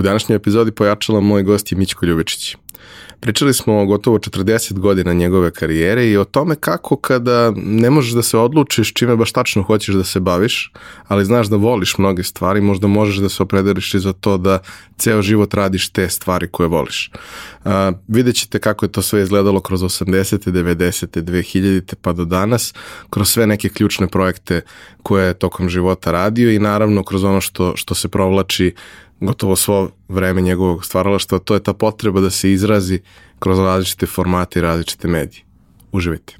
U današnjoj epizodi pojačala moj gost je Mićko Ljubičić. Pričali smo o gotovo 40 godina njegove karijere i o tome kako kada ne možeš da se odlučiš čime baš tačno hoćeš da se baviš, ali znaš da voliš mnoge stvari, možda možeš da se opredeliš i za to da ceo život radiš te stvari koje voliš. Uh, vidjet ćete kako je to sve izgledalo kroz 80. 90. 2000. pa do danas, kroz sve neke ključne projekte koje je tokom života radio i naravno kroz ono što, što se provlači gotovo svo vreme njegovog stvaralaštva, to je ta potreba da se izrazi kroz različite formate i različite medije. Uživajte.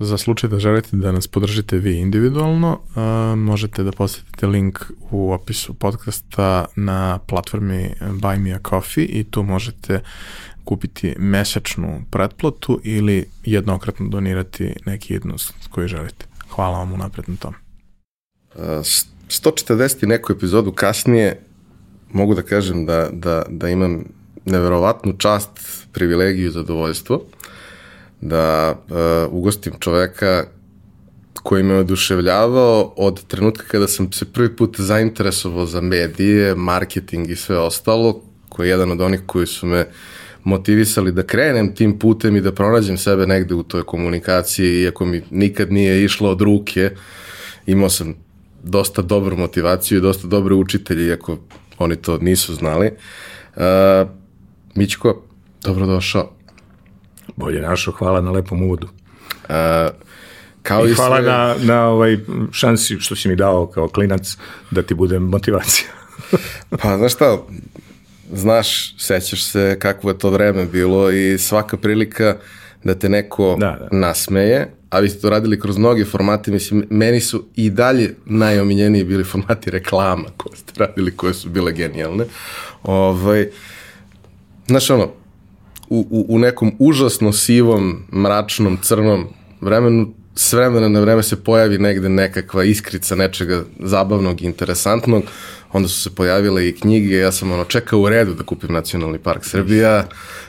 Za slučaj da želite da nas podržite vi individualno, uh, možete da posetite link u opisu podcasta na platformi Buy Me a Coffee i tu možete kupiti mesečnu pretplatu ili jednokratno donirati neki jednost koji želite. Hvala vam unapred na tom. Uh, 140 i neku epizodu kasnije mogu da kažem da, da, da imam neverovatnu čast, privilegiju i zadovoljstvo da uh, ugostim čoveka koji me oduševljavao od trenutka kada sam se prvi put zainteresovao za medije, marketing i sve ostalo, koji je jedan od onih koji su me motivisali da krenem tim putem i da pronađem sebe negde u toj komunikaciji, iako mi nikad nije išlo od ruke, imao sam dosta dobru motivaciju i dosta dobre učitelje, iako oni to nisu znali. Uh, Mićko, dobrodošao. Bolje našo, hvala na lepom uvodu. Uh, kao I, i hvala sve... na, na ovaj šansi što si mi dao kao klinac da ti budem motivacija. pa znaš šta, znaš, sećaš se kakvo je to vreme bilo i svaka prilika da te neko da, da. nasmeje, a vi ste to radili kroz mnogi formate, mislim, meni su i dalje najomiljeniji bili formati reklama koje ste radili, koje su bile genijalne. Ovaj, znaš, ono, u, u, u nekom užasno sivom, mračnom, crnom vremenu s vremena na vreme se pojavi negde nekakva iskrica nečega zabavnog i interesantnog, onda su se pojavile i knjige, ja sam ono čekao u redu da kupim Nacionalni park Srbija,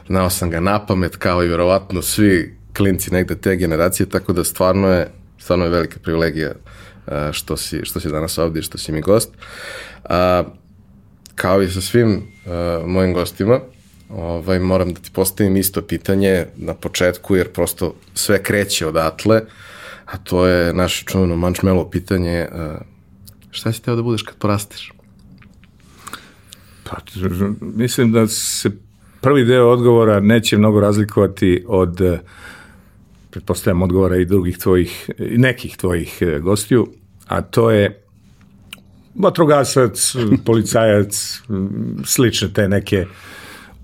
znao sam ga na pamet kao i verovatno svi klinci negde te generacije, tako da stvarno je, stvarno je velika privilegija što si, što si danas ovde i što si mi gost. A, kao i sa svim uh, mojim gostima, ovaj, moram da ti postavim isto pitanje na početku, jer prosto sve kreće odatle, a to je naše čuveno mančmelo pitanje, uh, šta si teo da budeš kad porasteš? Pa, mislim da se prvi deo odgovora neće mnogo razlikovati od pretpostavljam odgovora i drugih tvojih, nekih tvojih e, gostiju, a to je vatrogasac, policajac, slične te neke uh,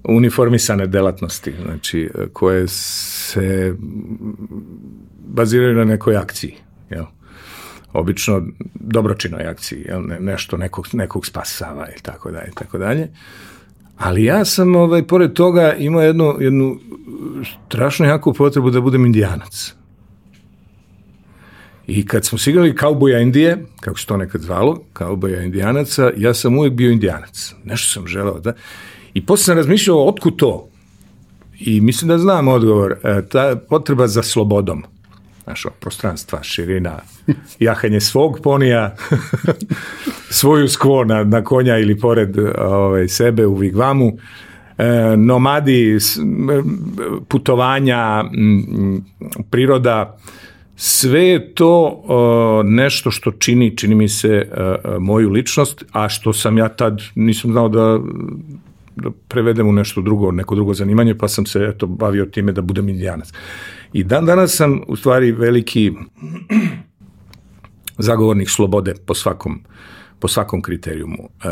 uniformisane delatnosti, znači koje se baziraju na nekoj akciji, jel? obično dobročinoj akciji, jel? Ne, nešto nekog, nekog spasava i tako dalje, tako dalje. Ali ja sam, ovaj, pored toga, imao jednu, jednu strašno jaku potrebu da budem indijanac. I kad smo sigali kauboja Indije, kako se to nekad zvalo, kauboja indijanaca, ja sam uvek bio indijanac. Nešto sam želeo da... I posle sam razmišljao otkud to. I mislim da znam odgovor. E, ta potreba za slobodom. Znaš, prostranstva, širina, jahanje svog ponija, svoju skvo na, na konja ili pored ovaj, sebe u vigvamu, e, nomadi, putovanja, priroda, sve je to uh, nešto što čini, čini mi se, uh, moju ličnost, a što sam ja tad nisam znao da da prevedem u nešto drugo, neko drugo zanimanje, pa sam se eto bavio time da budem indijanac. I dan danas sam u stvari veliki zagovornik slobode po svakom po svakom kriterijumu. E,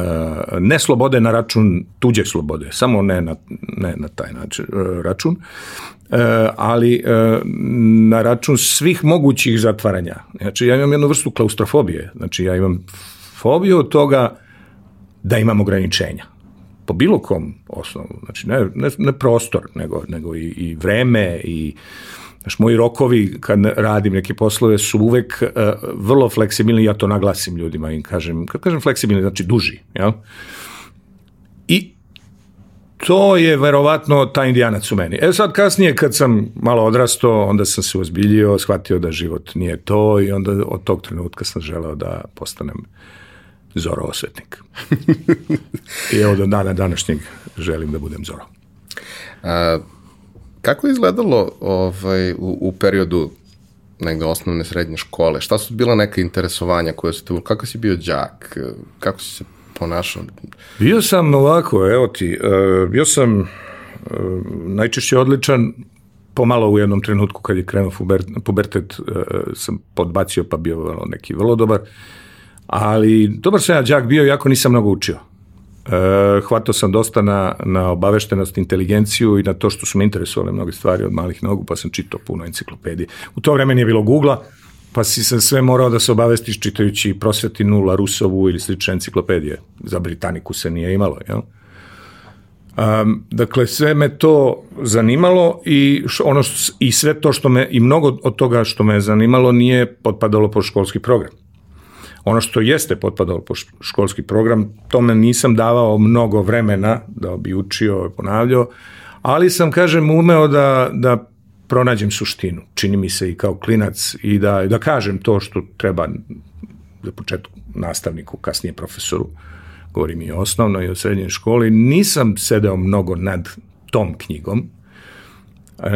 ne slobode na račun tuđe slobode, samo ne na, ne na taj način, e, račun, e, ali na račun svih mogućih zatvaranja. Znači, ja imam jednu vrstu klaustrofobije. Znači, ja imam fobiju od toga da imam ograničenja. Po bilo kom osnovu. Znači, ne, ne, ne prostor, nego, nego i, i vreme i Znaš, moji rokovi kad radim neke poslove su uvek uh, vrlo fleksibilni, ja to naglasim ljudima i kažem, kad kažem fleksibilni, znači duži, jel? I to je verovatno taj indijanac u meni. E sad kasnije kad sam malo odrastao, onda sam se ozbiljio, shvatio da život nije to i onda od tog trenutka sam želeo da postanem Zoro osvetnik. I evo do dana današnjeg želim da budem Zoro. A, Kako je izgledalo ovaj, u, u periodu negde osnovne srednje škole? Šta su bila neka interesovanja koje su te... Kako si bio đak? Kako si se ponašao? Bio sam ovako, evo ti, uh, bio sam uh, najčešće odličan pomalo u jednom trenutku kad je krenuo pubertet uh, sam podbacio pa bio neki vrlo dobar, ali dobar sam ja đak bio, jako nisam mnogo učio. E, hvatao sam dosta na, na obaveštenost, inteligenciju i na to što su me interesovale mnoge stvari od malih nogu, pa sam čitao puno enciklopedije. U to vreme nije bilo Google-a, pa si sam sve morao da se obavestiš čitajući prosvetinu, Larusovu ili slične enciklopedije. Za Britaniku se nije imalo, jel? Um, dakle, sve me to zanimalo i ono što, i sve to što me, i mnogo od toga što me zanimalo nije potpadalo po školski program. Ono što jeste potpadalo po školski program, tome nisam davao mnogo vremena da bi učio i ponavljao, ali sam, kažem, umeo da, da pronađem suštinu. Čini mi se i kao klinac i da, da kažem to što treba za početku nastavniku, kasnije profesoru, govorim i o osnovnoj i o srednjoj školi, nisam sedeo mnogo nad tom knjigom,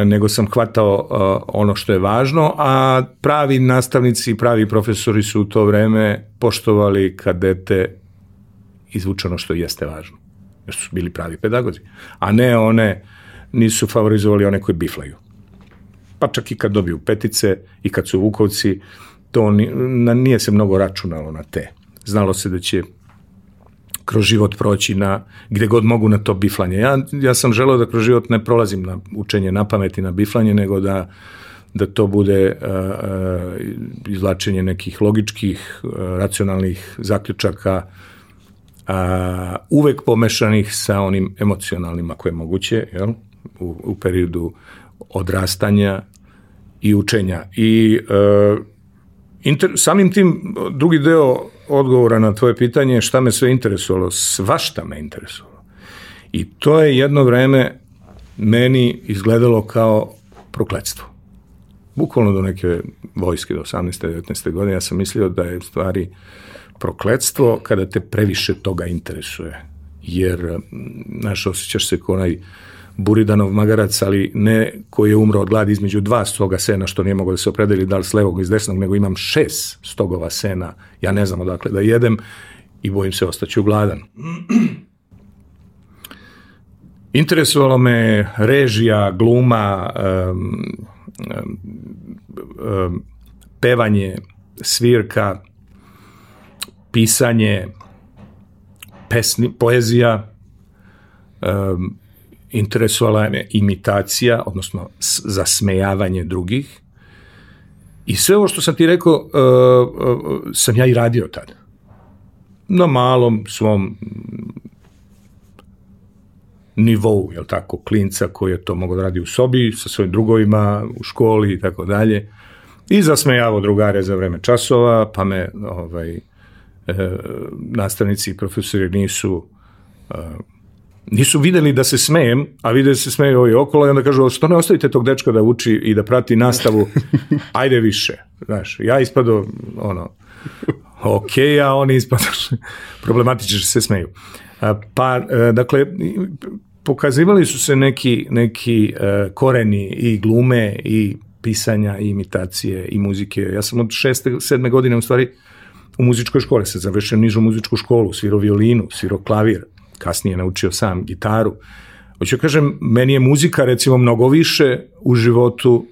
nego sam hvatao uh, ono što je važno, a pravi nastavnici i pravi profesori su u to vreme poštovali kad dete izvuče ono što jeste važno. Jer su bili pravi pedagozi. A ne one, nisu favorizovali one koji biflaju. Pa čak i kad dobiju petice i kad su vukovci, to nije se mnogo računalo na te. Znalo se da će kroz život proći na gde god mogu na to biflanje. Ja, ja sam želeo da kroz život ne prolazim na učenje na pamet i na biflanje, nego da da to bude uh, uh, izvlačenje nekih logičkih, uh, racionalnih zaključaka, uh, uvek pomešanih sa onim emocionalnim, ako je moguće, jel? U, u periodu odrastanja i učenja. I uh, inter, samim tim drugi deo odgovora na tvoje pitanje šta me sve interesovalo, svašta me interesovalo. I to je jedno vreme meni izgledalo kao prokledstvo. Bukvalno do neke vojske, do 18. 19. godine, ja sam mislio da je stvari prokledstvo kada te previše toga interesuje. Jer, znaš, osjećaš se kao onaj Buridanov magarac, ali ne koji je umro od gladi između dva stoga sena, što nije mogo da se opredeli da li s levog ili s desnog, nego imam šest stogova sena, ja ne znam odakle da jedem i bojim se ostaću gladan. Interesovalo me režija, gluma, um, um, pevanje, svirka, pisanje, pesni, poezija, um, interesovala me imitacija, odnosno zasmejavanje drugih. I sve ovo što sam ti rekao, uh, uh, sam ja i radio tada. Na malom svom nivou, jel tako, klinca koji je to mogao da radi u sobi, sa svojim drugovima, u školi i tako dalje. I zasmejavao drugare za vreme časova, pa me ovaj, e, nastavnici i profesori nisu e, nisu videli da se smejem, a vide da se smeju ovi okolo i onda kažu, što ne ostavite tog dečka da uči i da prati nastavu, ajde više. Znaš, ja ispado, ono, ok, a oni ispado problematično se smeju. Pa, e, dakle, pokazivali su se neki, neki e, koreni i glume i pisanja i imitacije i muzike. Ja sam od šeste, sedme godine u stvari u muzičkoj školi se završio nižu muzičku školu, svirao violinu, svirao klavir, kasnije naučio sam gitaru. Hoću kažem, meni je muzika recimo mnogo više u životu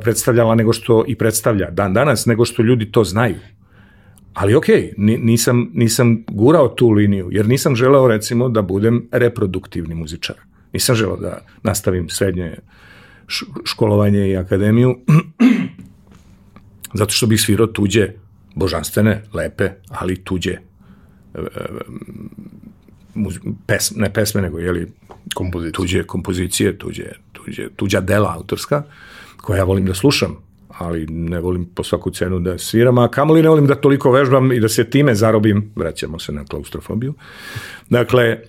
predstavljala nego što i predstavlja dan danas, nego što ljudi to znaju. Ali ok, nisam, nisam gurao tu liniju, jer nisam želeo recimo da budem reproduktivni muzičar. Nisam želeo da nastavim srednje školovanje i akademiju, zato što bih svirao tuđe, božanstvene, lepe, ali tuđe e, pes, ne pesme, nego jeli, kompozicije. tuđe kompozicije, tuđe, tuđe, tuđa dela autorska, koja ja volim da slušam, ali ne volim po svaku cenu da sviram, a kamoli ne volim da toliko vežbam i da se time zarobim, vraćamo se na klaustrofobiju. Dakle,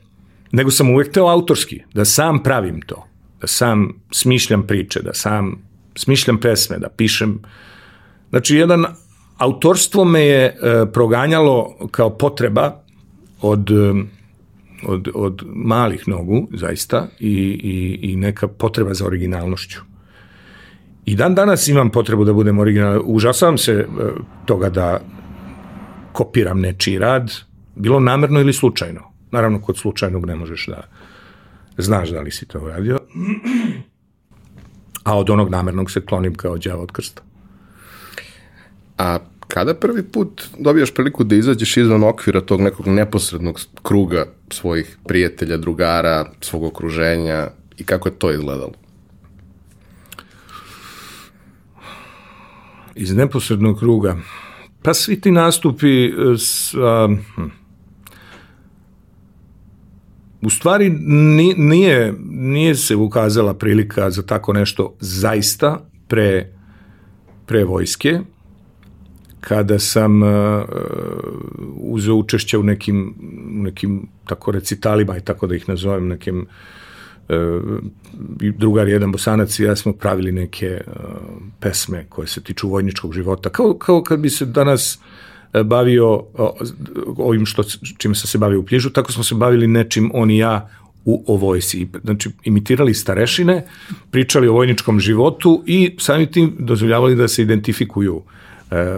nego sam uvek teo autorski, da sam pravim to, da sam smišljam priče, da sam smišljam pesme, da pišem. Znači, jedan autorstvo me je e, proganjalo kao potreba od, e, od, od malih nogu, zaista, i, i, i neka potreba za originalnošću. I dan danas imam potrebu da budem originalan. Užasavam se e, toga da kopiram nečiji rad, bilo namerno ili slučajno. Naravno, kod slučajnog ne možeš da znaš da li si to uradio. A od onog namernog se klonim kao đavo od krsta. A kada prvi put dobijaš priliku da izađeš izvan okvira tog nekog neposrednog kruga svojih prijatelja, drugara, svog okruženja i kako je to izgledalo? iz neposrednog kruga. Pa svi ti nastupi e, s, a, hm. u stvari nije, nije se ukazala prilika za tako nešto zaista pre, pre vojske, kada sam uh, uzeo učešće u nekim, u nekim tako recitalima i tako da ih nazovem, nekim E, drugar jedan bosanac i ja smo pravili neke e, pesme koje se tiču vojničkog života. Kao, kao kad bi se danas bavio ovim što, čime sam se bavio u Pljižu, tako smo se bavili nečim on i ja u o vojsi. Znači, imitirali starešine, pričali o vojničkom životu i samim tim dozvoljavali da se identifikuju e,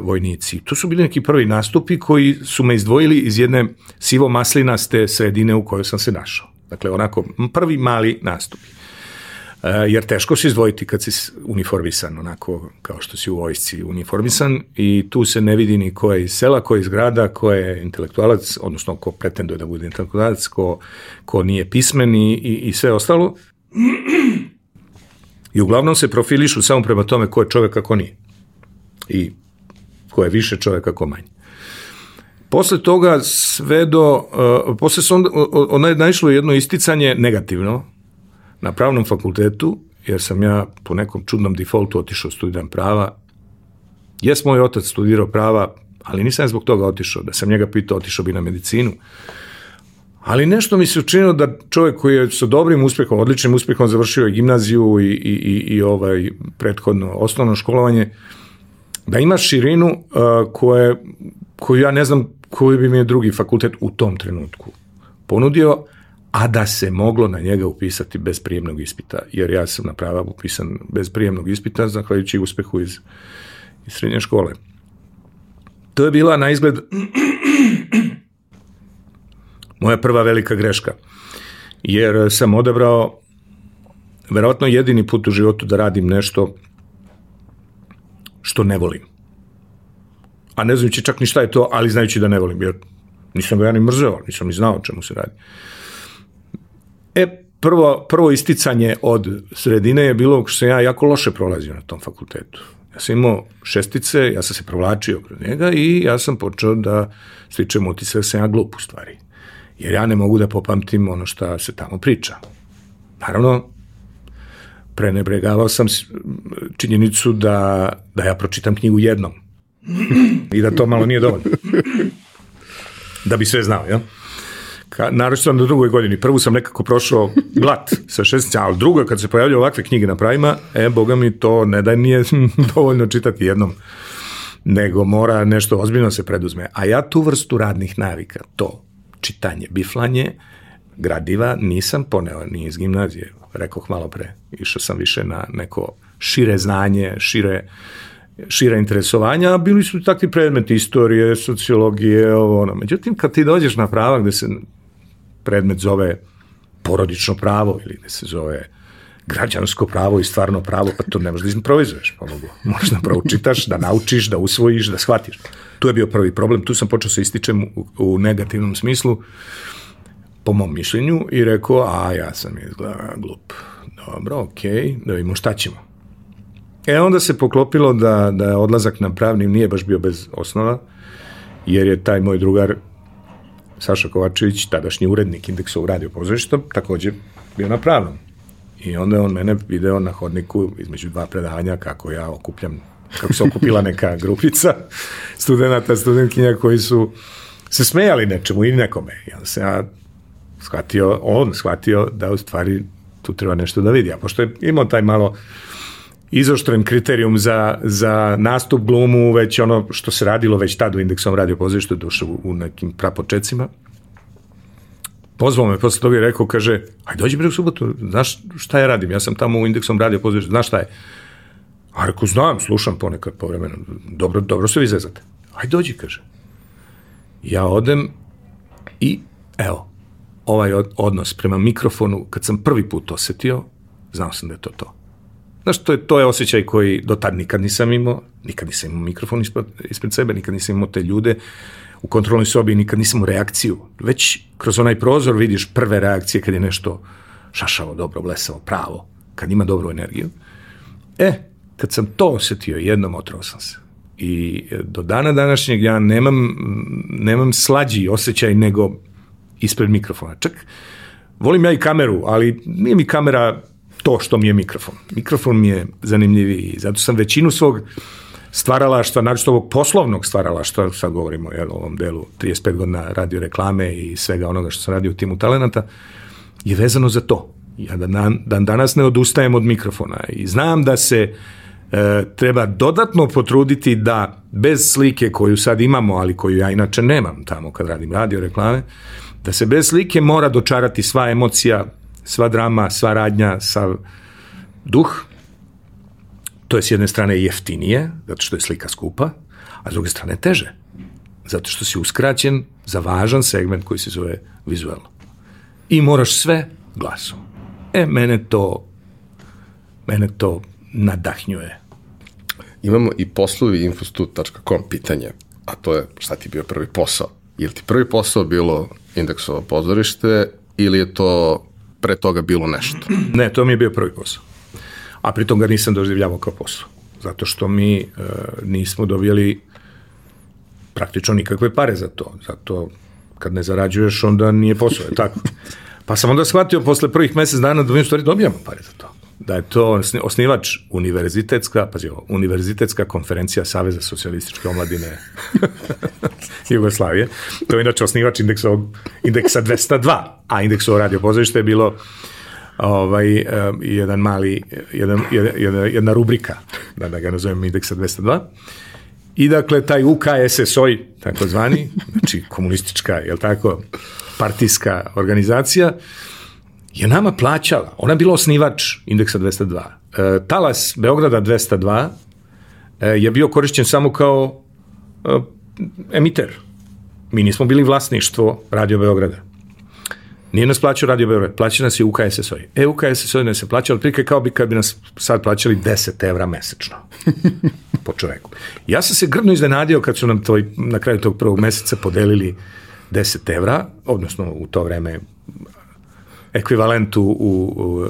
vojnici. To su bili neki prvi nastupi koji su me izdvojili iz jedne sivo maslinaste sredine u kojoj sam se našao. Dakle, onako, prvi mali nastup. E, jer teško se izdvojiti kad si uniformisan, onako kao što si u vojsci uniformisan i tu se ne vidi ni ko je iz sela, ko je iz grada, ko je intelektualac, odnosno ko pretenduje da bude intelektualac, ko, ko nije pismen i, i, i sve ostalo. I uglavnom se profilišu samo prema tome ko je čovek, a ko nije. I ko je više čovek, a ko manje. Posle toga sve do, uh, posle se onda, onda je naišlo jedno isticanje negativno na pravnom fakultetu, jer sam ja po nekom čudnom defaultu otišao studiram prava. Jes moj otac studirao prava, ali nisam zbog toga otišao. Da sam njega pitao, otišao bi na medicinu. Ali nešto mi se učinilo da čovjek koji je sa dobrim uspehom, odličnim uspehom završio gimnaziju i, i, i, i ovaj prethodno osnovno školovanje, da ima širinu uh, koje, koju ja ne znam koji bi mi je drugi fakultet u tom trenutku ponudio, a da se moglo na njega upisati bez prijemnog ispita, jer ja sam na prava upisan bez prijemnog ispita, zahvaljujući uspehu iz, iz srednje škole. To je bila na izgled moja prva velika greška, jer sam odabrao verovatno jedini put u životu da radim nešto što ne volim a ne znajući čak ni šta je to, ali znajući da ne volim, jer nisam ga ja ni mrzeo, nisam ni znao o čemu se radi. E, prvo, prvo isticanje od sredine je bilo što sam ja jako loše prolazio na tom fakultetu. Ja sam imao šestice, ja sam se provlačio kroz njega i ja sam počeo da stičem utisak da sam ja glup u stvari. Jer ja ne mogu da popamtim ono što se tamo priča. Naravno, prenebregavao sam činjenicu da, da ja pročitam knjigu jednom I da to malo nije dovoljno. Da bi sve znao, jel? Ka, naravno sam na drugoj godini. Prvu sam nekako prošao glat sa šestica, ali drugo, kad se pojavljaju ovakve knjige na pravima, e, boga mi to ne da nije dovoljno čitati jednom, nego mora nešto ozbiljno se preduzme. A ja tu vrstu radnih navika, to čitanje, biflanje, gradiva, nisam poneo ni iz gimnazije. Rekoh malo pre, išao sam više na neko šire znanje, šire šira interesovanja, bili su takvi predmeti istorije, sociologije, ovo ono. Međutim, kad ti dođeš na prava gde se predmet zove porodično pravo ili da se zove građansko pravo i stvarno pravo, pa to ne možeš da pa mogu. Možeš da proučitaš, da naučiš, da usvojiš, da shvatiš. Tu je bio prvi problem, tu sam počeo se ističem u, u negativnom smislu, po mom mišljenju, i rekao, a ja sam izgleda glup. Dobro, okej, okay, da vidimo šta ćemo. E onda se poklopilo da, da odlazak na pravnim nije baš bio bez osnova, jer je taj moj drugar Saša Kovačević, tadašnji urednik indeksa u radio pozorišta, takođe bio na pravnom. I onda on mene video na hodniku između dva predavanja kako ja okupljam, kako se okupila neka grupica studenta, studentkinja koji su se smejali nečemu i nekome. I onda se ja shvatio, on shvatio da u stvari tu treba nešto da vidi. A pošto je imao taj malo izoštren kriterijum za, za nastup glumu, već ono što se radilo već tad u indeksom radio pozorištu, je došao u, nekim prapočecima. Pozvao me posle toga i rekao, kaže, aj dođi bre u subotu, znaš šta ja radim, ja sam tamo u indeksom radio pozorištu, znaš šta je? A rekao, znam, slušam ponekad povremeno, dobro, dobro se vi zezate. Aj dođi, kaže. Ja odem i evo, ovaj odnos prema mikrofonu, kad sam prvi put osetio, znao sam da je to to. Znaš, to je, to je osjećaj koji do tad nikad nisam imao, nikad nisam imao mikrofon ispred, ispred sebe, nikad nisam imao te ljude u kontrolnoj sobi, nikad nisam imao reakciju. Već kroz onaj prozor vidiš prve reakcije kad je nešto šašavo, dobro, blesavo, pravo, kad ima dobru energiju. E, kad sam to osetio, jednom otrao sam se. I do dana današnjeg ja nemam, nemam slađi osjećaj nego ispred mikrofona. Čak, volim ja i kameru, ali nije mi kamera to što mi je mikrofon. Mikrofon mi je zanimljiviji. Zato sam većinu svog stvaralaštva, naročito ovog poslovnog stvaralaštva, sad govorimo jel, o ovom delu 35 godina radio reklame i svega onoga što sam radio u timu talenata, je vezano za to. Ja da dan, dan danas ne odustajem od mikrofona i znam da se e, treba dodatno potruditi da bez slike koju sad imamo, ali koju ja inače nemam tamo kad radim radio reklame, da se bez slike mora dočarati sva emocija, sva drama, sva radnja, sav duh, to je s jedne strane jeftinije, zato što je slika skupa, a s druge strane teže, zato što si uskraćen za važan segment koji se zove vizualno. I moraš sve glasom. E, mene to, mene to nadahnjuje. Imamo i poslovi infostut.com pitanje, a to je šta ti bio prvi posao? Je li ti prvi posao bilo indeksovo pozorište ili je to pre toga bilo nešto? Ne, to mi je bio prvi posao. A pritom ga nisam doživljavao kao posao. Zato što mi e, nismo dobijali praktično nikakve pare za to. Zato kad ne zarađuješ, onda nije posao, je tako? Pa sam onda shvatio posle prvih mesec dana da mi stvari dobijamo pare za to da je to osnivač univerzitetska, pazi ovo, univerzitetska konferencija Saveza socijalističke omladine Jugoslavije. To je inače osnivač indeksa, indeksa 202, a indeksa radio pozorište je bilo ovaj, jedan mali, jedan, jedna, jedna rubrika, da, da ga nazovem indeksa 202. I dakle, taj UKSSOI, tako zvani, znači komunistička, je tako, partijska organizacija, je nama plaćala. Ona je bila osnivač indeksa 202. E, talas Beograda 202 e, je bio korišćen samo kao e, emiter. Mi nismo bili vlasništvo Radio Beograda. Nije nas plaćao Radio Beograd, plaća nas je UKSSO. E, UKSSO nas je plaćao otprilike kao bi kad bi nas sad plaćali 10 evra mesečno po čoveku. Ja sam se grdno iznenadio kad su nam to, na kraju tog prvog meseca podelili 10 evra, odnosno u to vreme ekvivalentu u, u,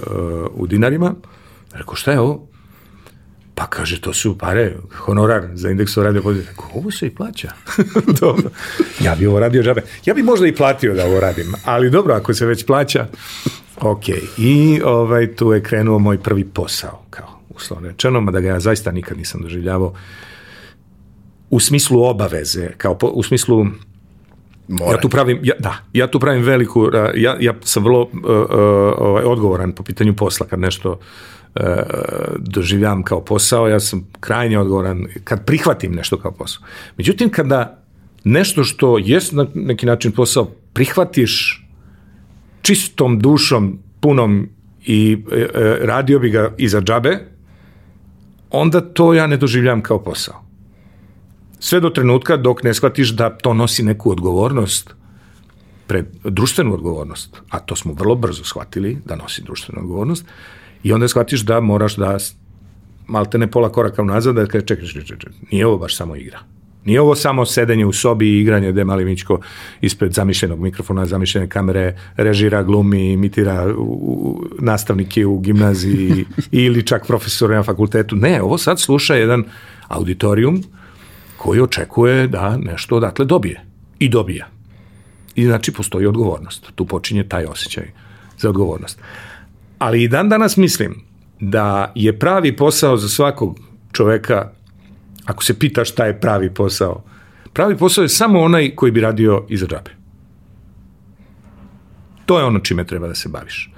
u dinarima. Rekao, šta je ovo? Pa kaže, to su pare, honorar za indeksu radio pozicija. Rekao, ovo se i plaća. dobro. Ja bi ovo radio džabe. Ja bi možda i platio da ovo radim, ali dobro, ako se već plaća, ok. I ovaj, tu je krenuo moj prvi posao, kao uslovno rečeno, mada ga ja zaista nikad nisam doživljavao u smislu obaveze, kao po, u smislu Mora. Ja tu pravim, ja, da, ja tu pravim veliku, ja, ja sam vrlo uh, uh, odgovoran po pitanju posla, kad nešto uh, doživljam kao posao, ja sam krajnje odgovoran kad prihvatim nešto kao posao. Međutim, kada nešto što jest na neki način posao, prihvatiš čistom dušom, punom i e, radio bi ga iza džabe, onda to ja ne doživljam kao posao. Sve do trenutka dok ne shvatiš da to nosi neku odgovornost pred društvenu odgovornost, a to smo vrlo brzo shvatili da nosi društvenu odgovornost, i onda shvatiš da moraš da malte ne pola koraka unazad da kaže čekaj, čekaj, čekaj, nije ovo baš samo igra. Nije ovo samo sedenje u sobi i igranje gde Mali Mićko ispred zamišljenog mikrofona, zamišljene kamere, režira, glumi, imitira u, nastavnike u gimnaziji ili čak profesore na fakultetu. Ne, ovo sad sluša jedan auditorijum koji očekuje da nešto odatle dobije. I dobija. I znači postoji odgovornost. Tu počinje taj osjećaj za odgovornost. Ali i dan danas mislim da je pravi posao za svakog čoveka, ako se pita šta je pravi posao, pravi posao je samo onaj koji bi radio iza džabe. To je ono čime treba da se baviš.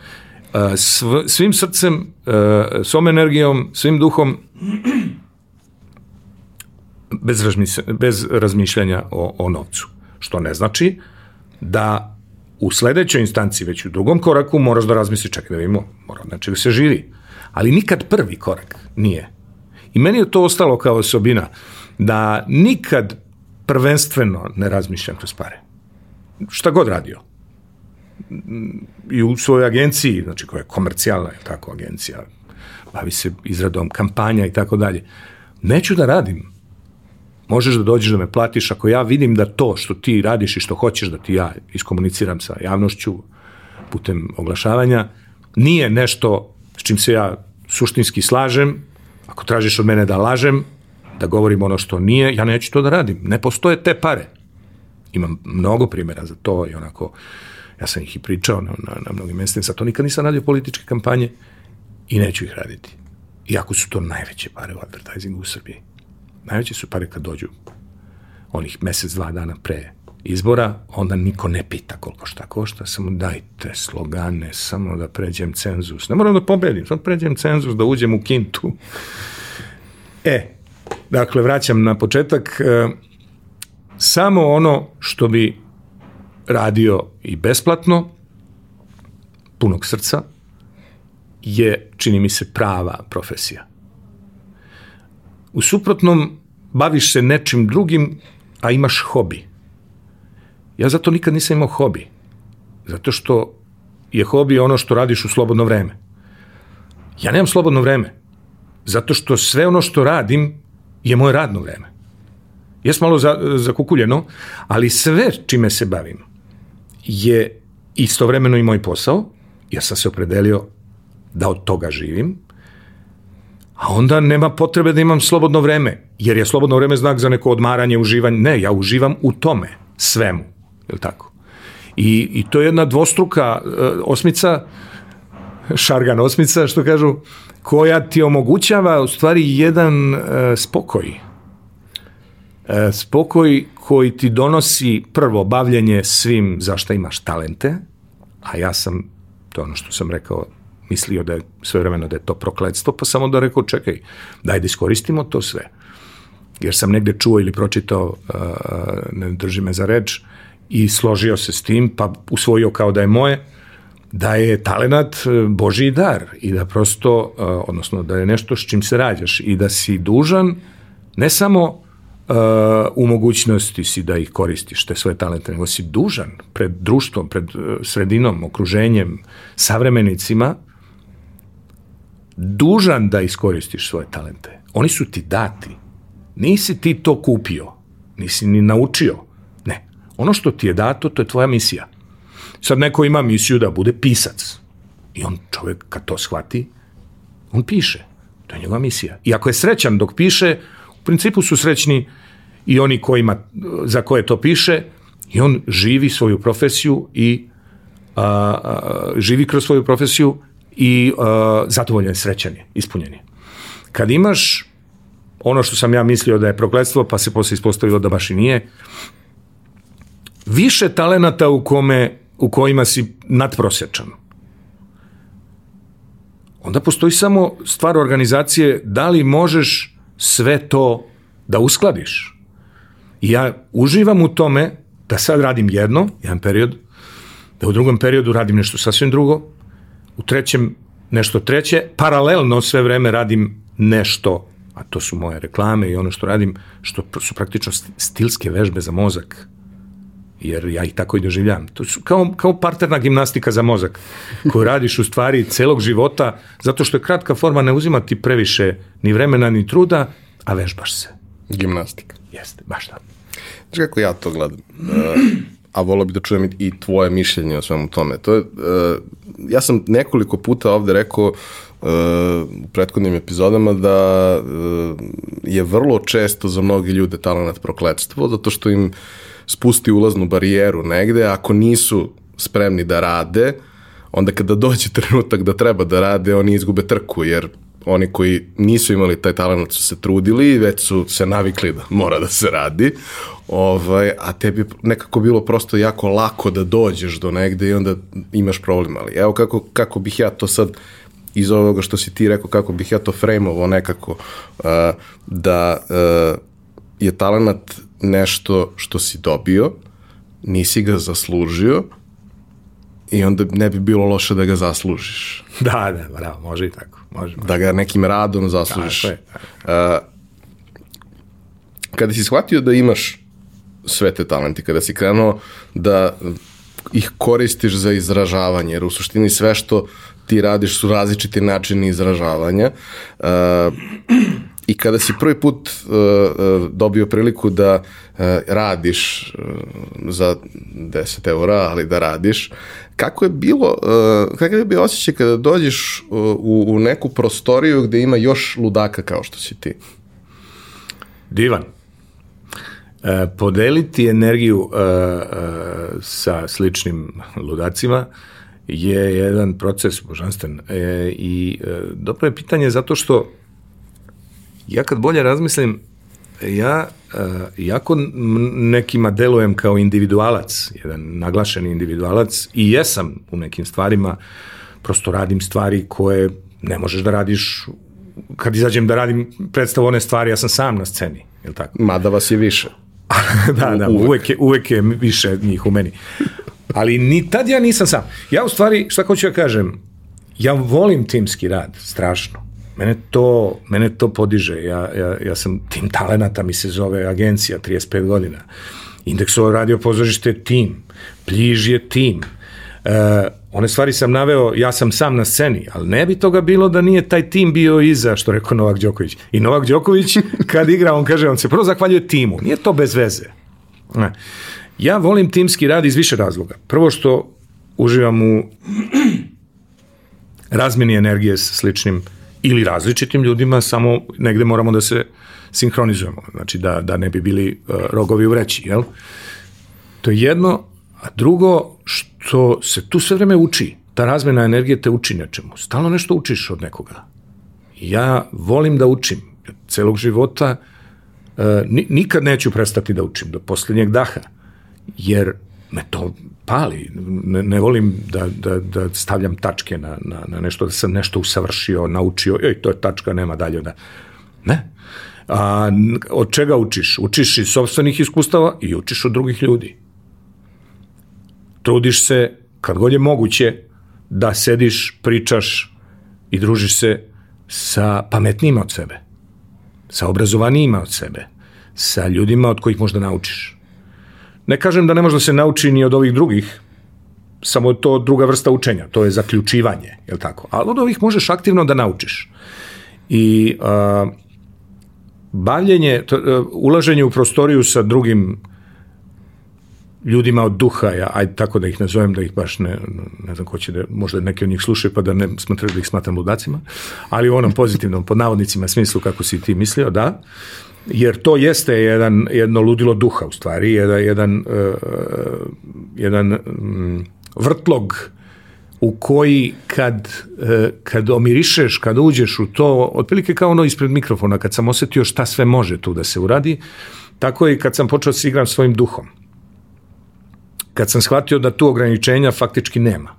E, svim srcem, e, svom energijom, svim duhom, bez, bez razmišljanja o, o novcu. Što ne znači da u sledećoj instanci, već u drugom koraku, moraš da razmisliš, čekaj da vidimo, mora da čega se živi. Ali nikad prvi korak nije. I meni je to ostalo kao osobina, da nikad prvenstveno ne razmišljam kroz pare. Šta god radio. I u svojoj agenciji, znači koja je komercijalna, je tako, agencija, bavi se izradom kampanja i tako dalje. Neću da radim možeš da dođeš da me platiš ako ja vidim da to što ti radiš i što hoćeš da ti ja iskomuniciram sa javnošću putem oglašavanja, nije nešto s čim se ja suštinski slažem, ako tražiš od mene da lažem, da govorim ono što nije, ja neću to da radim. Ne postoje te pare. Imam mnogo primjera za to i onako, ja sam ih i pričao na, na, na mnogim mestima, sa to nikad nisam radio političke kampanje i neću ih raditi. Iako su to najveće pare u advertisingu u Srbiji. Najveće su pare kad dođu onih mesec, dva dana pre izbora, onda niko ne pita koliko šta košta, samo dajte slogane, samo da pređem cenzus. Ne moram da pobedim, samo pređem cenzus, da uđem u kintu. E, dakle, vraćam na početak. E, samo ono što bi radio i besplatno, punog srca, je, čini mi se, prava profesija. U suprotnom, baviš se nečim drugim, a imaš hobi. Ja zato nikad nisam imao hobi. Zato što je hobi ono što radiš u slobodno vreme. Ja nemam slobodno vreme. Zato što sve ono što radim je moje radno vreme. Jes malo za, zakukuljeno, ali sve čime se bavim je istovremeno i moj posao. Ja sam se opredelio da od toga živim a onda nema potrebe da imam slobodno vreme, jer je slobodno vreme znak za neko odmaranje, uživanje. Ne, ja uživam u tome, svemu, je li tako? I, I to je jedna dvostruka uh, osmica, šargan osmica, što kažu, koja ti omogućava u stvari jedan uh, spokoj. Uh, spokoj koji ti donosi prvo bavljenje svim za šta imaš talente, a ja sam, to ono što sam rekao mislio da je sve vremeno da je to prokledstvo, pa samo da rekao, čekaj, daj da iskoristimo to sve. Jer sam negde čuo ili pročitao, ne drži me za reč, i složio se s tim, pa usvojio kao da je moje, da je talenat e, Božiji dar i da prosto, odnosno da je nešto s čim se rađaš i da si dužan ne samo u mogućnosti si da ih koristiš, te svoje talente, nego si dužan pred društvom, pred sredinom, okruženjem, savremenicima, dužan da iskoristiš svoje talente. Oni su ti dati. Nisi ti to kupio, nisi ni naučio. Ne. Ono što ti je dato, to je tvoja misija. Sad neko ima misiju da bude pisac. I on čovjek kad to shvati, on piše. To je njegova misija. I ako je srećan dok piše, u principu su srećni i oni kojima, za koje to piše, i on živi svoju profesiju i a, a, živi kroz svoju profesiju i uh, zadovoljan, srećan je, ispunjen je. Kad imaš ono što sam ja mislio da je prokletstvo, pa se posle ispostavilo da baš i nije, više talenata u, kome, u kojima si nadprosječan. Onda postoji samo stvar organizacije da li možeš sve to da uskladiš. I ja uživam u tome da sad radim jedno, jedan period, da u drugom periodu radim nešto sasvim drugo, u trećem nešto treće, paralelno sve vreme radim nešto, a to su moje reklame i ono što radim, što su praktično stilske vežbe za mozak. jer ja ih tako i doživljam. To su kao, kao parterna gimnastika za mozak, koju radiš u stvari celog života, zato što je kratka forma, ne uzima ti previše ni vremena, ni truda, a vežbaš se. Gimnastika. Jeste, baš tako. Znači kako ja to gledam, uh, a volio bi da čujem i tvoje mišljenje o svemu tome. To je, uh, ja sam nekoliko puta ovde rekao uh, u prethodnim epizodama da je vrlo često za mnogi ljude talent prokledstvo, zato što im spusti ulaznu barijeru negde, ako nisu spremni da rade, onda kada dođe trenutak da treba da rade, oni izgube trku, jer oni koji nisu imali taj talent su se trudili i već su se navikli da mora da se radi, ovaj, a tebi nekako bilo prosto jako lako da dođeš do negde i onda imaš problem, ali evo kako, kako bih ja to sad iz ovoga što si ti rekao, kako bih ja to frejmovao nekako, uh, da uh, je talent nešto što si dobio, nisi ga zaslužio i onda ne bi bilo loše da ga zaslužiš. Da, da, bravo, može i tako. Može, može. Da ga nekim radom zaslužiš. Tako je. Tako. Uh, kada si shvatio da imaš sve te talente, kada si krenuo da ih koristiš za izražavanje, jer u suštini sve što ti radiš su različiti načini izražavanja. Uh, I kada si prvi put uh, dobio priliku da uh, radiš uh, za 10 eura, ali da radiš, kako je bilo, uh, kakav je bio osjećaj kada dođeš uh, u, u neku prostoriju gde ima još ludaka kao što si ti? Divan. E, podeliti energiju e, e, sa sličnim ludacima je jedan proces božanstven. E, I e, dobro je pitanje zato što ja kad bolje razmislim, ja, uh, jako nekima delujem kao individualac, jedan naglašeni individualac i jesam u nekim stvarima, prosto radim stvari koje ne možeš da radiš kad izađem da radim predstavu one stvari, ja sam sam na sceni, je li tako? Mada vas je više. da, da, uvek je, uvek je više njih u meni. Ali ni tad ja nisam sam. Ja u stvari, šta hoću ja da kažem, ja volim timski rad, strašno. Mene to, mene to podiže. Ja, ja, ja sam tim talenata, mi se zove agencija, 35 godina. Indeksovo radio pozorište je tim. Pliž je tim. E, one stvari sam naveo, ja sam sam na sceni, ali ne bi toga bilo da nije taj tim bio iza, što rekao Novak Đoković. I Novak Đoković, kad igra, on kaže, on se prvo zahvaljuje timu. Nije to bez veze. Ne. Ja volim timski rad iz više razloga. Prvo što uživam u razmeni energije s sličnim ili različitim ljudima, samo negde moramo da se sinhronizujemo, znači da, da ne bi bili uh, rogovi u vreći, jel? To je jedno, a drugo, što se tu sve vreme uči, ta razmena energije te uči nečemu, stalno nešto učiš od nekoga. Ja volim da učim, celog života uh, nikad neću prestati da učim, do poslednjeg daha, jer me to pali. Ne, ne volim da, da, da stavljam tačke na, na, na nešto, da sam nešto usavršio, naučio, joj, to je tačka, nema dalje. Da. Ne. A, od čega učiš? Učiš iz sobstvenih iskustava i učiš od drugih ljudi. Trudiš se, kad god je moguće, da sediš, pričaš i družiš se sa pametnijima od sebe, sa obrazovanijima od sebe, sa ljudima od kojih možda naučiš. Ne kažem da ne može da se nauči ni od ovih drugih, samo je to druga vrsta učenja, to je zaključivanje, je li tako? Ali od ovih možeš aktivno da naučiš. I a, bavljenje, to, a, ulaženje u prostoriju sa drugim ljudima od duha, ja, ajde tako da ih nazovem, da ih baš ne, ne znam ko će da, možda neki od njih slušaju pa da ne smatraju da ih smatram ludacima, ali u onom pozitivnom, pod navodnicima smislu kako si ti mislio, da, jer to jeste jedan, jedno ludilo duha u stvari, jedan, jedan, uh, jedan um, vrtlog u koji kad, uh, kad omirišeš, kad uđeš u to, otprilike kao ono ispred mikrofona, kad sam osetio šta sve može tu da se uradi, tako i kad sam počeo da igram svojim duhom. Kad sam shvatio da tu ograničenja faktički nema.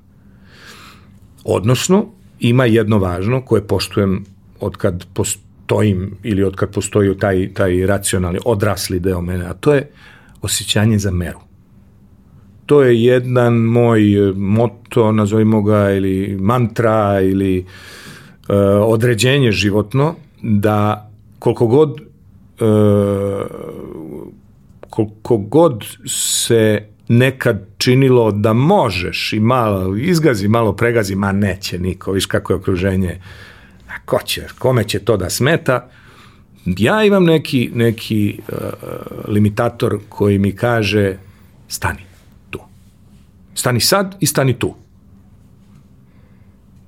Odnosno, ima jedno važno koje poštujem od kad postoji stojim ili od kad postoji taj, taj racionalni, odrasli deo mene, a to je osjećanje za meru. To je jedan moj moto, nazovimo ga, ili mantra, ili uh, određenje životno, da koliko god uh, koliko god se nekad činilo da možeš i malo izgazi, malo pregazi, ma neće niko, viš kako je okruženje, a ko će, kome će to da smeta, ja imam neki, neki uh, limitator koji mi kaže stani tu. Stani sad i stani tu.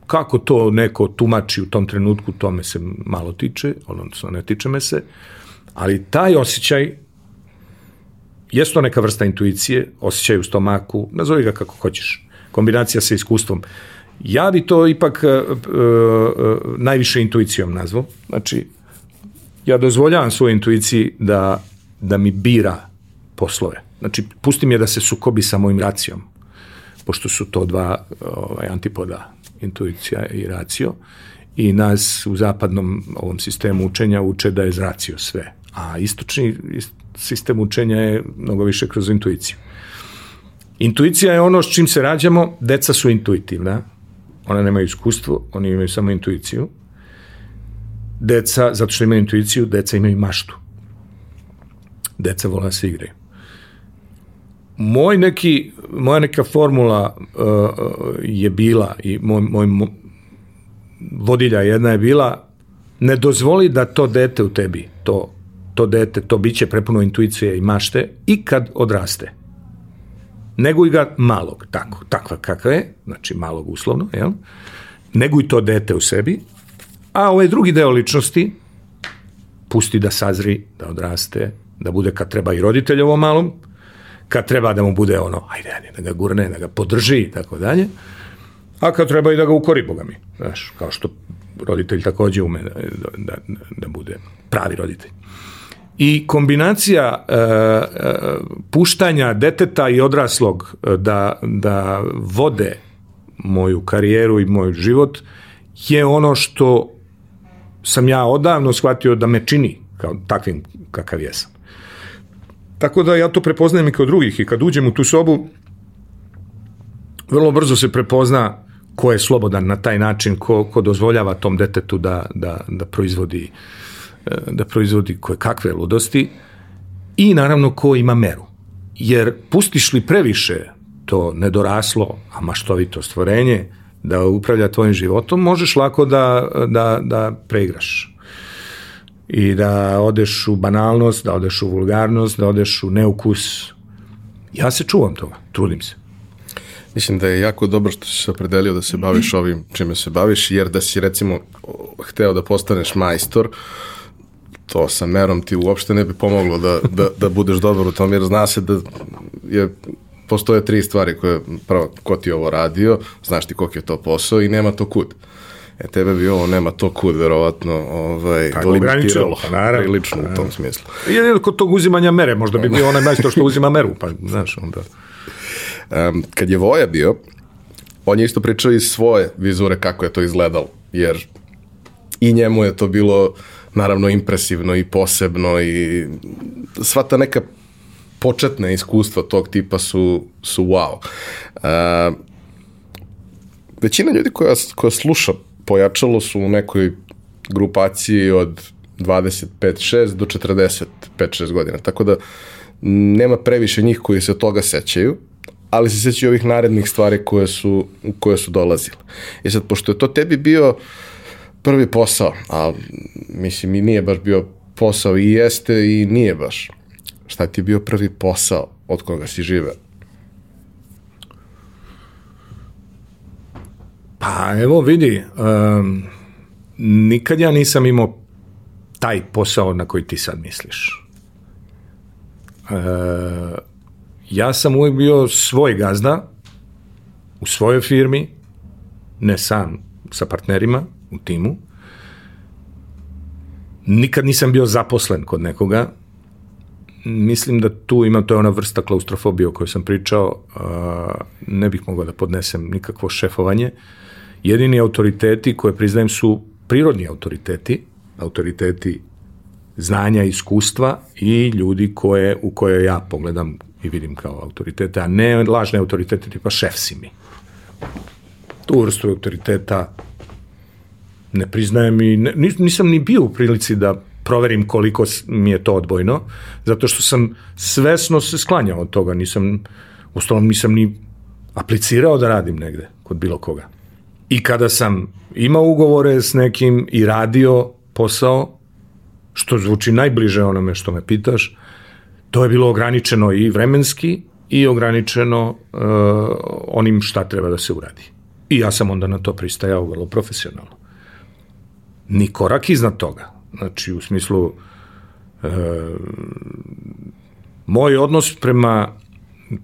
Kako to neko tumači u tom trenutku, to me se malo tiče, odnosno ne tiče me se, ali taj osjećaj Jeste to neka vrsta intuicije, osjećaj u stomaku, nazovi ga kako hoćeš. Kombinacija sa iskustvom. Ja bi to ipak uh, uh, najviše intuicijom nazvao. Znači, ja dozvoljavam svojoj intuiciji da, da mi bira poslove. Znači, pustim je da se sukobi sa mojim racijom, pošto su to dva ovaj, antipoda, intuicija i racio, i nas u zapadnom ovom sistemu učenja uče da je racio sve. A istočni sistem učenja je mnogo više kroz intuiciju. Intuicija je ono s čim se rađamo, deca su intuitivna, ona nemaju iskustvo, oni imaju samo intuiciju. Deca, zato što imaju intuiciju, deca imaju maštu. Deca vole da se igraju. Moj neki, moja neka formula uh, je bila i moj, moj, moj vodilja jedna je bila ne dozvoli da to dete u tebi, to to dete, to biće prepuno intuicije i mašte i kad odraste. Neguj ga malog, tako, takva kakva je, znači malog uslovno, jel? Neguj to dete u sebi, a ovaj drugi deo ličnosti pusti da sazri, da odraste, da bude kad treba i roditelj malom, kad treba da mu bude ono, ajde, ajde, da ga gurne, da ga podrži i tako dalje, a kad treba i da ga ukori, boga mi, znaš, kao što roditelj takođe ume da, da, da bude pravi roditelj. I kombinacija e, e, puštanja deteta i odraslog e, da, da vode moju karijeru i moj život je ono što sam ja odavno shvatio da me čini kao takvim kakav jesam. Tako da ja to prepoznajem i kao drugih i kad uđem u tu sobu vrlo brzo se prepozna ko je slobodan na taj način, ko, ko dozvoljava tom detetu da, da, da proizvodi uh, da proizvodi koje kakve ludosti i naravno ko ima meru. Jer pustiš li previše to nedoraslo, a maštovito stvorenje, da upravlja tvojim životom, možeš lako da, da, da preigraš. I da odeš u banalnost, da odeš u vulgarnost, da odeš u neukus. Ja se čuvam toga, trudim se. Mislim da je jako dobro što si se opredelio da se baviš ovim čime se baviš, jer da si recimo hteo da postaneš majstor, uh, to sa merom ti uopšte ne bi pomoglo da, da, da budeš dobar u tom, jer zna se da je postoje tri stvari koje, prvo, ko ti ovo radio, znaš ti koliko je to posao i nema to kud. E, tebe bi ovo nema to kud, verovatno, ovaj, Tako limitiralo, pa naravno, prilično u tom smislu. Je kod tog uzimanja mere, možda bi bio onaj majstor što uzima meru, pa znaš, onda... Um, kad je Voja bio, on je isto pričao iz svoje vizure kako je to izgledalo, jer i njemu je to bilo naravno impresivno i posebno i sva ta neka početna iskustva tog tipa su, su wow. Uh, većina ljudi koja, koja sluša pojačalo su u nekoj grupaciji od 25-6 do 45-6 godina, tako da nema previše njih koji se toga sećaju, ali se sećaju ovih narednih stvari koje su, koje su dolazile. I sad, pošto je to tebi bio uh, prvi posao, a mislim i nije baš bio posao i jeste i nije baš. Šta ti je bio prvi posao od koga si žive? Pa evo vidi, um, nikad ja nisam imao taj posao na koji ti sad misliš. Uh, ja sam uvijek bio svoj gazda u svojoj firmi, ne sam, sa partnerima, u timu. Nikad nisam bio zaposlen kod nekoga. Mislim da tu ima, to je ona vrsta klaustrofobije o kojoj sam pričao, ne bih mogao da podnesem nikakvo šefovanje. Jedini autoriteti koje priznajem su prirodni autoriteti, autoriteti znanja, iskustva i ljudi koje, u koje ja pogledam i vidim kao autoritete, a ne lažne autoritete tipa šef si mi. Tu vrstu autoriteta ne priznajem i ne, nisam ni bio u prilici da proverim koliko mi je to odbojno, zato što sam svesno se sklanjao od toga, nisam Uostalom nisam ni aplicirao da radim negde kod bilo koga. I kada sam imao ugovore s nekim i radio posao, što zvuči najbliže onome što me pitaš, to je bilo ograničeno i vremenski i ograničeno uh, onim šta treba da se uradi. I ja sam onda na to pristajao vrlo profesionalno. Ni korak iznad toga. Znači, u smislu, uh, moj odnos prema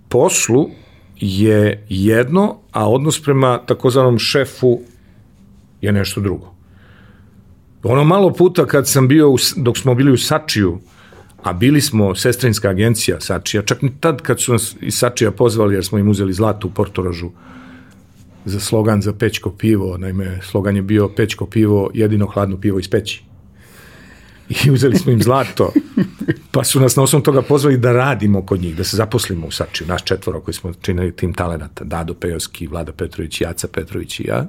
poslu je jedno, a odnos prema takozvanom šefu je nešto drugo. Ono malo puta kad sam bio, u, dok smo bili u Sačiju, a bili smo sestrinska agencija Sačija, čak ni tad kad su nas iz Sačija pozvali jer smo im uzeli zlato u Portoražu za slogan za pećko pivo, naime slogan je bio pećko pivo, jedino hladno pivo iz peći. I uzeli smo im zlato, pa su nas na osnovu toga pozvali da radimo kod njih, da se zaposlimo u Sačiju, naš četvoro koji smo činili tim talenata, Dado Pejovski, Vlada Petrović, Jaca Petrović i ja.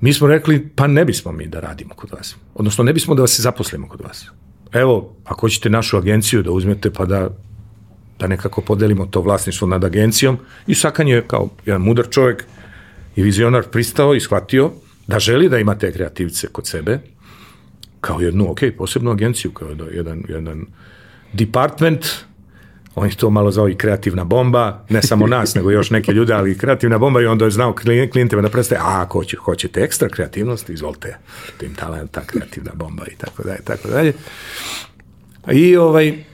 Mi smo rekli, pa ne bismo mi da radimo kod vas. Odnosno, ne bismo da vas se zaposlimo kod vas evo, ako hoćete našu agenciju da uzmete pa da, da nekako podelimo to vlasništvo nad agencijom i Sakan je kao jedan mudar čovjek i vizionar pristao i shvatio da želi da ima te kreativce kod sebe kao jednu, ok, posebnu agenciju, kao da jedan, jedan department on je to malo zvao i kreativna bomba, ne samo nas, nego još neke ljude, ali kreativna bomba i onda je znao klijentima da predstaje, a ako hoće, hoćete ekstra kreativnost, izvolite, tim talenta, kreativna bomba i tako dalje, tako dalje. I ovaj,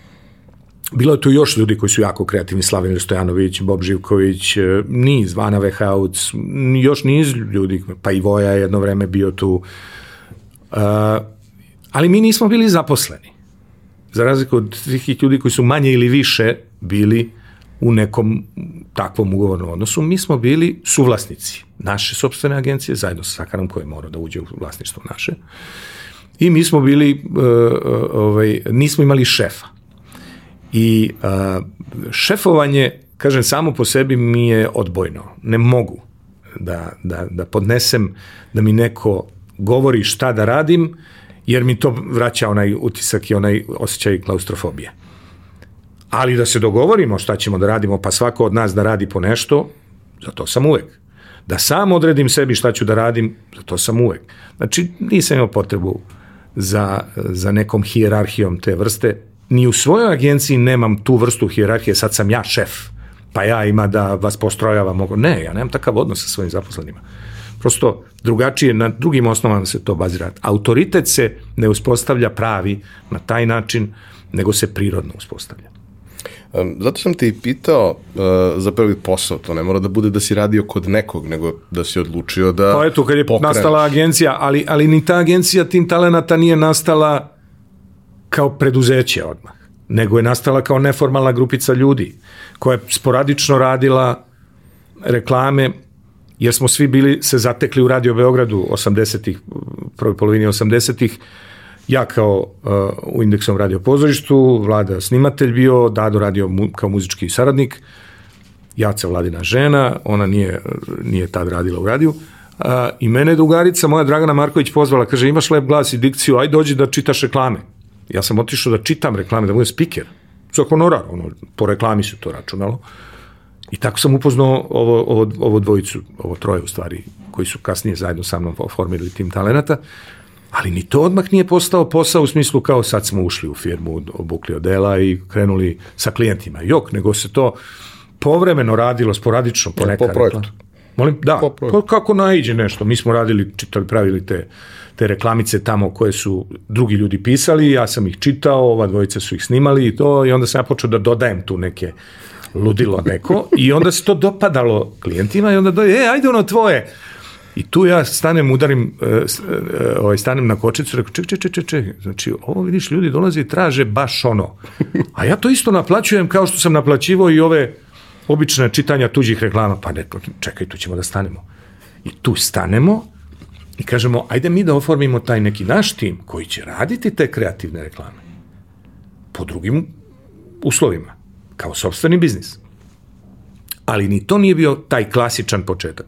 bilo je tu još ljudi koji su jako kreativni, Slavimir Stojanović, Bob Živković, e, niz, Vana Vehauc, još niz ljudi, pa i Voja je jedno vreme bio tu. Uh, ali mi nismo bili zaposleni za razliku od svih ljudi koji su manje ili više bili u nekom takvom ugovornom odnosu, mi smo bili suvlasnici naše sobstvene agencije, zajedno sa Sakarom koji je morao da uđe u vlasništvo naše. I mi smo bili, uh, ovaj, nismo imali šefa. I uh, šefovanje, kažem, samo po sebi mi je odbojno. Ne mogu da, da, da podnesem da mi neko govori šta da radim, jer mi to vraća onaj utisak i onaj osjećaj klaustrofobije. Ali da se dogovorimo šta ćemo da radimo, pa svako od nas da radi po nešto, za to sam uvek. Da sam odredim sebi šta ću da radim, za to sam uvek. Znači, nisam imao potrebu za, za nekom hijerarhijom te vrste. Ni u svojoj agenciji nemam tu vrstu hijerarhije, sad sam ja šef, pa ja ima da vas postrojavam. Ne, ja nemam takav odnos sa svojim zaposlenima. Prosto drugačije, na drugim osnovama se to bazira. Autoritet se ne uspostavlja pravi na taj način, nego se prirodno uspostavlja. Zato sam te i pitao uh, za prvi posao, to ne mora da bude da si radio kod nekog, nego da si odlučio da Pa eto, kad je pokreneš. nastala agencija, ali, ali ni ta agencija tim talenata nije nastala kao preduzeće odmah, nego je nastala kao neformalna grupica ljudi koja je sporadično radila reklame jer smo svi bili se zatekli u Radio Beogradu 80-ih, prvoj polovini 80-ih, ja kao uh, u indeksom radio pozorištu, Vlada snimatelj bio, Dado radio mu, kao muzički saradnik, Jaca Vladina žena, ona nije, nije tad radila u radiju, uh, i mene drugarica, moja Dragana Marković pozvala, kaže imaš lep glas i dikciju, aj dođi da čitaš reklame. Ja sam otišao da čitam reklame, da budem spiker. Za honorar, ono, po reklami su to računalo. I tako sam upoznao ovo, ovo, ovo dvojicu, ovo troje u stvari, koji su kasnije zajedno sa mnom oformili tim talenata, ali ni to odmah nije postao posao u smislu kao sad smo ušli u firmu, obukli odela i krenuli sa klijentima. Jok, nego se to povremeno radilo, sporadično, ponekad. Po projektu. Molim? Da, projektu. kako naiđe nešto. Mi smo radili, čitali, pravili te, te reklamice tamo koje su drugi ljudi pisali, ja sam ih čitao, ova dvojica su ih snimali i to, i onda sam ja počeo da dodajem tu neke ludilo neko i onda se to dopadalo klijentima i onda doje, e, ajde ono tvoje. I tu ja stanem, udarim, e, e, ovaj, stanem na kočicu, rekao, ček, ček, ček, ček, znači, ovo vidiš, ljudi dolaze i traže baš ono. A ja to isto naplaćujem kao što sam naplaćivao i ove obične čitanja tuđih reklama. Pa ne, čekaj, tu ćemo da stanemo. I tu stanemo i kažemo, ajde mi da oformimo taj neki naš tim koji će raditi te kreativne reklame po drugim uslovima kao sobstveni biznis. Ali ni to nije bio taj klasičan početak.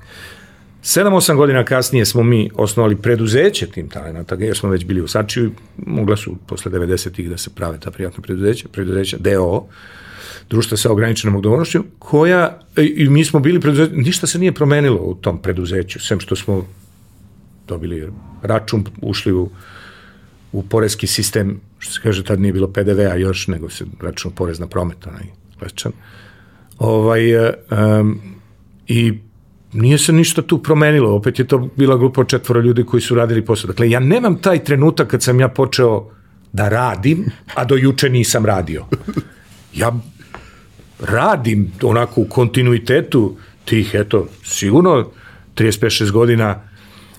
7-8 godina kasnije smo mi osnovali preduzeće tim talenata, jer smo već bili u Sačiju, mogla su posle 90-ih da se prave ta prijatna preduzeća, preduzeća DO, društva sa ograničenom odgovornošću, koja, i mi smo bili preduzeći, ništa se nije promenilo u tom preduzeću, sem što smo dobili račun, ušli u, u porezki sistem, što se kaže, tad nije bilo PDV-a još, nego se račun porez na promet, onaj lečan. Ovaj, um, I nije se ništa tu promenilo, opet je to bila grupa četvora ljudi koji su radili posao. Dakle, ja nemam taj trenutak kad sam ja počeo da radim, a do juče nisam radio. Ja radim onako u kontinuitetu tih, eto, sigurno 35-6 godina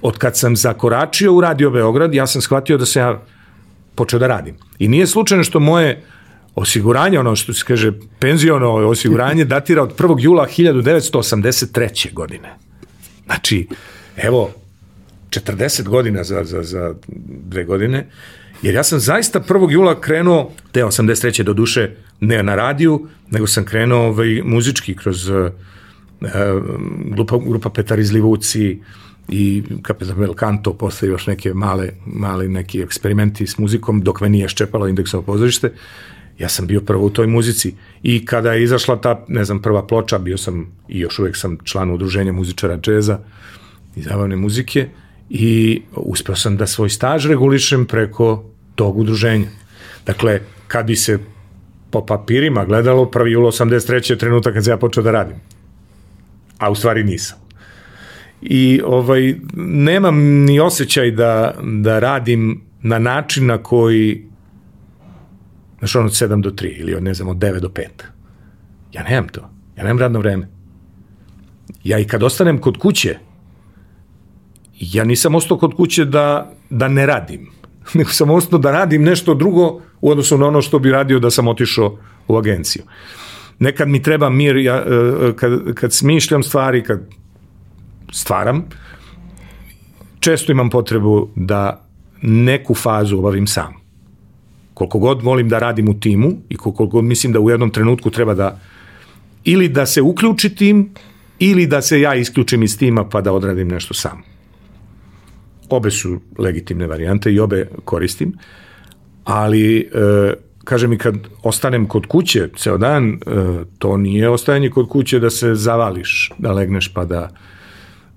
od kad sam zakoračio u Radio Beograd, ja sam shvatio da se ja počeo da radim. I nije slučajno što moje osiguranje, ono što se kaže penziono osiguranje, datira od 1. jula 1983. godine. Znači, evo, 40 godina za, za, za dve godine, jer ja sam zaista 1. jula krenuo, te 83. do duše, ne na radiju, nego sam krenuo ovaj, muzički kroz uh, grupa, grupa Petar iz Livuci, i Kapitan Belcanto, posle još neke male, male neki eksperimenti s muzikom, dok me nije ščepalo indeksovo pozorište, ja sam bio prvo u toj muzici i kada je izašla ta, ne znam, prva ploča, bio sam i još uvek sam član udruženja muzičara džeza i zabavne muzike i uspeo sam da svoj staž regulišem preko tog udruženja. Dakle, kad bi se po papirima gledalo, 1. jula 83. je trenutak kad se ja počeo da radim. A u stvari nisam i ovaj, nemam ni osjećaj da, da radim na način na koji znaš ono od 7 do 3 ili od ne znam od 9 do 5. Ja nemam to. Ja nemam radno vreme. Ja i kad ostanem kod kuće, ja nisam ostao kod kuće da, da ne radim, nego sam ostao da radim nešto drugo u odnosu na ono što bi radio da sam otišao u agenciju. Nekad mi treba mir, ja, e, e, kad, kad smišljam stvari, kad stvaram, često imam potrebu da neku fazu obavim sam. Koliko god volim da radim u timu i koliko god mislim da u jednom trenutku treba da ili da se uključi tim ili da se ja isključim iz tima pa da odradim nešto sam. Obe su legitimne varijante i obe koristim, ali e, kaže mi kad ostanem kod kuće ceo dan, e, to nije ostajanje kod kuće da se zavališ, da legneš pa da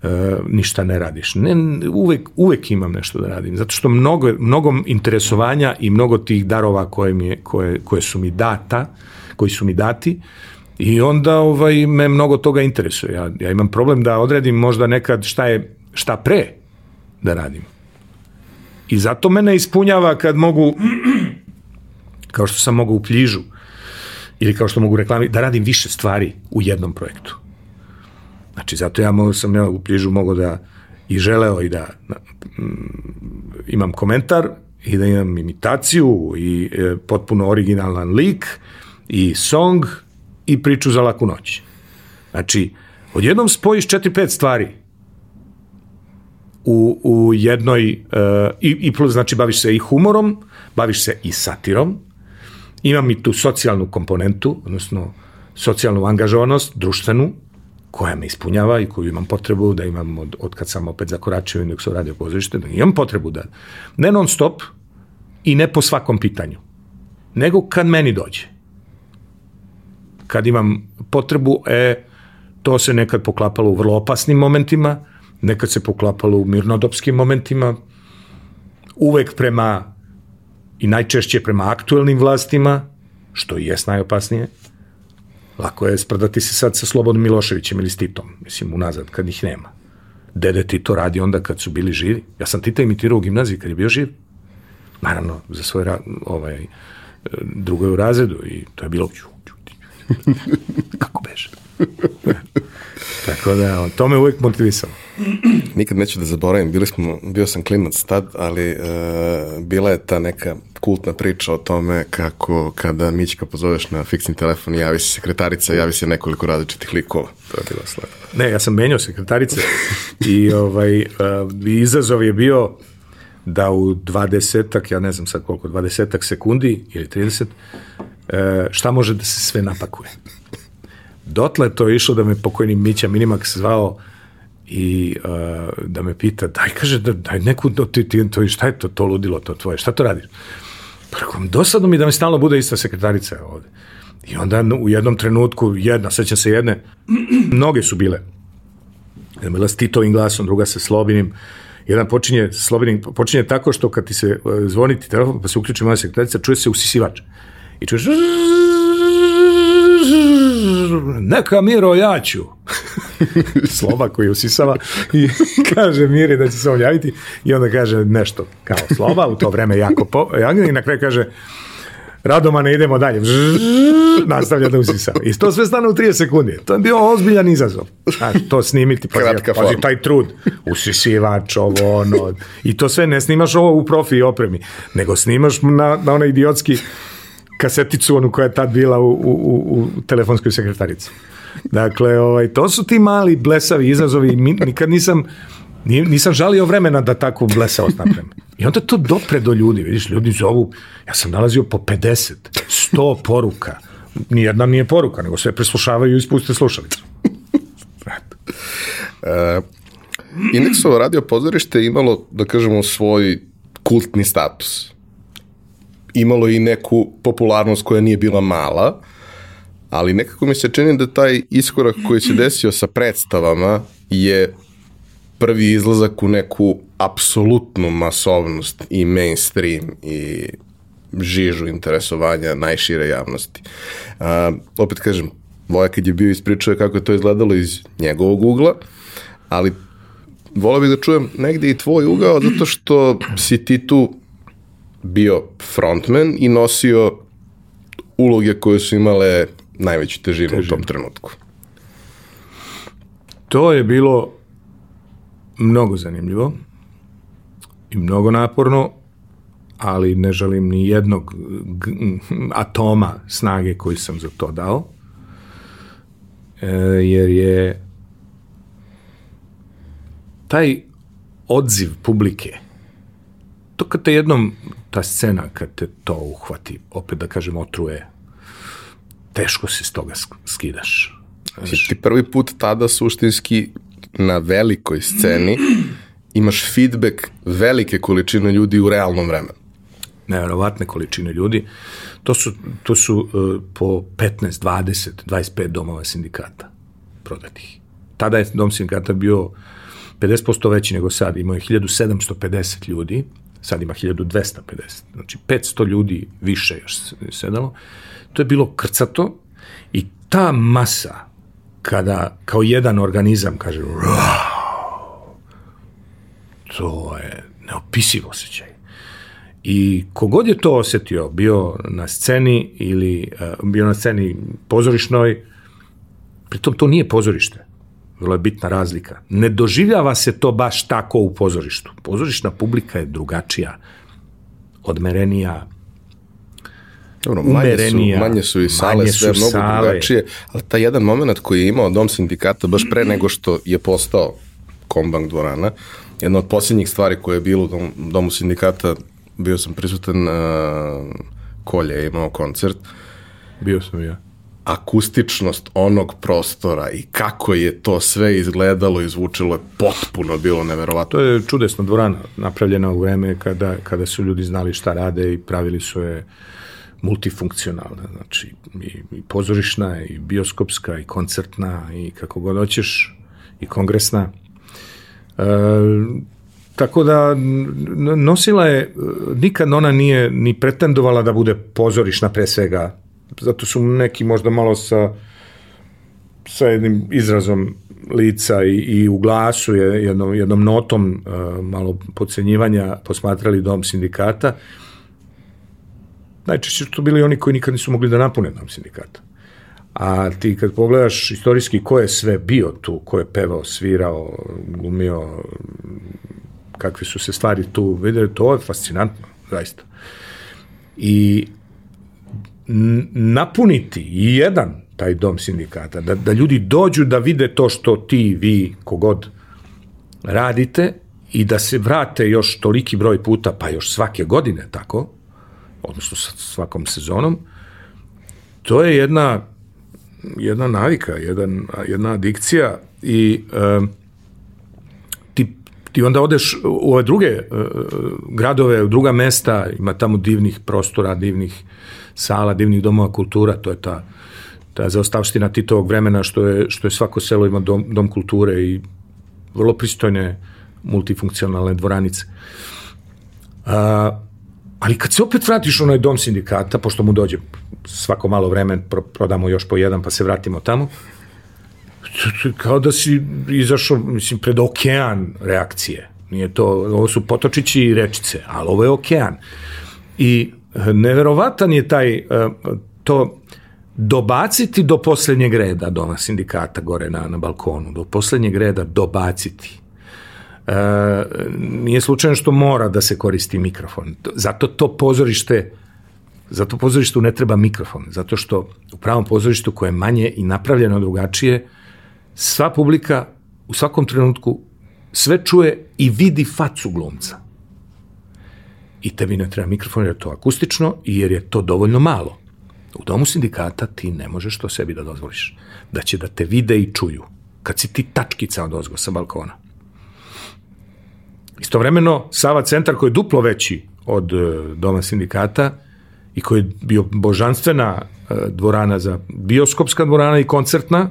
E, ništa ne radiš. Ne, uvek, uvek imam nešto da radim, zato što mnogo, mnogo interesovanja i mnogo tih darova koje, mi je, koje, koje su mi data, koji su mi dati, i onda ovaj, me mnogo toga interesuje. Ja, ja imam problem da odredim možda nekad šta je šta pre da radim. I zato mene ispunjava kad mogu, kao što sam mogu u pljižu, ili kao što mogu reklami, da radim više stvari u jednom projektu. Znači, zato ja mogu, sam ja u Pližu mogao da i želeo i da mm, imam komentar i da imam imitaciju i e, potpuno originalan lik i song i priču za laku noć. Znači, odjednom spojiš četiri, pet stvari u, u jednoj, e, i, i plus, znači, baviš se i humorom, baviš se i satirom, imam i tu socijalnu komponentu, odnosno socijalnu angažovanost, društvenu, koja me ispunjava i koju imam potrebu da imam od, od kad sam opet zakoračio i se radio pozorište, da imam potrebu da ne non stop i ne po svakom pitanju, nego kad meni dođe. Kad imam potrebu, e, to se nekad poklapalo u vrlo opasnim momentima, nekad se poklapalo u mirnodopskim momentima, uvek prema i najčešće prema aktuelnim vlastima, što i jes najopasnije, Lako je sprdati se sad sa Slobodom Miloševićem ili s Titom, mislim, unazad, kad ih nema. Dede Tito radi onda kad su bili živi. Ja sam Tita imitirao u gimnaziji kad je bio živ. Naravno, za svoj ovaj, drugoj u razredu i to je bilo kako beže. Tako da, to me uvijek motivisalo. Nikad neću da zaboravim, bili smo, bio sam klimac tad, ali e, bila je ta neka kultna priča o tome kako kada Mićka pozoveš na fiksni telefon javi se sekretarica, javi se nekoliko različitih likova. To je bilo slavno. Ne, ja sam menjao sekretarice i ovaj, uh, izazov je bio da u 20 ja ne znam sad koliko, 20 sekundi ili 30, uh, e, šta može da se sve napakuje. Dotle to je išlo da me pokojni Mića Minimax zvao i uh, da me pita, daj, kaže, da, daj neku, ti, ti, to, šta je to, to ludilo, to tvoje, šta to radiš? Rekom, dosadno mi da mi stalno bude ista sekretarica ovde. I onda u jednom trenutku, jedna, sećam se jedne, mnoge su bile. Jedna bila s Titovim glasom, druga sa Slobinim, jedan počinje, Slobinim, počinje tako što kad ti se e, zvoni ti telefon, pa se uključi moja sekretarica, čuje se usisivač. I čuješ neka Miro, ja ću. Sloba koji usisava i kaže Miri da će se on javiti i onda kaže nešto kao Sloba, u to vreme jako po, i na kraju kaže Radomane, idemo dalje. nastavlja da usisava. I to sve stane u 30 sekundi. To je bio ozbiljan izazov. Znaš, to snimiti, pa pazi taj trud. Usisivač, ovo, ono. I to sve ne snimaš ovo u profi opremi, nego snimaš na, na onaj idiotski kaseticu onu koja je tad bila u, u, u telefonskoj sekretarici. Dakle, ovaj, to su ti mali blesavi izazovi. Nikad nisam nisam žalio vremena da tako blesao napravim. I onda to dopre do ljudi, vidiš, ljudi zovu, ja sam nalazio po 50, 100 poruka. Nijedna nije poruka, nego sve preslušavaju i ispuste slušalicu. uh, Indeksovo radio pozorište imalo, da kažemo, svoj kultni status. Imalo i neku popularnost koja nije bila mala, ali nekako mi se čini da taj iskorak koji se desio sa predstavama je prvi izlazak u neku apsolutnu masovnost i mainstream i žižu interesovanja najšire javnosti. A, opet kažem, Voja kad je bio ispričao kako je to izgledalo iz njegovog ugla, ali volio bih da čujem negde i tvoj ugao, zato što si ti tu bio frontman i nosio uloge koje su imale najveću težinu, težinu. u tom trenutku. To je bilo mnogo zanimljivo i mnogo naporno, ali ne želim ni jednog atoma snage koji sam za to dao, e, jer je taj odziv publike, to kad te jednom, ta scena, kad te to uhvati, opet da kažem, otruje, teško se s toga skidaš. Znaš, ti prvi put tada suštinski na velikoj sceni imaš feedback velike količine ljudi u realnom vremenu. Neverovatne količine ljudi. To su, to su uh, po 15, 20, 25 domova sindikata prodatih. Tada je dom sindikata bio 50% veći nego sad, imao je 1750 ljudi, sad ima 1250, znači 500 ljudi više još sedalo. To je bilo krcato i ta masa kada kao jedan organizam kaže to je neopisiv osjećaj. I kogod je to osetio, bio na sceni ili uh, bio na sceni pozorišnoj, pritom to nije pozorište. Vrlo je bitna razlika. Ne doživljava se to baš tako u pozorištu. Pozorišna publika je drugačija, odmerenija, Dobro, manje su, manje su i sale, sve mnogo sale. drugačije, ali taj jedan moment koji je imao dom sindikata baš pre nego što je postao kombank dvorana, jedna od posljednjih stvari koje je bilo u dom, domu sindikata, bio sam prisutan, uh, Kolje je imao koncert. Bio sam ja. Akustičnost onog prostora i kako je to sve izgledalo i zvučilo je potpuno bilo neverovatno. To je čudesna dvorana, napravljena u vreme kada, kada su ljudi znali šta rade i pravili su je multifunkcionalna, znači i, i pozorišna, i bioskopska, i koncertna, i kako god hoćeš, i kongresna. E, tako da nosila je, nikad ona nije ni pretendovala da bude pozorišna pre svega, zato su neki možda malo sa sa jednim izrazom lica i, i u glasu, jednom, jednom notom uh, malo pocenjivanja posmatrali dom sindikata, najčešće su to bili oni koji nikad nisu mogli da napune dom sindikata. A ti kad pogledaš istorijski ko je sve bio tu, ko je pevao, svirao, glumio, kakve su se stvari tu videli, to je fascinantno, zaista. I napuniti i jedan taj dom sindikata, da, da ljudi dođu da vide to što ti, vi, kogod radite i da se vrate još toliki broj puta, pa još svake godine tako, odnosno sa svakom sezonom, to je jedna, jedna navika, jedan, jedna adikcija i uh, ti, ti onda odeš u ove druge uh, gradove, u druga mesta, ima tamo divnih prostora, divnih sala divnih domova kultura, to je ta, ta zaostavština Titovog vremena što je, što je svako selo ima dom, dom kulture i vrlo pristojne multifunkcionalne dvoranice. A, ali kad se opet vratiš u onaj dom sindikata, pošto mu dođe svako malo vreme, prodamo još po jedan pa se vratimo tamo, kao da si izašao, mislim, pred okean reakcije. Nije to, ovo su potočići i rečice, ali ovo je okean. I neverovatan je taj, e, to, dobaciti do poslednjeg reda doma sindikata gore na, na balkonu, do poslednjeg reda dobaciti. E, nije slučajno što mora da se koristi mikrofon. Zato to pozorište zato pozorištu ne treba mikrofon, zato što u pravom pozorištu koje je manje i napravljeno drugačije, sva publika u svakom trenutku sve čuje i vidi facu glumca. I tebi ne treba mikrofon jer je to akustično i jer je to dovoljno malo. U domu sindikata ti ne možeš to sebi da dozvoliš. Da će da te vide i čuju. Kad si ti tačkica od ozgo sa balkona. Istovremeno, Sava centar koji je duplo veći od e, doma sindikata i koji je bio božanstvena e, dvorana za bioskopska dvorana i koncertna,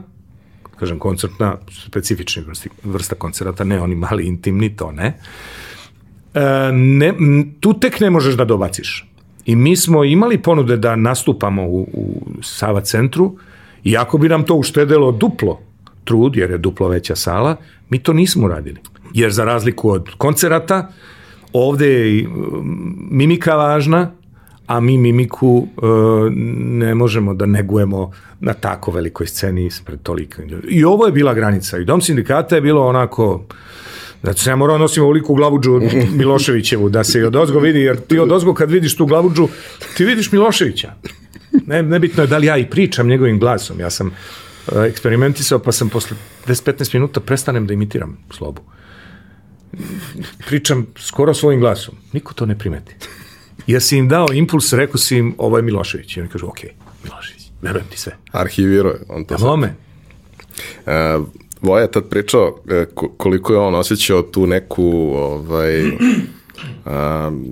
kažem koncertna, specifični vrsti, vrsta koncerata, ne oni mali intimni, to ne. E, ne, tu tek ne možeš da dobaciš. I mi smo imali ponude da nastupamo u, u Sava centru, iako bi nam to uštedelo duplo trud, jer je duplo veća sala, mi to nismo radili. Jer za razliku od koncerata, ovde je mimika važna, a mi mimiku e, ne možemo da negujemo na tako velikoj sceni ispred toliko. I ovo je bila granica. I dom sindikata je bilo onako Znači, sam ja morao nosim ovoliku glavuđu Miloševićevu, da se i od ozgo vidi, jer ti od ozgo kad vidiš tu glavuđu, ti vidiš Miloševića. Ne, nebitno je da li ja i pričam njegovim glasom. Ja sam uh, eksperimentisao, pa sam posle 10-15 minuta prestanem da imitiram slobu. Pričam skoro svojim glasom. Niko to ne primeti. Ja si im dao impuls, rekao si im, ovo je Milošević. I oni kažu, ok, Milošević, verujem ti sve. Arhivirao je on to. Sve. Uh, Voja je tad pričao e, koliko je on osjećao tu neku ovaj, um,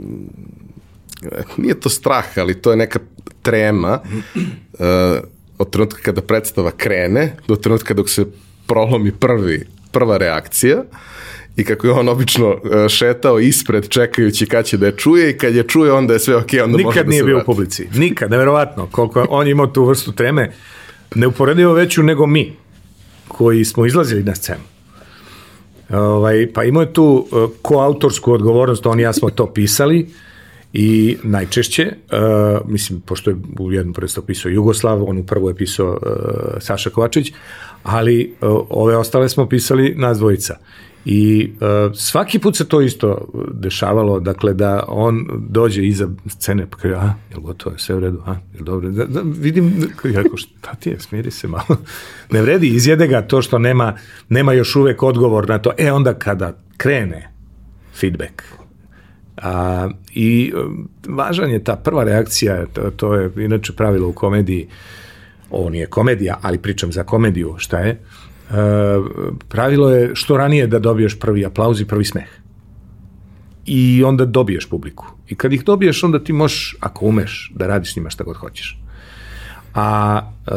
nije to strah, ali to je neka trema uh, od trenutka kada predstava krene do trenutka dok se prolomi prvi, prva reakcija i kako je on obično šetao ispred čekajući kad će da je čuje i kad je čuje onda je sve ok, onda Nikad može da nije bio vrati. u publici, nikad, neverovatno. Koliko on imao tu vrstu treme neuporedivo veću nego mi koji smo izlazili na scenu. Ovaj, pa imao je tu uh, koautorsku odgovornost, on i ja smo to pisali i najčešće, uh, mislim, pošto je u jednom predstavu pisao Jugoslav, on u prvu je pisao uh, Saša Kovačić, ali uh, ove ostale smo pisali nas dvojica. I uh, svaki put se to isto dešavalo, dakle da on dođe iza scene pa kaže, a, je li gotovo, sve u redu, a, je li dobro, da, da, vidim, ja rekao, šta ti je, smiri se malo, ne vredi, izjede ga to što nema, nema još uvek odgovor na to, e onda kada krene feedback, a, i važan je ta prva reakcija, to, to je inače pravilo u komediji, ovo nije komedija, ali pričam za komediju, šta je, pravilo je što ranije da dobiješ prvi aplauz i prvi smeh. I onda dobiješ publiku. I kad ih dobiješ, onda ti možeš, ako umeš, da radiš s njima šta god hoćeš. A e,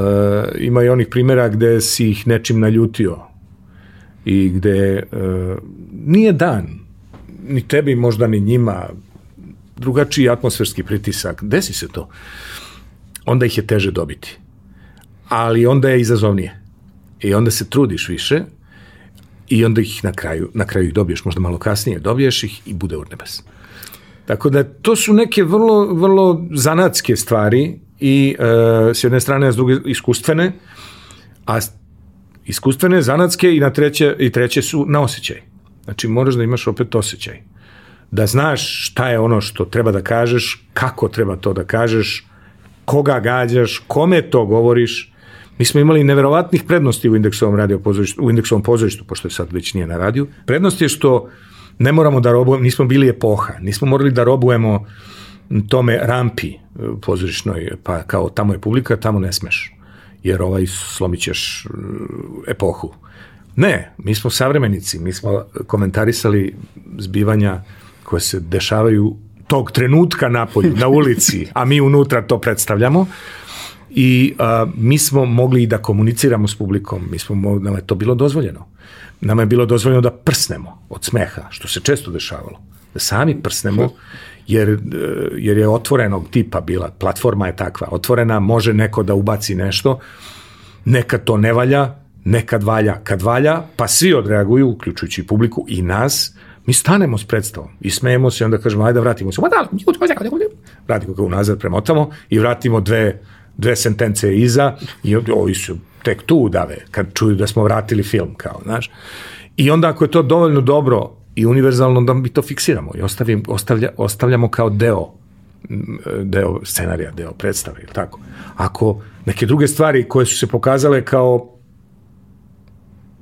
ima i onih primjera gde si ih nečim naljutio i gde e, nije dan, ni tebi možda ni njima, drugačiji atmosferski pritisak, desi se to. Onda ih je teže dobiti. Ali onda je izazovnije I onda se trudiš više i onda ih na kraju, na kraju ih dobiješ, možda malo kasnije, dobiješ ih i bude urnebes. Tako da to su neke vrlo, vrlo zanatske stvari i e, s jedne strane, a s druge iskustvene, a iskustvene, zanatske i na treće, i treće su na osjećaj. Znači moraš da imaš opet osjećaj. Da znaš šta je ono što treba da kažeš, kako treba to da kažeš, koga gađaš, kome to govoriš, Mi smo imali neverovatnih prednosti u indeksovom radio pozorištu, u indeksovom pozorištu, pošto je sad već nije na radiju. Prednost je što ne moramo da robujemo, nismo bili epoha, nismo morali da robujemo tome rampi e, pozorišnoj, pa kao tamo je publika, tamo ne smeš, jer ovaj slomit ćeš e, epohu. Ne, mi smo savremenici, mi smo komentarisali zbivanja koje se dešavaju tog trenutka napolju, na ulici, a mi unutra to predstavljamo. I mi smo mogli i da komuniciramo s publikom, mi smo, nam je to bilo dozvoljeno. Nama je bilo dozvoljeno da prsnemo od smeha, što se često dešavalo. Da sami prsnemo, jer, e, jer je otvorenog tipa bila, platforma je takva, otvorena, može neko da ubaci nešto, nekad to ne valja, nekad valja, kad valja, pa svi odreaguju, uključujući publiku i nas, mi stanemo s predstavom i smejemo se i onda kažemo, ajde vratimo se, vratimo ga unazad, premotamo i vratimo dve, dve sentence iza i ovi su tek tu dave, kad čuju da smo vratili film, kao, znaš. I onda ako je to dovoljno dobro i univerzalno, onda mi to fiksiramo i ostavim, ostavlja, ostavljamo kao deo deo scenarija, deo predstave, ili tako. Ako neke druge stvari koje su se pokazale kao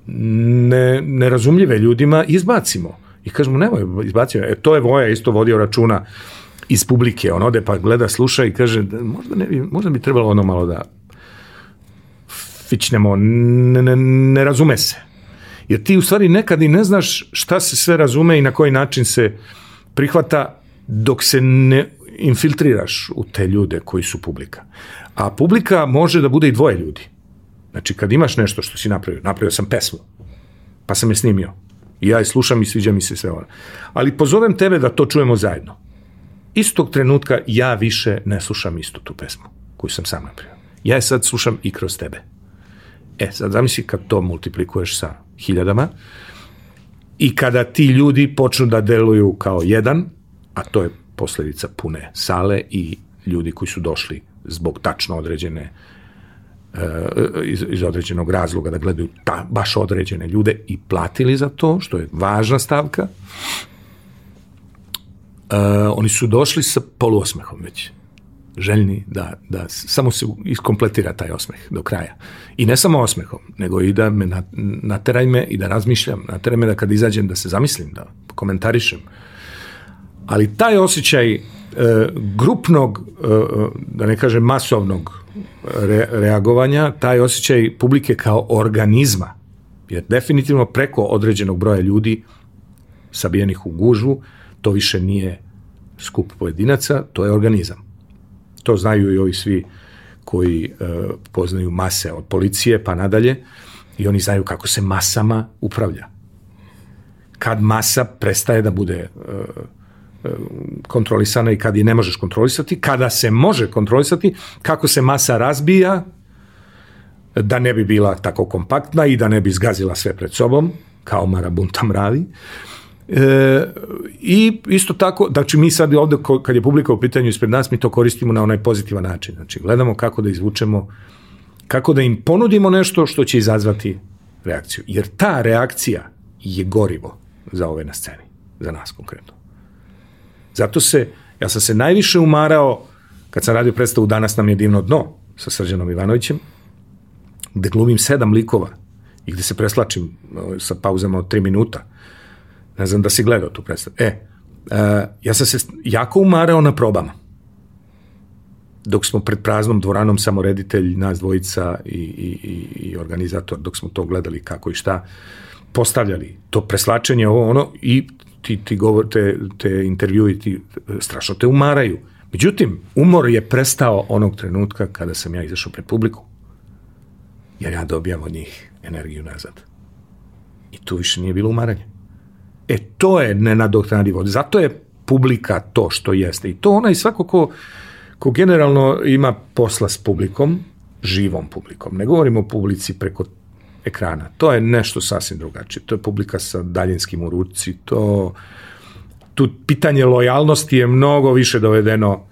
ne, nerazumljive ljudima, izbacimo. I kažemo, nemoj, izbacio. E, to je Voja isto vodio računa iz publike. On ode pa gleda, sluša i kaže, možda, ne, možda bi trebalo ono malo da fičnemo, ne, ne, ne razume se. Jer ti u stvari nekad i ne znaš šta se sve razume i na koji način se prihvata dok se ne infiltriraš u te ljude koji su publika. A publika može da bude i dvoje ljudi. Znači, kad imaš nešto što si napravio, napravio sam pesmu, pa sam je snimio, i ja je slušam i sviđa mi se sve ono. Ali pozovem tebe da to čujemo zajedno. Istog trenutka ja više ne slušam istu tu pesmu koju sam sam napravio. Ja je sad slušam i kroz tebe. E, sad zamisli kad to multiplikuješ sa hiljadama i kada ti ljudi počnu da deluju kao jedan, a to je posledica pune sale i ljudi koji su došli zbog tačno određene e, iz, iz određenog razloga da gledaju ta, baš određene ljude i platili za to, što je važna stavka. Uh, oni su došli sa poluosmehom već željni da, da samo se iskompletira taj osmeh do kraja. I ne samo osmehom, nego i da me nateraj me i da razmišljam, nateraj me da kad izađem da se zamislim, da komentarišem. Ali taj osjećaj e, grupnog, e, da ne kažem masovnog re, reagovanja, taj osjećaj publike kao organizma, jer definitivno preko određenog broja ljudi sabijenih u gužvu, to više nije skup pojedinaca, to je organizam. To znaju i ovi svi koji e, poznaju mase od policije pa nadalje i oni znaju kako se masama upravlja. Kad masa prestaje da bude e, e, kontrolisana i kad je ne možeš kontrolisati, kada se može kontrolisati, kako se masa razbija, da ne bi bila tako kompaktna i da ne bi zgazila sve pred sobom, kao marabunta mravi, E, I isto tako, znači mi sad ovde kad je publika u pitanju ispred nas, mi to koristimo na onaj pozitivan način. Znači gledamo kako da izvučemo, kako da im ponudimo nešto što će izazvati reakciju. Jer ta reakcija je gorivo za ove na sceni, za nas konkretno. Zato se, ja sam se najviše umarao kad sam radio predstavu Danas nam je divno dno sa Srđanom Ivanovićem, gde glumim sedam likova i gde se preslačim sa pauzama od tri minuta Ne znam da si gledao tu predstavu. E, uh, ja sam se jako umarao na probama. Dok smo pred praznom dvoranom samo reditelj, nas dvojica i, i, i organizator, dok smo to gledali kako i šta, postavljali to preslačenje, ovo ono, i ti, ti govor, te, te intervjui ti strašno te umaraju. Međutim, umor je prestao onog trenutka kada sam ja izašao pred publiku. Jer ja dobijam od njih energiju nazad. I tu više nije bilo umaranje. E to je nenadoknadivo. Zato je publika to što jeste. I to ona i svako ko, ko generalno ima posla s publikom, živom publikom. Ne govorimo o publici preko ekrana. To je nešto sasvim drugačije. To je publika sa daljinskim u ruci. To, tu pitanje lojalnosti je mnogo više dovedeno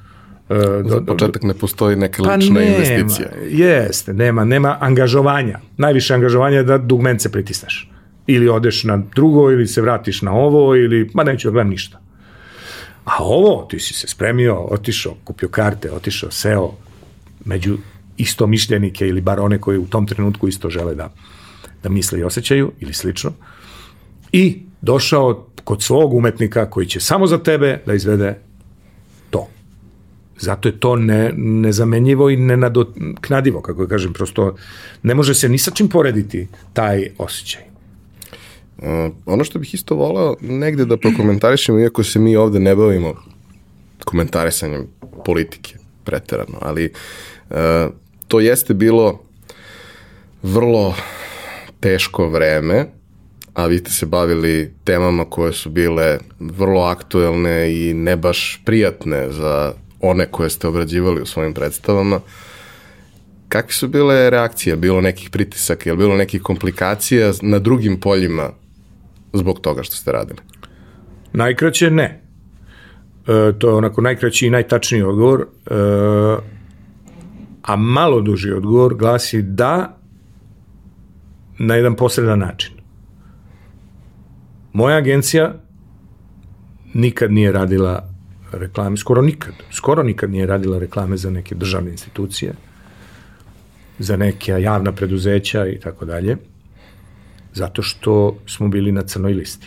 Uh, Za početak ne postoji neka pa lična nema, investicija. Jeste, nema, nema angažovanja. Najviše angažovanja je da dugmence pritisneš ili odeš na drugo, ili se vratiš na ovo, ili, ma neću da gledam ništa. A ovo, ti si se spremio, otišao, kupio karte, otišao, seo među isto mišljenike ili bar one koji u tom trenutku isto žele da, da misle i osjećaju ili slično. I došao kod svog umetnika koji će samo za tebe da izvede to. Zato je to ne, nezamenjivo i nenadoknadivo, kako kažem, prosto ne može se ni sa čim porediti taj osjećaj. Uh, ono što bih isto volao negde da prokomentarišemo, iako se mi ovde ne bavimo komentarisanjem politike preterano, ali to jeste bilo vrlo teško vreme, a vi ste se bavili temama koje su bile vrlo aktuelne i ne baš prijatne za one koje ste obrađivali u svojim predstavama. Kakve su bile reakcije? Bilo nekih pritisaka, je bilo nekih komplikacija na drugim poljima zbog toga što ste radili? Najkraće ne. E, to je onako najkraći i najtačniji odgovor. E, a malo duži odgovor glasi da na jedan posredan način. Moja agencija nikad nije radila reklame, skoro nikad, skoro nikad nije radila reklame za neke državne institucije, za neke javna preduzeća i tako dalje, zato što smo bili na crnoj listi.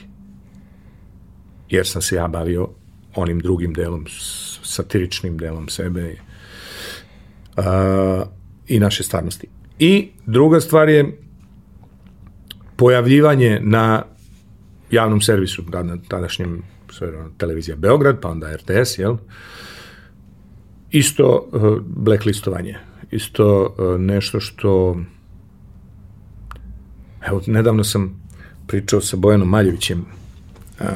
Jer sam se ja bavio onim drugim delom, satiričnim delom sebe a, i naše stvarnosti. I druga stvar je pojavljivanje na javnom servisu, na tadašnjem televizija Beograd, pa onda RTS, jel? Isto uh, blacklistovanje, isto uh, nešto što evo, nedavno sam pričao sa Bojanom Maljevićem uh,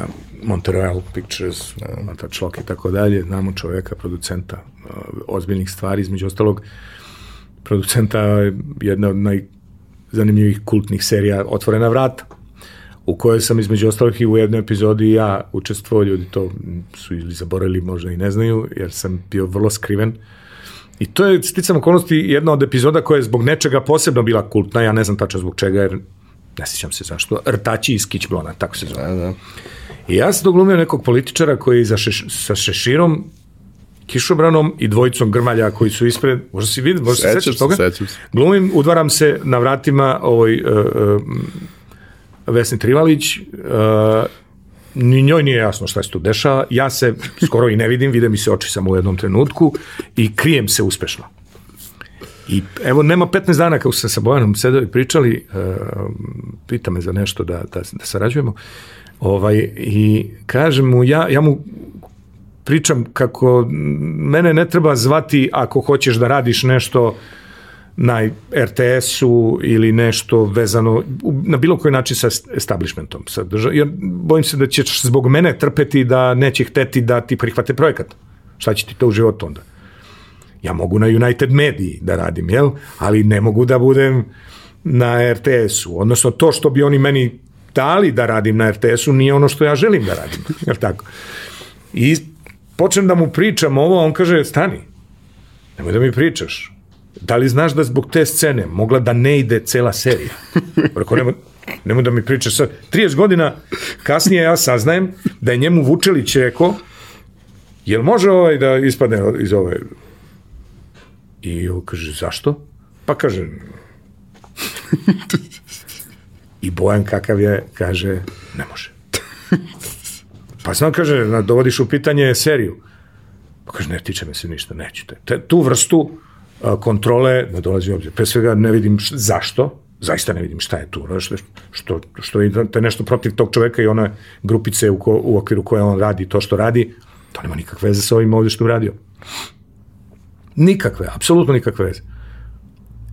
Montreal Pictures, Mata Člok i tako dalje, znamo čoveka, producenta uh, ozbiljnih stvari, između ostalog producenta jedna od najzanimljivih kultnih serija Otvorena vrata u kojoj sam između ostalih i u jednoj epizodi ja učestvovao, ljudi to su ili zaboravili, možda i ne znaju, jer sam bio vrlo skriven. I to je, sticam okolnosti, jedna od epizoda koja je zbog nečega posebno bila kultna, ja ne znam tačno zbog čega, jer ne sjećam se zašto, Rtači iz Kićblona, tako se zove. Da, da. I ja sam doglumio nekog političara koji za šeš, sa šeširom, kišobranom i dvojicom grmalja koji su ispred, možda si vidi, možda se sećaš toga? Sećam se. Glumim, udvaram se na vratima ovoj, uh, uh, Vesni Trivalić, uh, ni njoj nije jasno šta se tu dešava, ja se skoro i ne vidim, vide mi se oči samo u jednom trenutku i krijem se uspešno. I evo, nema 15 dana kako se sa Bojanom sedeli i pričali, uh, pita me za nešto da, da, da sarađujemo, ovaj, i kažem mu, ja, ja mu pričam kako mene ne treba zvati ako hoćeš da radiš nešto na RTS-u ili nešto vezano na bilo koji način sa establishmentom. Sa držav... Jer bojim se da ćeš zbog mene trpeti da neće hteti da ti prihvate projekat. Šta će ti to u životu onda? Ja mogu na United Mediji da radim, jel? Ali ne mogu da budem na RTS-u. Odnosno, to što bi oni meni dali da radim na RTS-u nije ono što ja želim da radim. Jel tako? I počnem da mu pričam ovo, on kaže, stani, nemoj da mi pričaš da li znaš da zbog te scene mogla da ne ide cela serija? Rekao, nemoj, nemoj da mi pričaš sad. 30 godina kasnije ja saznajem da je njemu Vučelić rekao, jel može ovaj da ispadne iz ove... I on kaže, zašto? Pa kaže, I Bojan kakav je, kaže, ne može. Pa sam kaže, dovodiš u pitanje seriju. Pa kaže, ne tiče me se ništa, nećete. Te, tu vrstu kontrole ne dolazi obzir. Pre svega ne vidim š, zašto, zaista ne vidim šta je tu, što, što, što je nešto protiv tog čoveka i one grupice u, ko, u okviru koje on radi to što radi, to nema nikakve veze sa ovim ovde što uradio. Nikakve, apsolutno nikakve veze.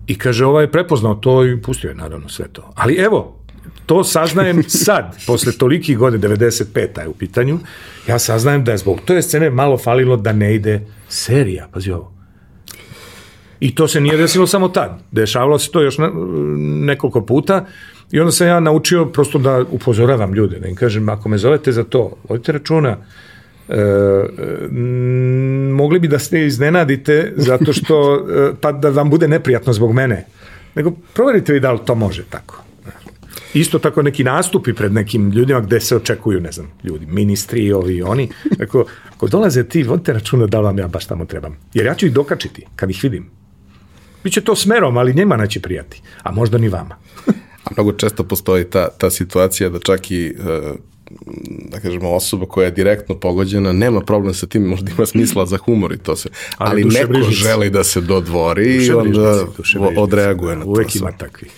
I kaže, ovaj je prepoznao to i pustio je naravno sve to. Ali evo, to saznajem sad, posle toliki godine, 95. je u pitanju, ja saznajem da je zbog toj scene malo falilo da ne ide serija, pazi ovo. I to se nije desilo samo tad. Dešavalo se to još nekoliko puta i onda sam ja naučio prosto da upozoravam ljude, da im kažem, ako me zovete za to, vodite računa, e, mogli bi da se iznenadite zato što, e, pa da vam bude neprijatno zbog mene. Nego proverite vi da li to može tako. Isto tako neki nastupi pred nekim ljudima gde se očekuju, ne znam, ljudi, ministri, ovi oni. Ako, ako dolaze ti, vodite računa da vam ja baš tamo trebam. Jer ja ću ih dokačiti kad ih vidim. Biće to smerom, ali njema neće prijati, a možda ni vama. a mnogo često postoji ta, ta situacija da čak i e, da kažemo, osoba koja je direktno pogođena, nema problem sa tim, možda ima smisla za humor i to se, ali, ali neko brižnici. želi da se dodvori i onda odreaguje na to. Uvek ima takvih.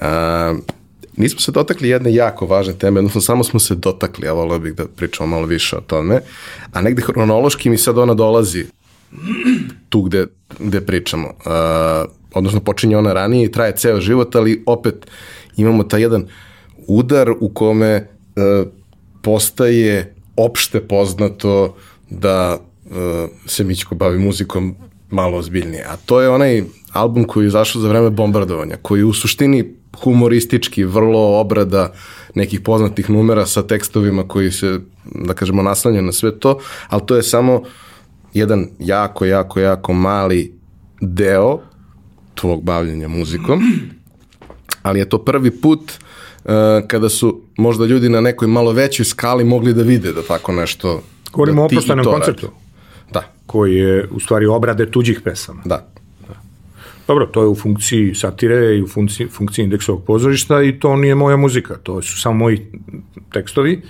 A, nismo se dotakli jedne jako važne teme, odnosno samo smo se dotakli, ja volio bih da pričamo malo više o tome, a negde hronološki mi sad ona dolazi tu gde, gde pričamo. Uh, odnosno počinje ona ranije i traje ceo život, ali opet imamo taj jedan udar u kome uh, postaje opšte poznato da uh, se Mićko bavi muzikom malo ozbiljnije. A to je onaj album koji je izašao za vreme bombardovanja, koji u suštini humoristički, vrlo obrada nekih poznatih numera sa tekstovima koji se, da kažemo, naslanjaju na sve to, ali to je samo jedan jako, jako, jako mali deo tvog bavljenja muzikom, ali je to prvi put kada su možda ljudi na nekoj malo većoj skali mogli da vide da tako nešto... Govorimo da o oprostanom koncertu. Da. Koji je u stvari obrade tuđih pesama. Da. Dobro, to je u funkciji satire i u funkciji, funkciji indeksovog pozorišta i to nije moja muzika, to su samo moji tekstovi,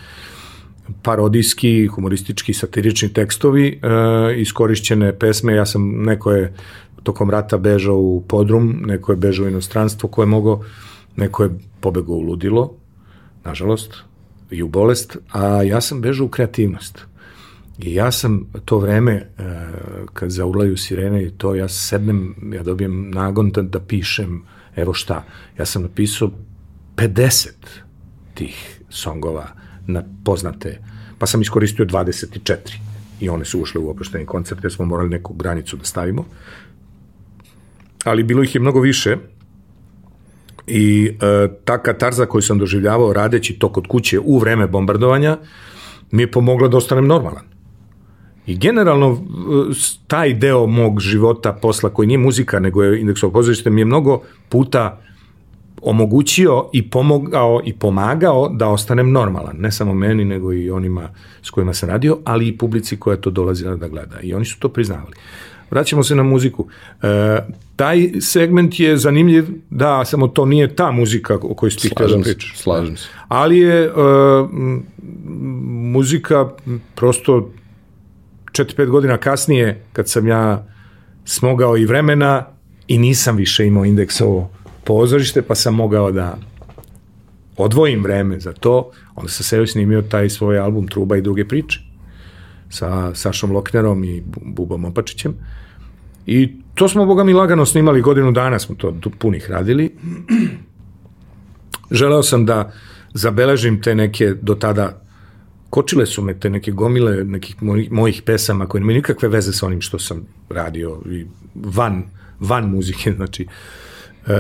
parodijski, humoristički, satirični tekstovi, e, iskorišćene pesme, ja sam, neko je tokom rata bežao u podrum, neko je bežao u inostranstvo koje je mogo, neko je pobegao u ludilo, nažalost, i u bolest, a ja sam bežao u kreativnost. I ja sam to vreme, e, kad zaulaju sirene i to, ja sednem, ja dobijem nagon da, da pišem, evo šta, ja sam napisao 50 tih songova na poznate, pa sam iskoristio 24 i one su ušle u oprošteni koncert, jer smo morali neku granicu da stavimo. Ali bilo ih je mnogo više i e, ta katarza koju sam doživljavao radeći to kod kuće u vreme bombardovanja mi je pomogla da ostanem normalan. I generalno e, taj deo mog života posla koji nije muzika nego je indeksovo pozorište mi je mnogo puta omogućio i pomogao i pomagao da ostanem normalan, ne samo meni nego i onima s kojima sam radio, ali i publici koja to dolazila da gleda i oni su to priznavali. Vraćamo se na muziku. E, taj segment je zanimljiv, da, samo to nije ta muzika o kojoj ti htio da pričaš. Slažem se. Ali je e, muzika prosto 4-5 godina kasnije, kad sam ja smogao i vremena i nisam više imao indeksovo pozorište, pa sam mogao da odvojim vreme za to, onda sam se snimio taj svoj album Truba i druge priče sa Sašom Loknerom i Bubom Opačićem. I to smo, boga mi, lagano snimali, godinu dana smo to punih radili. Želeo sam da zabeležim te neke do tada kočile su me te neke gomile nekih mojih, pesama koje nemaju nikakve veze sa onim što sam radio i van, van muzike, znači e,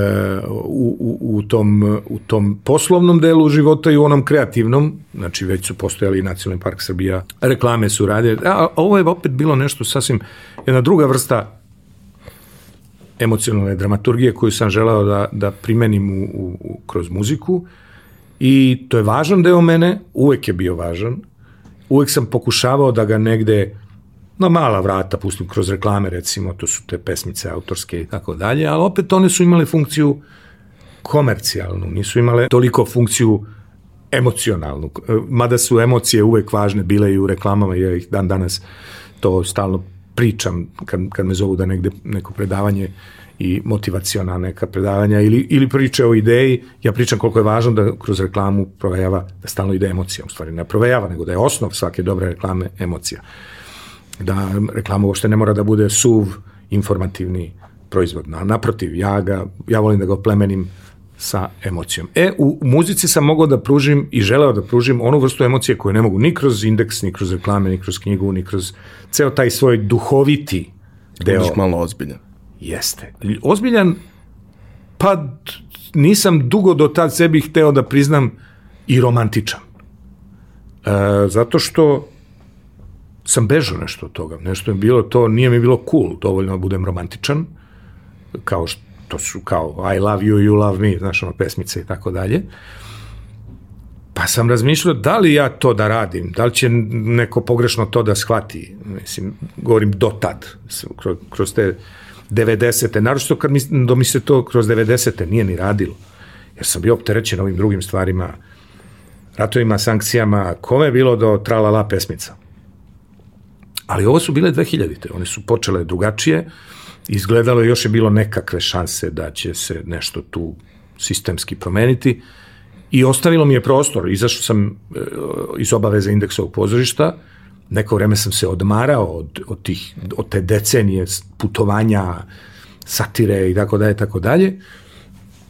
u, u, u, tom, u tom poslovnom delu života i u onom kreativnom, znači već su postojali i Nacionalni park Srbija, reklame su radile, a ovo je opet bilo nešto sasvim, jedna druga vrsta emocionalne dramaturgije koju sam želao da, da primenim u, u, kroz muziku, I to je važan deo mene, uvek je bio važan. Uvek sam pokušavao da ga negde na mala vrata pustim kroz reklame recimo, to su te pesmice autorske i tako dalje, ali opet one su imale funkciju komercijalnu, nisu imale toliko funkciju emocionalnu, mada su emocije uvek važne bile i u reklamama, ja ih dan danas to stalno pričam kad, kad me zovu da negde neko predavanje i motivaciona neka predavanja ili, ili priče o ideji, ja pričam koliko je važno da kroz reklamu provejava, da stalno ide emocija, u stvari ne provejava, nego da je osnov svake dobre reklame emocija. Da reklama uopšte ne mora da bude suv, informativni proizvod. Na, naprotiv, ja, ga, ja volim da ga oplemenim sa emocijom. E, u muzici sam mogao da pružim i želeo da pružim onu vrstu emocije koju ne mogu ni kroz indeks, ni kroz reklame, ni kroz knjigu, ni kroz ceo taj svoj duhoviti deo. Budiš malo ozbiljan. Jeste. Ozbiljan, pa nisam dugo do tad sebi hteo da priznam i romantičan. E, zato što sam bežao nešto od toga. Nešto je bilo to, nije mi bilo cool dovoljno da budem romantičan, kao što to su kao I love you, you love me, znaš, ono, pesmice i tako dalje. Pa sam razmišljao da li ja to da radim, da li će neko pogrešno to da shvati, mislim, govorim do tad, kroz, te 90. Naravno kad mi, do mi se to kroz 90. nije ni radilo. Jer sam bio opterećen ovim drugim stvarima, ratovima, sankcijama, kome je bilo do tralala pesmica. Ali ovo su bile 2000. One su počele drugačije, izgledalo još je bilo nekakve šanse da će se nešto tu sistemski promeniti I ostavilo mi je prostor, izašao sam e, iz obaveze indeksovog pozorišta, neko vreme sam se odmarao od, od, tih, od te decenije putovanja, satire i tako dalje, tako dalje.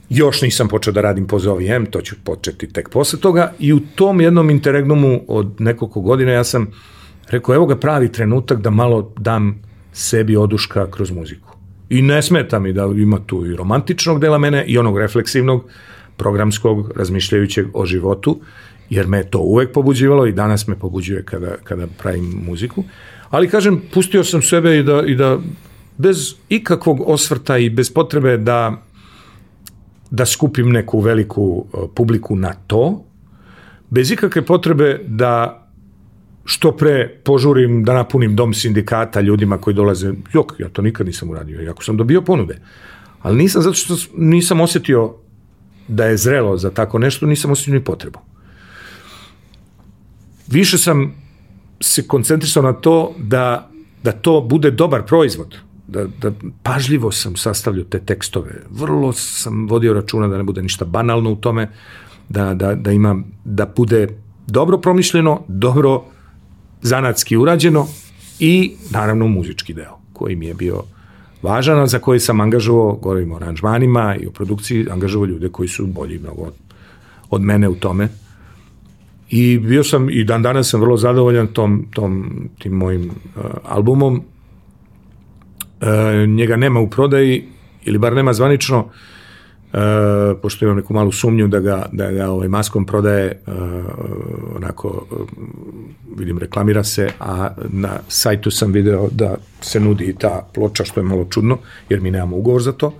Još nisam počeo da radim po Zovi M, to ću početi tek posle toga. I u tom jednom interregnumu od nekoliko godina ja sam rekao, evo ga pravi trenutak da malo dam sebi oduška kroz muziku. I ne smeta mi da ima tu i romantičnog dela mene i onog refleksivnog, programskog, razmišljajućeg o životu, jer me to uvek pobuđivalo i danas me pobuđuje kada, kada pravim muziku. Ali kažem, pustio sam sebe i da, i da bez ikakvog osvrta i bez potrebe da da skupim neku veliku e, publiku na to, bez ikakve potrebe da što pre požurim da napunim dom sindikata ljudima koji dolaze, jok, ja to nikad nisam uradio, iako sam dobio ponude. Ali nisam, zato što nisam osetio da je zrelo za tako nešto, nisam osetio ni potrebu. Više sam se koncentrisao na to da, da to bude dobar proizvod, da, da pažljivo sam sastavljao te tekstove, vrlo sam vodio računa da ne bude ništa banalno u tome, da, da, da ima, da bude dobro promišljeno, dobro zanatski urađeno i naravno muzički deo koji mi je bio važan, za koji sam angažovao, govorim o aranžmanima i o produkciji, angažovao ljude koji su bolji mnogo od, od mene u tome. I bio sam, i dan danas sam vrlo zadovoljan tom, tom tim mojim uh, albumom. Uh, njega nema u prodaji, ili bar nema zvanično, Uh, pošto imam neku malu sumnju da ga, da ga ovaj maskom prodaje uh, onako uh, vidim reklamira se a na sajtu sam video da se nudi ta ploča što je malo čudno jer mi nemamo ugovor za to.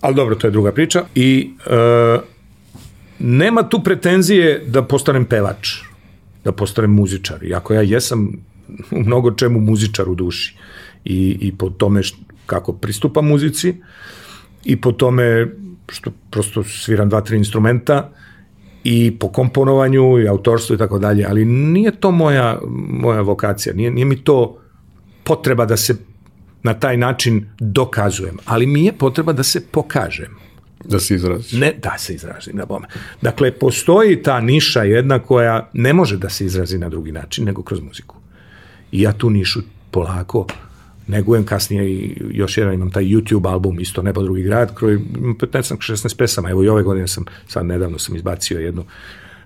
Ali dobro to je druga priča. I uh, nema tu pretenzije da postanem pevač da postanem muzičar iako ja jesam u mnogo čemu muzičar u duši. I, i po tome št, kako pristupam muzici i po tome što prosto sviram dva, tri instrumenta i po komponovanju i autorstvu i tako dalje, ali nije to moja, moja vokacija, nije, nije mi to potreba da se na taj način dokazujem, ali mi je potreba da se pokažem. Da se izraziš. Ne, da se izrazim, na bome. Dakle, postoji ta niša jedna koja ne može da se izrazi na drugi način nego kroz muziku. I ja tu nišu polako negujem kasnije i još jedan imam taj YouTube album isto Nebo drugi grad koji ima 15-16 pesama, evo i ove godine sam sad nedavno sam izbacio jednu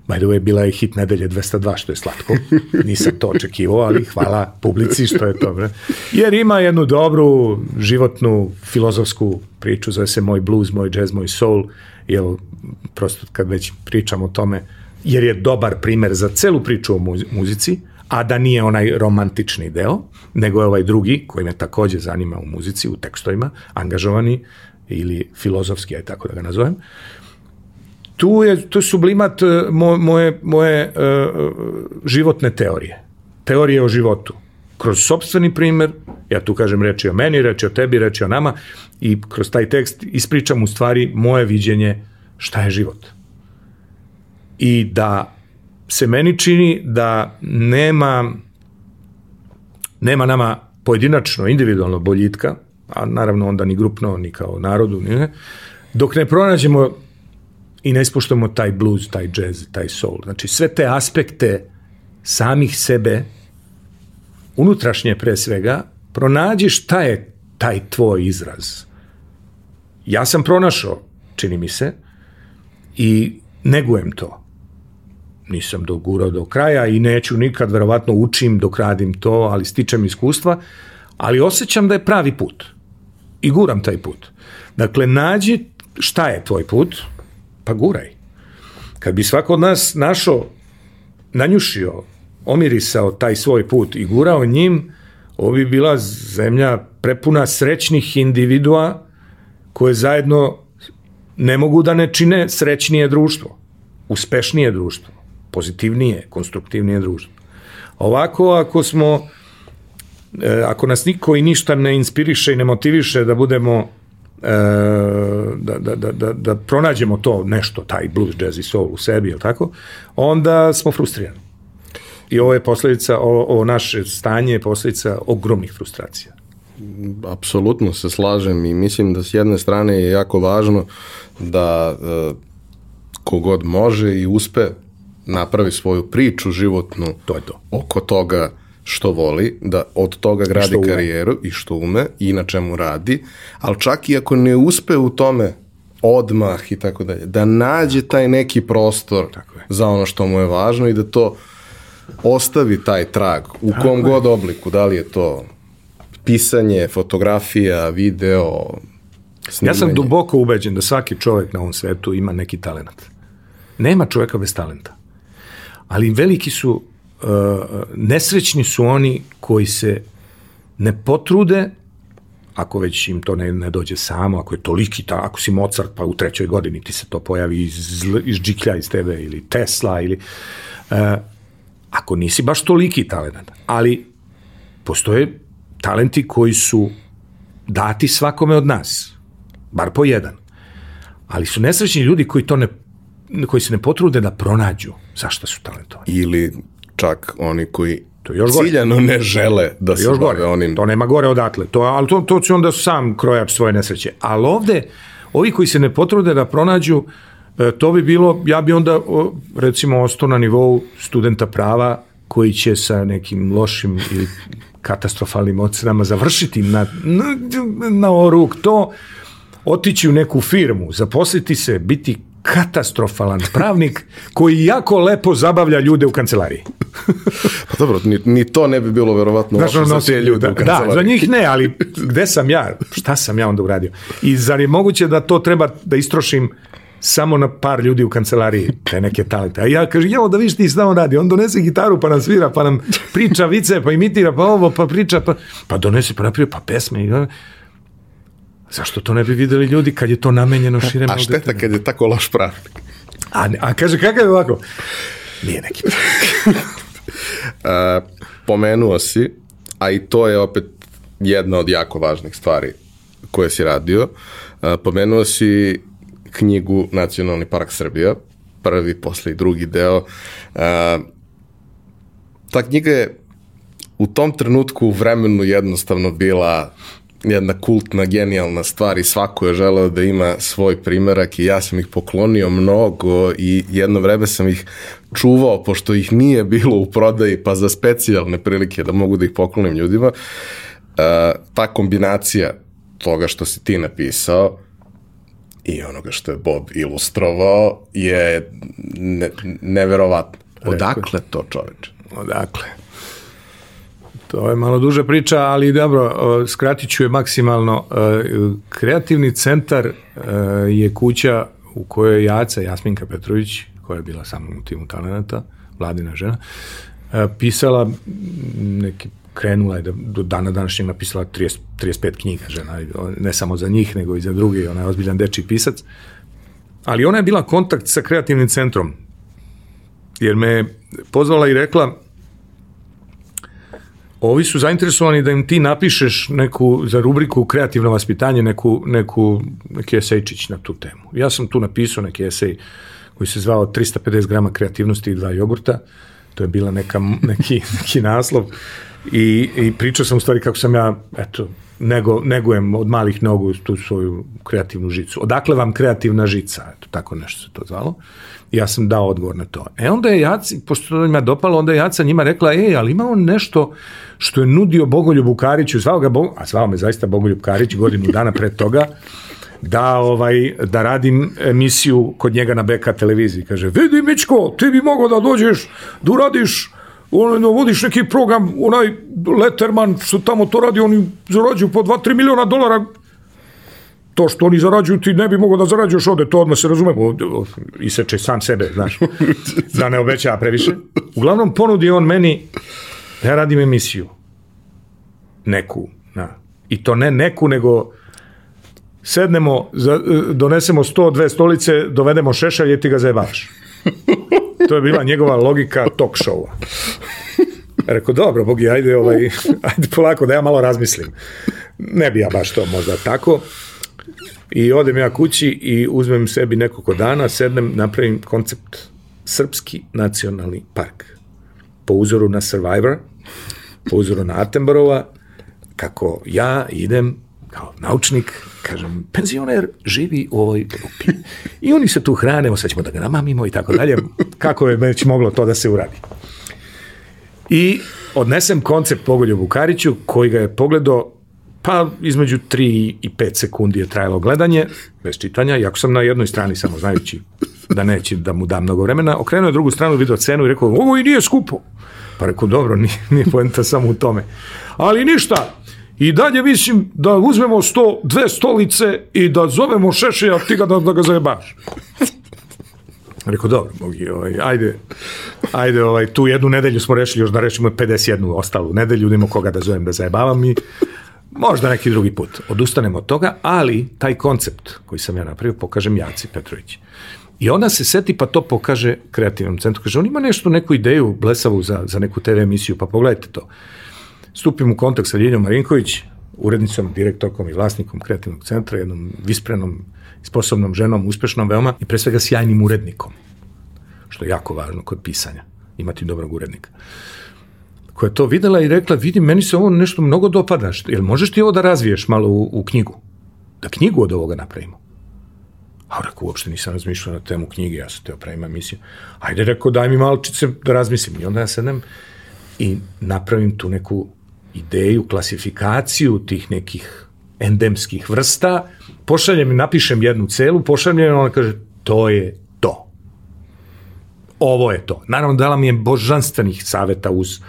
By the way, bila je hit nedelje 202, što je slatko. Nisam to očekivao, ali hvala publici što je to. Bre. Jer ima jednu dobru, životnu, filozofsku priču, zove se Moj blues, moj jazz, moj soul. Jer, prosto kad već pričam o tome, jer je dobar primer za celu priču o muzici, a da nije onaj romantični deo, nego je ovaj drugi, koji me takođe zanima u muzici, u tekstovima, angažovani ili filozofski, aj tako da ga nazovem. Tu je, tu je sublimat e, moje, moje uh, životne teorije. Teorije o životu. Kroz sobstveni primer, ja tu kažem reči o meni, reči o tebi, reči o nama i kroz taj tekst ispričam u stvari moje viđenje šta je život. I da se meni čini da nema nema nama pojedinačno, individualno boljitka, a naravno onda ni grupno, ni kao narodu, ni ne, dok ne pronađemo i ne ispoštujemo taj blues, taj jazz, taj soul. Znači sve te aspekte samih sebe, unutrašnje pre svega, pronađi šta je taj tvoj izraz. Ja sam pronašao, čini mi se, i negujem to nisam dogurao do kraja i neću nikad, verovatno učim dok radim to, ali stičem iskustva, ali osjećam da je pravi put i guram taj put. Dakle, nađi šta je tvoj put, pa guraj. Kad bi svako od nas našao, nanjušio, omirisao taj svoj put i gurao njim, ovo bi bila zemlja prepuna srećnih individua koje zajedno ne mogu da ne čine srećnije društvo, uspešnije društvo pozitivnije, konstruktivnije društvo. Ovako, ako smo, e, ako nas niko i ništa ne inspiriše i ne motiviše da budemo e, da, da, da, da, da pronađemo to nešto, taj blues, jazz i soul u sebi, je tako? Onda smo frustrirani. I ovo je posledica, ovo, ovo naše stanje je posledica ogromnih frustracija. Apsolutno se slažem i mislim da s jedne strane je jako važno da kogod može i uspe napravi svoju priču životnu to je to. oko toga što voli, da od toga gradi karijeru i što ume i na čemu radi, ali čak i ako ne uspe u tome odmah i tako dalje, da nađe taj neki prostor za ono što mu je važno i da to ostavi taj trag u kom god obliku, da li je to pisanje, fotografija, video, snimanje. Ja sam duboko ubeđen da svaki čovjek na ovom svetu ima neki talent. Nema čovjeka bez talenta. Ali veliki su, uh, nesrećni su oni koji se ne potrude ako već im to ne, ne dođe samo, ako je toliki, ta, ako si Mozart pa u trećoj godini ti se to pojavi iz, iz džiklja iz tebe ili Tesla ili uh, ako nisi baš toliki talent, ali postoje talenti koji su dati svakome od nas, bar po jedan. Ali su nesrećni ljudi koji to ne koji se ne potrude da pronađu zašto su talentovani. Ili čak oni koji to još ciljano gore. ne žele da se još gore. onim... To nema gore odatle. To, ali to, to će onda sam krojač svoje nesreće. Ali ovde, ovi koji se ne potrude da pronađu, e, to bi bilo, ja bi onda recimo ostao na nivou studenta prava koji će sa nekim lošim ili katastrofalnim ocenama završiti na, na, na oruk to, otići u neku firmu, zaposliti se, biti katastrofalan pravnik koji jako lepo zabavlja ljude u kancelariji. pa dobro, ni, ni to ne bi bilo verovatno Znaš, za te ljude da, u kancelariji. Da, za njih ne, ali gde sam ja? Šta sam ja onda uradio? I zar je moguće da to treba da istrošim samo na par ljudi u kancelariji, te neke talente. A ja kažem, evo da viš ti šta on radi, on donese gitaru pa nam svira, pa nam priča vice, pa imitira, pa ovo, pa priča, pa, pa donese, pa napravi, pa pesme. I, zašto to ne bi videli ljudi kad je to namenjeno širem A šteta kad je tako loš pravnik. A, a kaže, kakav je ovako? Nije neki a, pomenuo si, a i to je opet jedna od jako važnih stvari koje si radio. A, pomenuo si knjigu Nacionalni park Srbija, prvi, posle i drugi deo. A, ta knjiga je u tom trenutku u vremenu jednostavno bila jedna kultna, genijalna stvar i svako je želeo da ima svoj primerak i ja sam ih poklonio mnogo i jedno vreme sam ih čuvao pošto ih nije bilo u prodaji pa za specijalne prilike da mogu da ih poklonim ljudima. Uh, ta kombinacija toga što si ti napisao i onoga što je Bob ilustrovao je ne, neverovatno. Odakle to čoveče? Odakle? To je malo duža priča, ali dobro, skratit ću je maksimalno. E, kreativni centar e, je kuća u kojoj Jaca Jasminka Petrović, koja je bila sa mnom u timu talenata, vladina žena, e, pisala neki krenula je da do dana današnjeg napisala 30, 35 knjiga žena, ne samo za njih, nego i za druge, ona je ozbiljan dečiji pisac. Ali ona je bila kontakt sa kreativnim centrom, jer me pozvala i rekla, ovi su zainteresovani da im ti napišeš neku, za rubriku kreativno vaspitanje, neku, neku, neki esejčić na tu temu. Ja sam tu napisao neki esej koji se zvao 350 grama kreativnosti i dva jogurta, to je bila neka, neki, neki naslov i, i pričao sam u stvari kako sam ja, eto, nego, negujem od malih nogu tu svoju kreativnu žicu. Odakle vam kreativna žica? Eto, tako nešto se to zvalo. Ja sam dao odgovor na to. E onda je Jaci, pošto to njima dopalo, onda je Jaca njima rekla, ej, ali ima on nešto što je nudio Bogoljub Bukariću, zvao ga, Bog, a zvao me zaista Bogoljub Karić godinu dana pre toga, da ovaj da radim emisiju kod njega na BK televiziji. Kaže, vidi Mičko, ti bi mogao da dođeš, da uradiš ono, vodiš neki program, onaj Letterman što tamo to radi, oni zarađuju po 2-3 miliona dolara to što oni zarađuju, ti ne bi mogao da zarađuješ ovde, to odmah se razumemo, iseče sam sebe, znaš, da ne obeća previše. Uglavnom, ponudi on meni da ja radim emisiju. Neku, na. I to ne neku, nego sednemo, donesemo 102 stolice, dovedemo šešelj i ti ga zajebaš. To je bila njegova logika talk showa. Rekao, dobro, Bogi, ajde, ovaj, ajde polako da ja malo razmislim. Ne bi ja baš to možda tako. I odem ja kući i uzmem sebi nekoliko dana, sednem, napravim koncept Srpski nacionalni park. Po uzoru na Survivor, po uzoru na Attenborougha, kako ja idem kao naučnik, kažem, penzioner živi u ovoj grupi. I oni se tu hrane, sad ćemo da ga namamimo i tako dalje. Kako je već moglo to da se uradi? I odnesem koncept Pogolju Bukariću, koji ga je pogledao pa između 3 i 5 sekundi je trajalo gledanje, bez čitanja, iako sam na jednoj strani samo znajući da neće da mu dam mnogo vremena, okrenuo je drugu stranu, video cenu i rekao, ovo i nije skupo. Pa rekao, dobro, nije, nije poenta samo u tome. Ali ništa, i dalje mislim da uzmemo sto, dve stolice i da zovemo Šešelja, ti ga da, da ga zajebaš. Rekao, dobro, mogi, ovaj, ajde, ajde, ovaj, tu jednu nedelju smo rešili još da rešimo 51 ostalu nedelju, nemo koga da zovem da zajebavam i možda neki drugi put. Odustanemo od toga, ali taj koncept koji sam ja napravio pokažem Jaci Petrović. I ona se seti pa to pokaže kreativnom centru. Kaže, on ima nešto, neku ideju blesavu za, za neku TV emisiju, pa pogledajte to. Stupim u kontakt sa Ljiljom Marinković, urednicom, direktorkom i vlasnikom kreativnog centra, jednom visprenom, sposobnom ženom, uspešnom veoma i pre svega sjajnim urednikom, što je jako važno kod pisanja, imati dobrog urednika koja je to videla i rekla, vidi, meni se ovo nešto mnogo dopada, jel možeš ti ovo da razviješ malo u, u knjigu? Da knjigu od ovoga napravimo? A rekao, uopšte nisam razmišljao na temu knjige, ja sam teo pravim emisiju. Ajde, rekao, daj mi malčice da razmislim. I onda ja sedem i napravim tu neku ideju, klasifikaciju tih nekih endemskih vrsta, pošaljem i napišem jednu celu, pošaljem i ona kaže, to je to. Ovo je to. Naravno, dala mi je božanstvenih saveta uz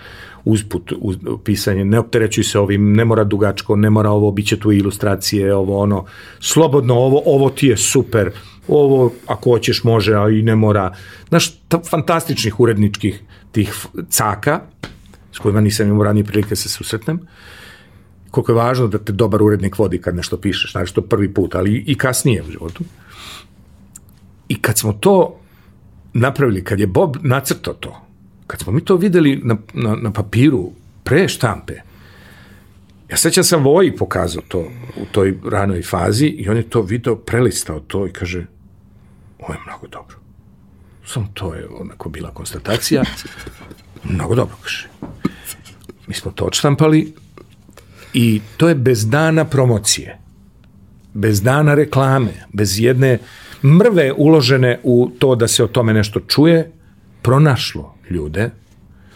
usput uz pisanje, ne opterećuj se ovim, ne mora dugačko, ne mora ovo, bit će tu ilustracije, ovo ono, slobodno ovo, ovo ti je super, ovo ako hoćeš može, a i ne mora. Znaš, ta, fantastičnih uredničkih tih caka, s kojima nisam imao ranije prilike da se susretnem, koliko je važno da te dobar urednik vodi kad nešto pišeš, znači to prvi put, ali i kasnije u životu. I kad smo to napravili, kad je Bob nacrtao to, kad smo mi to videli na, na, na papiru pre štampe, ja sećam sam Voji pokazao to u toj ranoj fazi i on je to video, prelistao to i kaže, ovo je mnogo dobro. Samo to je onako bila konstatacija. Mnogo dobro, kaže. Mi smo to odštampali i to je bez dana promocije, bez dana reklame, bez jedne mrve uložene u to da se o tome nešto čuje, pronašlo ljude.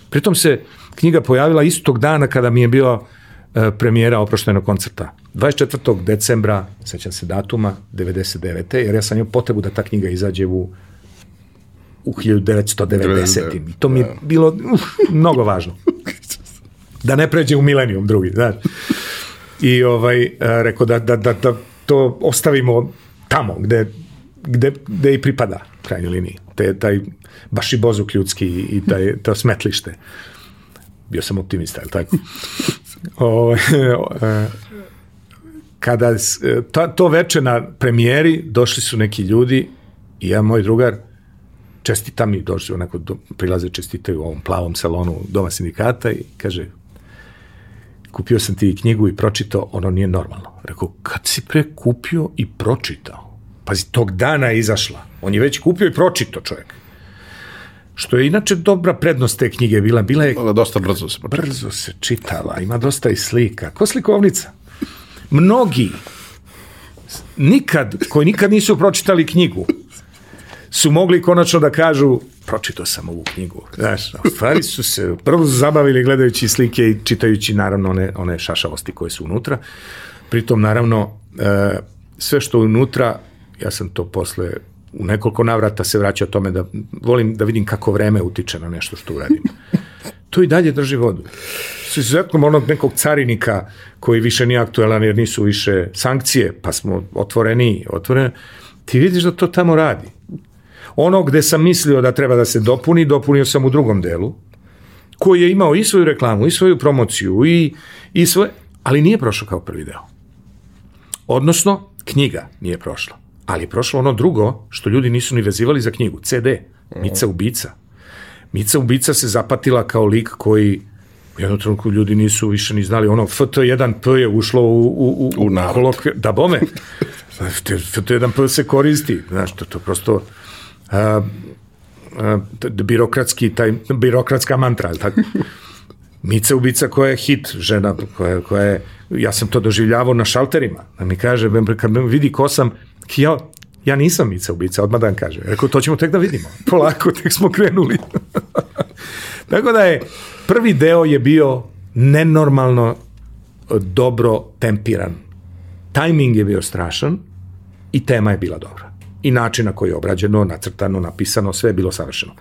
Pritom se knjiga pojavila istog dana kada mi je bio e, premijera oproštenog koncerta. 24. decembra, sećam se datuma, 99. jer ja sam imao potrebu da ta knjiga izađe u u 1990. I to mi je bilo uf, mnogo važno. Da ne pređe u milenijum drugi, znaš. I ovaj, e, rekao da, da, da, da to ostavimo tamo gde, gde, gde i pripada krajnjoj liniji. Te, taj baš i bozuk ljudski i taj, to smetlište. Bio sam optimista, ali tako? O, e, kada to, to veče na premijeri došli su neki ljudi i ja, moj drugar, čestita mi, došli onako, do, prilaze čestitaju u ovom plavom salonu Doma sindikata i kaže, kupio sam ti knjigu i pročitao, ono nije normalno. Rekao, kad si pre kupio i pročitao? Pazi, tog dana je izašla. On je već kupio i pročitao čovjek. Što je inače dobra prednost te knjige bila. Bila je... Dosta brzo se počela. Brzo se čitala, ima dosta i slika. Ko slikovnica? Mnogi nikad, koji nikad nisu pročitali knjigu, su mogli konačno da kažu pročitao sam ovu knjigu. Znaš, u stvari su se prvo zabavili gledajući slike i čitajući naravno one, one šašavosti koje su unutra. Pritom naravno e, sve što unutra, ja sam to posle u nekoliko navrata se vraća o tome da volim da vidim kako vreme utiče na nešto što uradim. To i dalje drži vodu. S izuzetkom onog nekog carinika koji više nije aktuelan jer nisu više sankcije, pa smo otvoreni, otvoreni, ti vidiš da to tamo radi. Ono gde sam mislio da treba da se dopuni, dopunio sam u drugom delu, koji je imao i svoju reklamu, i svoju promociju, i, i svoje, ali nije prošao kao prvi deo. Odnosno, knjiga nije prošla. Ali je prošlo ono drugo, što ljudi nisu ni vezivali za knjigu, CD, Mica Ubica. Mica Ubica se zapatila kao lik koji u jednom trenutku ljudi nisu više ni znali, ono FT1P je ušlo u, u, u, u kolokve, da bome, FT1P se koristi, znaš, to, to prosto a, a, birokratski, taj, birokratska mantra, tako? Mica ubica koja je hit, žena koja, koja je, ja sam to doživljavao na šalterima, da mi kaže, kad me vidi ko sam, ja, ja nisam Mica ubica, odmah dan kaže. Rekao, to ćemo tek da vidimo. Polako, tek smo krenuli. Tako da je, prvi deo je bio nenormalno dobro tempiran. Timing je bio strašan i tema je bila dobra. I način na koji je obrađeno, nacrtano, napisano, sve je bilo savršeno.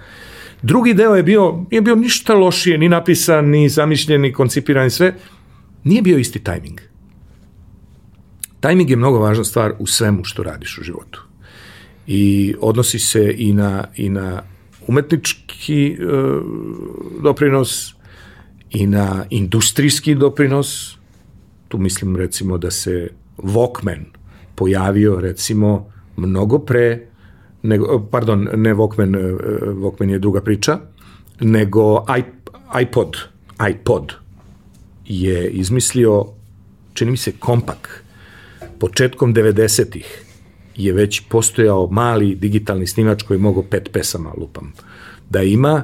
Drugi deo je bio, nije bio ništa lošije, ni napisan, ni zamišljen, ni koncipiran, sve. Nije bio isti tajming. Tajming je mnogo važna stvar u svemu što radiš u životu. I odnosi se i na, i na umetnički e, doprinos, i na industrijski doprinos. Tu mislim recimo da se Walkman pojavio recimo mnogo pre nego, pardon, ne Walkman, e, Walkman je druga priča, nego iPod, iPod je izmislio, čini mi se, kompak. Početkom 90-ih je već postojao mali digitalni snimač koji mogo pet pesama, lupam, da ima.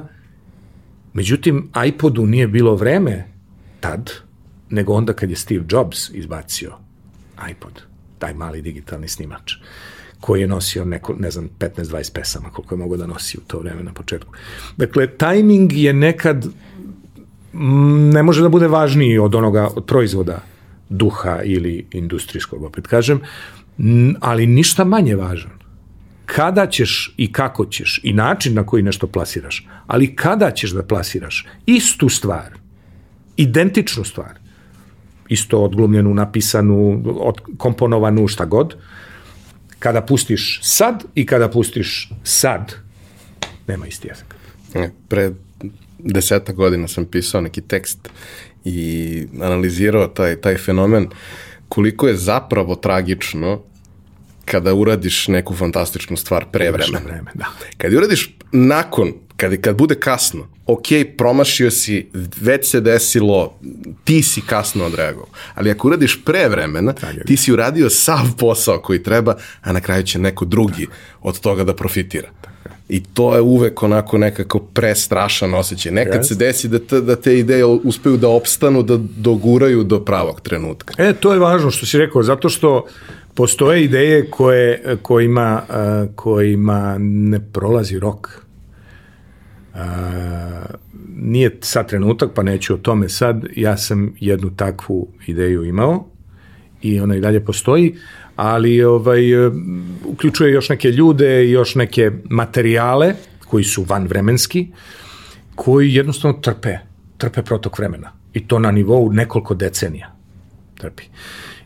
Međutim, iPodu nije bilo vreme tad, nego onda kad je Steve Jobs izbacio iPod, taj mali digitalni snimač koji je nosio neko, ne znam, 15-20 pesama, koliko je mogo da nosi u to vreme na početku. Dakle, tajming je nekad ne može da bude važniji od onoga, od proizvoda duha ili industrijskog, opet kažem, ali ništa manje važan. Kada ćeš i kako ćeš i način na koji nešto plasiraš, ali kada ćeš da plasiraš istu stvar, identičnu stvar, isto odglumljenu, napisanu, od, komponovanu, šta god, kada pustiš sad i kada pustiš sad, nema isti. E, pre deseta godina sam pisao neki tekst i analizirao taj, taj fenomen koliko je zapravo tragično kada uradiš neku fantastičnu stvar pre vremena. Vreme, da. Kad uradiš nakon, kad, kad bude kasno, ok, promašio si, već se desilo, ti si kasno odreagovao. Ali ako uradiš pre vremena, ti si uradio sav posao koji treba, a na kraju će neko drugi od toga da profitira. I to je uvek onako nekako prestrašan osjećaj. Nekad yes. se desi da te, da te ideje uspeju da opstanu, da doguraju do pravog trenutka. E, to je važno što si rekao, zato što postoje ideje koje, kojima, kojima ne prolazi rok. Nije sad trenutak, pa neću o tome sad. Ja sam jednu takvu ideju imao i ona i dalje postoji, ali ovaj, uključuje još neke ljude još neke materijale koji su vanvremenski, koji jednostavno trpe, trpe protok vremena. I to na nivou nekoliko decenija trpi.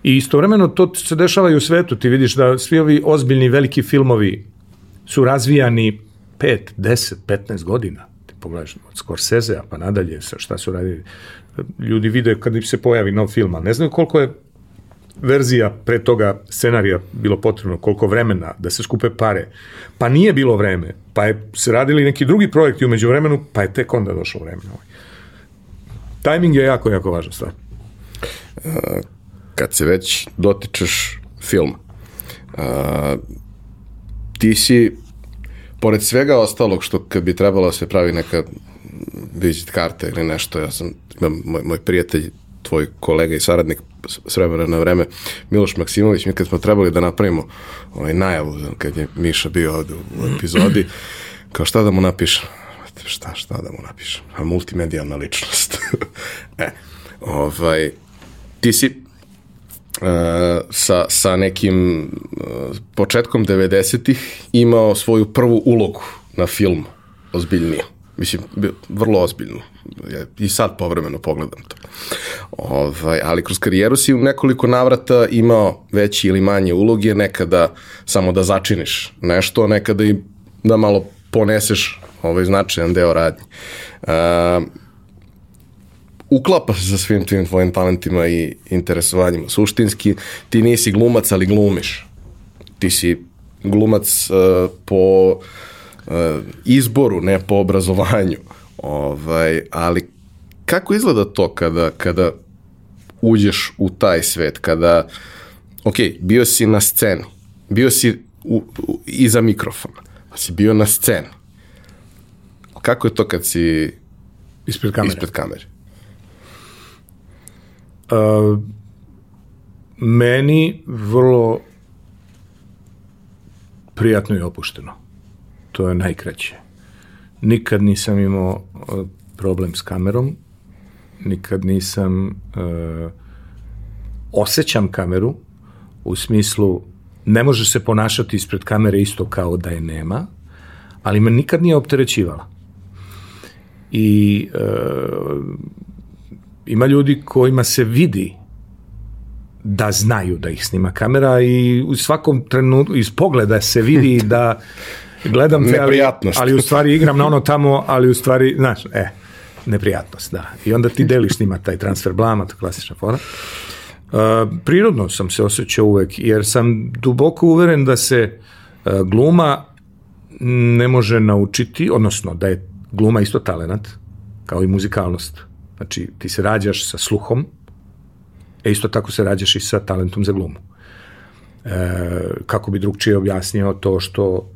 I istovremeno to se dešava i u svetu. Ti vidiš da svi ovi ozbiljni veliki filmovi su razvijani 5, 10, 15 godina. Ti pogledaš od Scorsese, pa nadalje, šta su radili. Ljudi vide kad im se pojavi nov film, a ne znaju koliko je verzija pre toga scenarija bilo potrebno, koliko vremena da se skupe pare. Pa nije bilo vreme, pa je se radili neki drugi projekti umeđu vremenu, pa je tek onda došlo vreme. Timing je jako, jako važna stvar kad se već dotičeš film, uh, ti si, pored svega ostalog što kad bi trebalo da se pravi neka vizit karta ili nešto, ja sam, imam moj, moj prijatelj, tvoj kolega i saradnik s vremena na vreme, Miloš Maksimović, mi kad smo trebali da napravimo ovaj najavu, kad je Miša bio ovde u epizodi, kao šta da mu napišem? Šta, šta da mu napišem? A multimedijalna ličnost. e, ovaj, ti si Uh, sa, sa nekim uh, početkom 90-ih imao svoju prvu ulogu na film ozbiljniju. Mislim, vrlo ozbiljno. Ja I sad povremeno pogledam to. Ovaj, ali kroz karijeru si u nekoliko navrata imao veći ili manje uloge, nekada samo da začiniš nešto, nekada i da malo poneseš ovaj značajan deo radnje. Uh, uklapa se sa svim tvim tvojim talentima i interesovanjima. Suštinski, ti nisi glumac, ali glumiš. Ti si glumac uh, po uh, izboru, ne po obrazovanju. Ovaj, ali kako izgleda to kada, kada uđeš u taj svet, kada, ok, bio si na sceni, bio si u, u, iza mikrofona, pa si bio na sceni. Kako je to kad si ispred kamere? Ispred kamere? meni vrlo prijatno i opušteno. To je najkraće. Nikad nisam imao problem s kamerom, nikad nisam uh, osjećam kameru u smislu ne može se ponašati ispred kamere isto kao da je nema, ali me nikad nije opterećivala. I uh, ima ljudi kojima se vidi da znaju da ih snima kamera i u svakom trenutku iz pogleda se vidi da gledam te, ali, ali u stvari igram na ono tamo, ali u stvari, znaš, e, neprijatnost, da. I onda ti deliš njima taj transfer blama, to klasična fora. Uh, prirodno sam se osjećao uvek, jer sam duboko uveren da se uh, gluma ne može naučiti, odnosno da je gluma isto talenat, kao i muzikalnost. Znači, ti se rađaš sa sluhom, e isto tako se rađaš i sa talentom za glumu. E, kako bi drugčije objasnio to što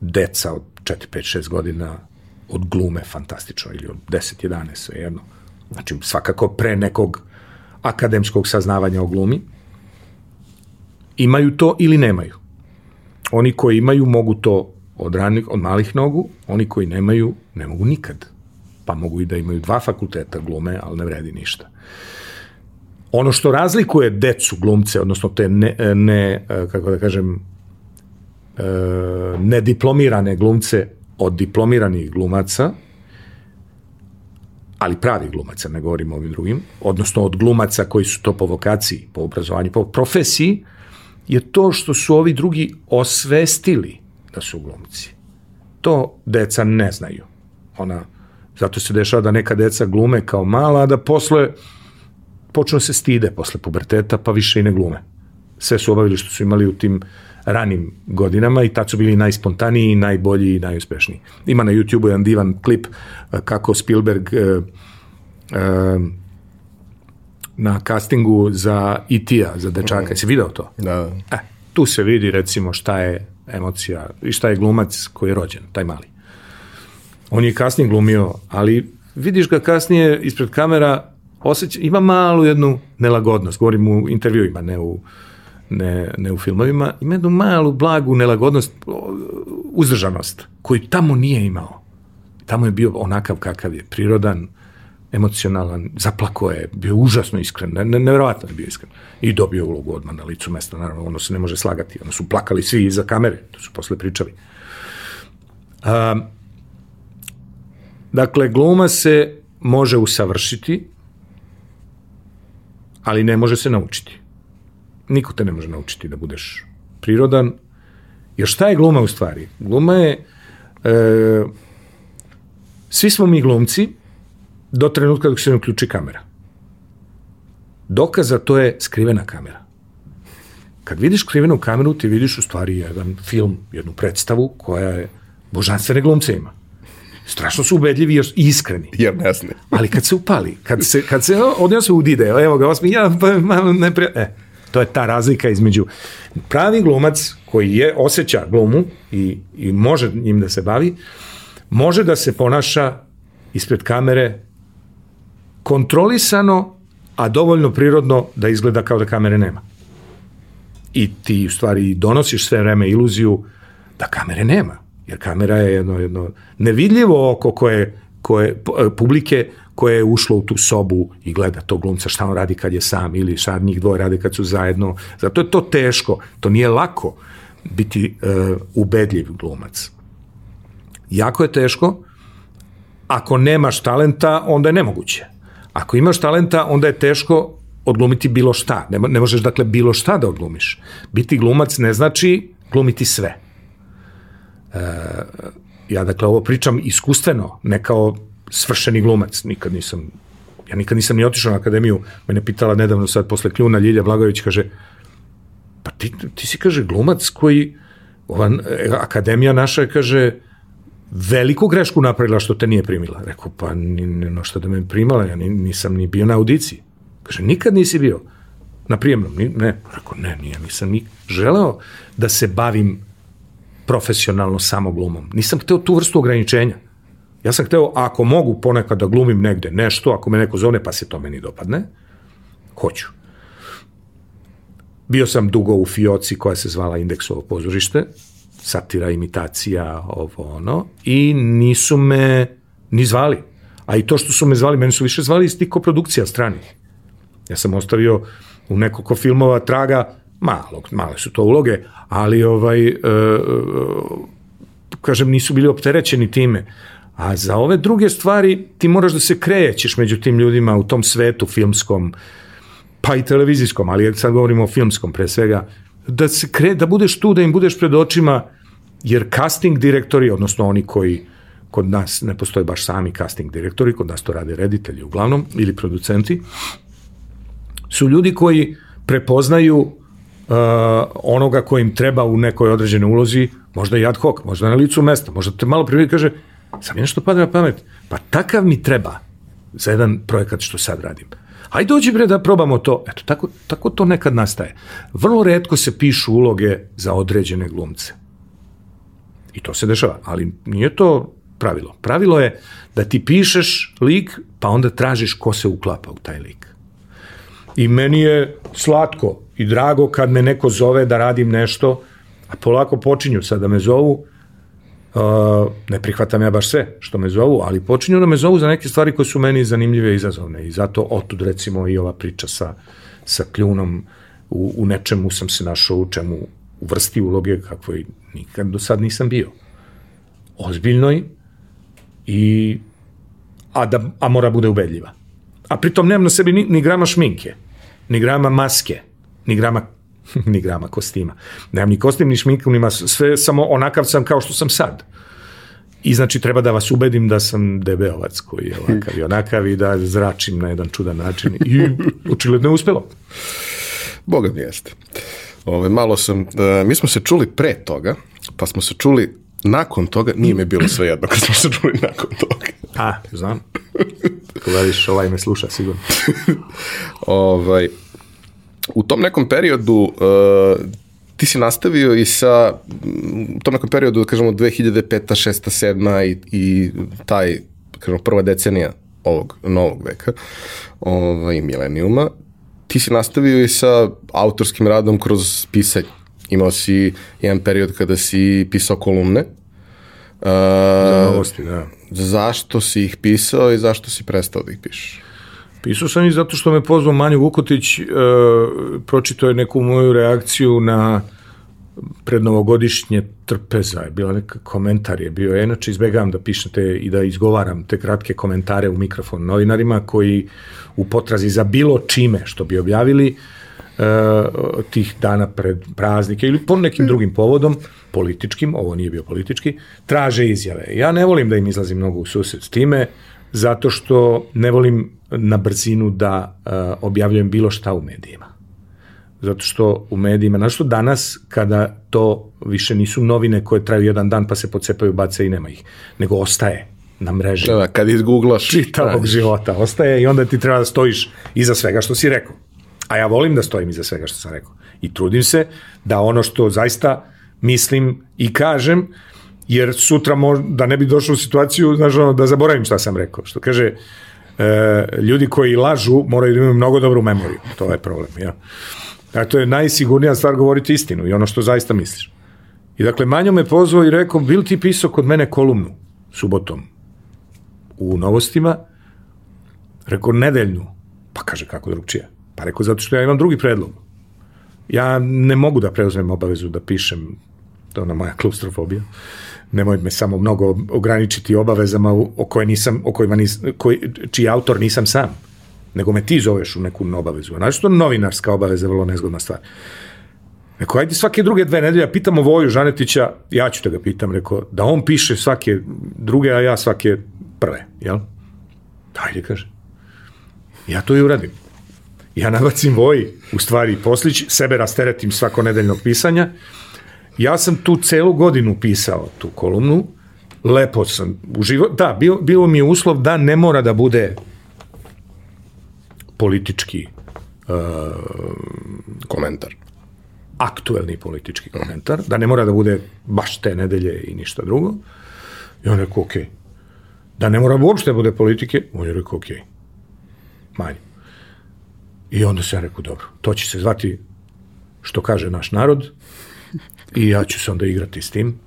deca od 4, 5, 6 godina od glume fantastično ili od 10, 11, sve jedno. Znači, svakako pre nekog akademskog saznavanja o glumi, imaju to ili nemaju. Oni koji imaju mogu to od, ranih, od malih nogu, oni koji nemaju ne mogu nikad. Pa mogu i da imaju dva fakulteta glume, ali ne vredi ništa. Ono što razlikuje decu glumce, odnosno te ne, ne kako da kažem, e, nediplomirane glumce od diplomiranih glumaca, ali pravi glumaca, ne govorimo ovim drugim, odnosno od glumaca koji su to po vokaciji, po obrazovanju, po profesiji, je to što su ovi drugi osvestili da su glumci. To deca ne znaju. Ona, zato se dešava da neka deca glume kao mala, a da posle počnu da se stide posle puberteta, pa više i ne glume. Sve su obavili što su imali u tim ranim godinama i tad su bili najspontaniji, najbolji i najuspešniji. Ima na YouTube-u jedan divan klip eh, kako Spielberg uh, uh, na castingu za E.T.a, za dečaka. Mm. Si video to? Da. E, tu se vidi recimo šta je emocija i šta je glumac koji je rođen, taj mali. On je kasnije glumio, ali vidiš ga kasnije ispred kamera, osjeć, ima malu jednu nelagodnost, govorim u intervjuima, ne u, ne, ne u filmovima, ima jednu malu, blagu nelagodnost, uzdržanost, koju tamo nije imao. Tamo je bio onakav kakav je, prirodan, emocionalan, zaplako je, bio užasno iskren, ne, nevjerovatno je bio iskren. I dobio ulogu odmah na licu mesta, naravno, ono se ne može slagati, ono su plakali svi iza kamere, to su posle pričali. Um, dakle, gluma se može usavršiti, ali ne može se naučiti. Niko te ne može naučiti da budeš prirodan, jer šta je gluma u stvari? Gluma je, e, svi smo mi glumci, do trenutka dok se ne uključi kamera. Dokaz za to je skrivena kamera. Kad vidiš skrivenu kameru, ti vidiš u stvari jedan film, jednu predstavu koja je božanstvene glumce ima. Strašno su ubedljivi i iskreni. Jer ne zna. Ali kad se upali, kad se, kad se od se udide, evo ga, osmi, ja, pa, ne pre... E, to je ta razlika između pravi glumac koji je osjeća glumu i, i može njim da se bavi, može da se ponaša ispred kamere kontrolisano, a dovoljno prirodno da izgleda kao da kamere nema. I ti u stvari donosiš sve vreme iluziju da kamere nema. Jer kamera je jedno, jedno nevidljivo oko koje, koje, publike koje je ušlo u tu sobu i gleda to glumca šta on radi kad je sam ili šta njih dvoje rade kad su zajedno. Zato je to teško. To nije lako biti uh, ubedljiv glumac. Jako je teško. Ako nemaš talenta, onda je nemoguće. Ako imaš talenta, onda je teško odglumiti bilo šta. Ne, ne možeš, dakle, bilo šta da odglumiš. Biti glumac ne znači glumiti sve. E, ja, dakle, ovo pričam iskustveno, ne kao svršeni glumac. Nikad nisam, ja nikad nisam ni otišao na akademiju. Mene pitala nedavno sad posle kljuna Ljilja Blagović, kaže, pa ti, ti si, kaže, glumac koji, ova e, akademija naša je, kaže, veliku grešku napravila što te nije primila. Rekao, pa ni, no što da me primala, ja nisam ni bio na audiciji. Kaže, nikad nisi bio na prijemnom. Ne, rekao, ne, nije, nisam ni želeo da se bavim profesionalno samo glumom. Nisam hteo tu vrstu ograničenja. Ja sam hteo, ako mogu ponekad da glumim negde nešto, ako me neko zove pa se to meni dopadne, hoću. Bio sam dugo u Fioci koja se zvala Indeksovo pozorište, satira, imitacija, ovo ono, i nisu me ni zvali. A i to što su me zvali, meni su više zvali iz tih koprodukcija stranih. Ja sam ostavio u nekoliko filmova traga, malo, male su to uloge, ali ovaj, e, e, kažem, nisu bili opterećeni time. A za ove druge stvari ti moraš da se krećeš među tim ljudima u tom svetu filmskom, pa i televizijskom, ali sad govorimo o filmskom pre svega, da, se kre, da budeš tu, da im budeš pred očima, jer casting direktori, odnosno oni koji kod nas ne postoje baš sami casting direktori, kod nas to rade reditelji uglavnom, ili producenti, su ljudi koji prepoznaju uh, onoga ko im treba u nekoj određenoj ulozi, možda i ad hoc, možda na licu mesta, možda te malo prividi kaže, sad mi nešto pada na pamet, pa takav mi treba za jedan projekat što sad radim. Ajde dođi bre da probamo to. Eto, tako, tako to nekad nastaje. Vrlo redko se pišu uloge za određene glumce. I to se dešava, ali nije to pravilo. Pravilo je da ti pišeš lik, pa onda tražiš ko se uklapa u taj lik. I meni je slatko i drago kad me neko zove da radim nešto, a polako počinju sad da me zovu, Uh, ne prihvatam ja baš sve što me zovu, ali počinju da me zovu za neke stvari koje su meni zanimljive i izazovne i zato otud recimo i ova priča sa, sa kljunom u, u nečemu sam se našao u čemu u vrsti uloge kakvoj nikad do sad nisam bio. Ozbiljnoj i a, da, a mora bude ubedljiva. A pritom nemam na sebi ni, ni grama šminke, ni grama maske, ni grama ni grama kostima. Nemam ni kostim, ni šminku, nima sve, samo onakav sam kao što sam sad. I znači treba da vas ubedim da sam debeovac koji je ovakav i onakav i da zračim na jedan čudan način i očigledno je uspelo. Boga mi jeste. Ove, malo sam, da, mi smo se čuli pre toga, pa smo se čuli nakon toga, nije mi bilo sve jedno kad smo se čuli nakon toga. A, znam. Kako veliš, ovaj me sluša sigurno. ovaj, u tom nekom periodu uh, ti si nastavio i sa, u tom nekom periodu, da kažemo, 2005. 6. 7. i, i taj, kažemo, prva decenija ovog novog veka, ovaj, milenijuma, ti si nastavio i sa autorskim radom kroz pisanje. Imao si jedan period kada si pisao kolumne. Uh, Za novosti, da. Zašto si ih pisao i zašto si prestao da ih pišeš? Pisao sam i zato što me pozvao Manju Vukotić, e, pročito je neku moju reakciju na prednovogodišnje trpeza, je bila neka komentar je bio, ja inače izbegavam da pišete i da izgovaram te kratke komentare u mikrofon novinarima koji u potrazi za bilo čime što bi objavili e, tih dana pred praznike ili po nekim drugim povodom, političkim, ovo nije bio politički, traže izjave. Ja ne volim da im izlazim mnogo u susret s time, zato što ne volim na brzinu da uh, objavljujem bilo šta u medijima. Zato što u medijima, znaš što danas kada to više nisu novine koje traju jedan dan pa se pocepaju, bace i nema ih, nego ostaje na mreži. Da, kad izgooglaš. Čitavog života ostaje i onda ti treba da stojiš iza svega što si rekao. A ja volim da stojim iza svega što sam rekao. I trudim se da ono što zaista mislim i kažem, jer sutra možda, da ne bi došao u situaciju, znaš, ono, da zaboravim šta sam rekao. Što kaže, e, ljudi koji lažu moraju da imaju mnogo dobru memoriju. To je problem, ja. A to je najsigurnija stvar govoriti istinu i ono što zaista misliš. I dakle, Manjo me pozvao i rekao, bil ti pisao kod mene kolumnu subotom u novostima? Rekao, nedeljnu. Pa kaže, kako drugčije? Pa rekao, zato što ja imam drugi predlog. Ja ne mogu da preuzmem obavezu da pišem, to je ona moja klaustrofobija, nemoj me samo mnogo ograničiti obavezama o, koje nisam, o kojima nis, koji, čiji autor nisam sam, nego me ti zoveš u neku obavezu. Znači, to novinarska obaveza je vrlo nezgodna stvar. Rekao, ajde svake druge dve nedelje, pitamo Voju Žanetića, ja ću te ga pitam, rekao, da on piše svake druge, a ja svake prve, jel? Ajde, kaže. Ja to i uradim. Ja nabacim Voji, u stvari poslić, sebe rasteretim svako nedeljnog pisanja, Ja sam tu celu godinu pisao tu kolumnu, lepo sam uživo, da, bio, bio mi je uslov da ne mora da bude politički uh, komentar. Aktuelni politički komentar, da ne mora da bude baš te nedelje i ništa drugo. I on rekao, okej, okay, da ne mora uopšte bude politike, on je rekao, ok, manje. I onda se ja rekao, dobro, to će se zvati što kaže naš narod i ja ću se onda igrati s tim.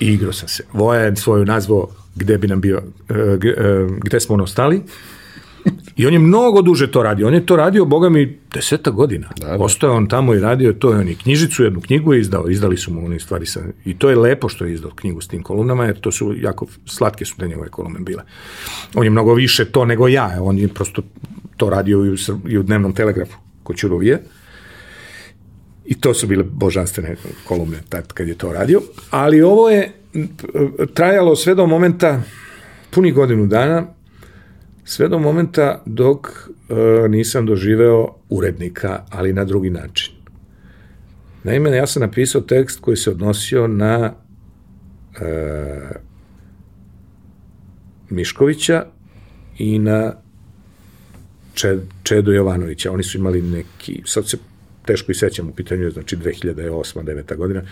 I igrao sam se. Voja je svoju nazvao gde bi nam bio, e, e, gde smo ono stali. I on je mnogo duže to radio. On je to radio, boga mi, deseta godina. Da, da. Ostao on tamo i radio to. On je knjižicu, jednu knjigu je izdao. Izdali su mu one stvari. Sa, I to je lepo što je izdao knjigu s tim kolumnama, jer to su jako slatke su te njegove kolumne bile. On je mnogo više to nego ja. On je prosto to radio i u, i u dnevnom telegrafu kod Ćurovije. I to su bile božanstvene kolumne tad kad je to radio. Ali ovo je trajalo sve do momenta, puni godinu dana, sve do momenta dok e, nisam doživeo urednika, ali na drugi način. Naime, ja sam napisao tekst koji se odnosio na e, Miškovića i na Čed, Čedo Jovanovića. Oni su imali neki, sad se teško i sećam u pitanju, znači 2008. 9. godina,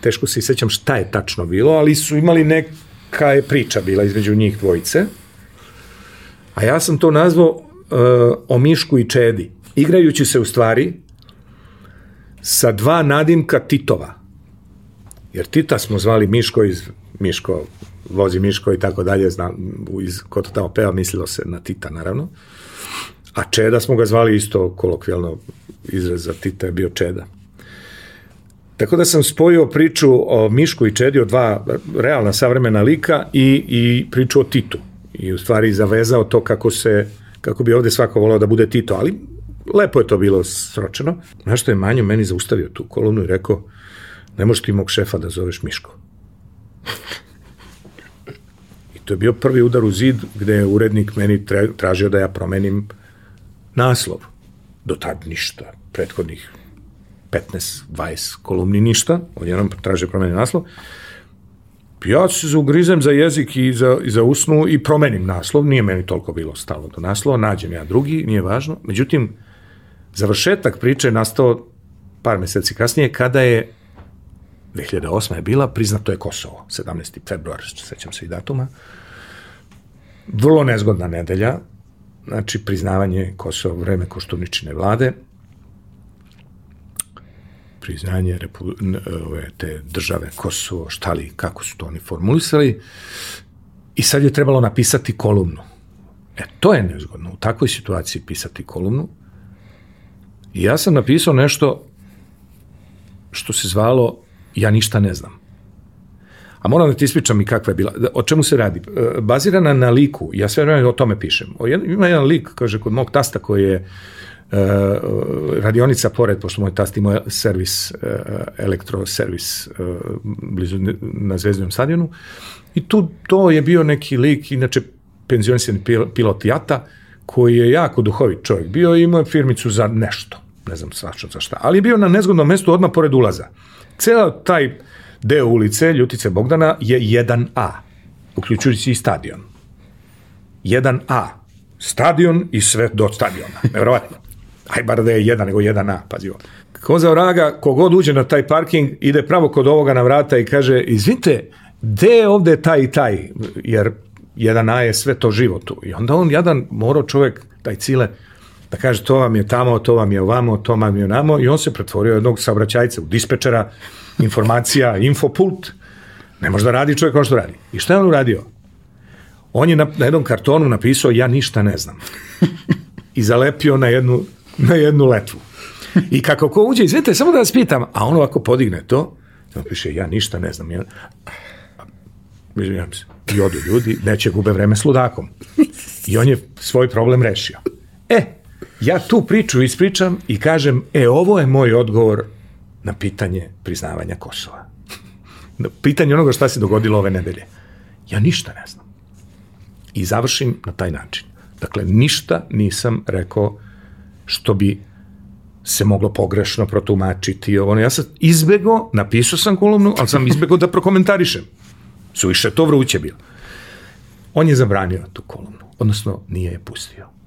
teško se i sećam šta je tačno bilo, ali su imali neka je priča bila između njih dvojice, a ja sam to nazvao uh, o Mišku i Čedi, igrajući se u stvari sa dva nadimka Titova. Jer Tita smo zvali Miško iz Miško, vozi Miško i tako dalje, znam, iz, ko to tamo peva, mislilo se na Tita, naravno. A Čeda smo ga zvali isto kolokvijalno, izraz za Tita je bio Čeda. Tako da sam spojio priču o Mišku i Čedi, o dva realna savremena lika i, i priču o Titu. I u stvari zavezao to kako se, kako bi ovde svako volao da bude Tito, ali lepo je to bilo sročeno. Znaš što je Manjo meni zaustavio tu kolumnu i rekao, ne možeš ti mog šefa da zoveš Miško. I to je bio prvi udar u zid gde je urednik meni tražio da ja promenim naslov. Do tad ništa, prethodnih 15, 20 kolumni ništa, odjednom traže promeni naslov. Ja se zaugrizem za jezik i za, i za usnu i promenim naslov, nije meni toliko bilo stalo do naslova, nađem ja drugi, nije važno. Međutim, završetak priče je nastao par meseci kasnije, kada je 2008. je bila, priznato je Kosovo, 17. februar, sećam se i datuma. Vrlo nezgodna nedelja, znači priznavanje Kosova vreme Koštuničine vlade, priznanje Repu, ove, te države Kosovo, šta li, kako su to oni formulisali. I sad je trebalo napisati kolumnu. E, to je nezgodno, u takvoj situaciji pisati kolumnu. I ja sam napisao nešto što se zvalo Ja ništa ne znam. A moram da ti ispričam i kakva je bila. O čemu se radi? E, bazirana na liku, ja sve vreme o tome pišem. O jedan, ima jedan lik, kaže, kod mog tasta koji je uh, radionica pored, pošto moj tast ima servis, uh, elektroservis uh, blizu na Zvezdnom stadionu. I tu to je bio neki lik, inače penzionisani pilot jata, koji je jako duhovit čovjek bio i imao firmicu za nešto, ne znam svačno za šta, ali je bio na nezgodnom mestu odmah pored ulaza. Ceo taj deo ulice Ljutice Bogdana je 1A, uključujući i stadion. 1A. Stadion i sve do stadiona. Nevrovatno. Aj bar da je jedan, nego 1A, pazi ovo. Ko za vraga, kogod uđe na taj parking, ide pravo kod ovoga na vrata i kaže, izvinite, gde je ovde taj i taj? Jer 1A je sve to životu. I onda on jadan morao čovek, taj cile, da kaže to vam je tamo, to vam je ovamo, to vam je onamo i on se pretvorio jednog saobraćajca u dispečera informacija, infopult, ne može da radi čovjek kao što radi. I šta je on uradio? On je na, na jednom kartonu napisao ja ništa ne znam. I zalepio na jednu, na jednu letvu. I kako ko uđe, izvete, samo da vas pitam, a on ovako podigne to, on piše ja ništa ne znam. Ja, se. I odu ljudi, neće gube vreme s ludakom. I on je svoj problem rešio. E, ja tu priču ispričam i kažem, e, ovo je moj odgovor na pitanje priznavanja Kosova. Na pitanje onoga šta se dogodilo ove nedelje. Ja ništa ne znam. I završim na taj način. Dakle, ništa nisam rekao što bi se moglo pogrešno protumačiti. Ovo. Ja sam izbego, napisao sam kolumnu, ali sam izbego da prokomentarišem. Suviše to vruće bilo. On je zabranio tu kolumnu, odnosno nije je pustio.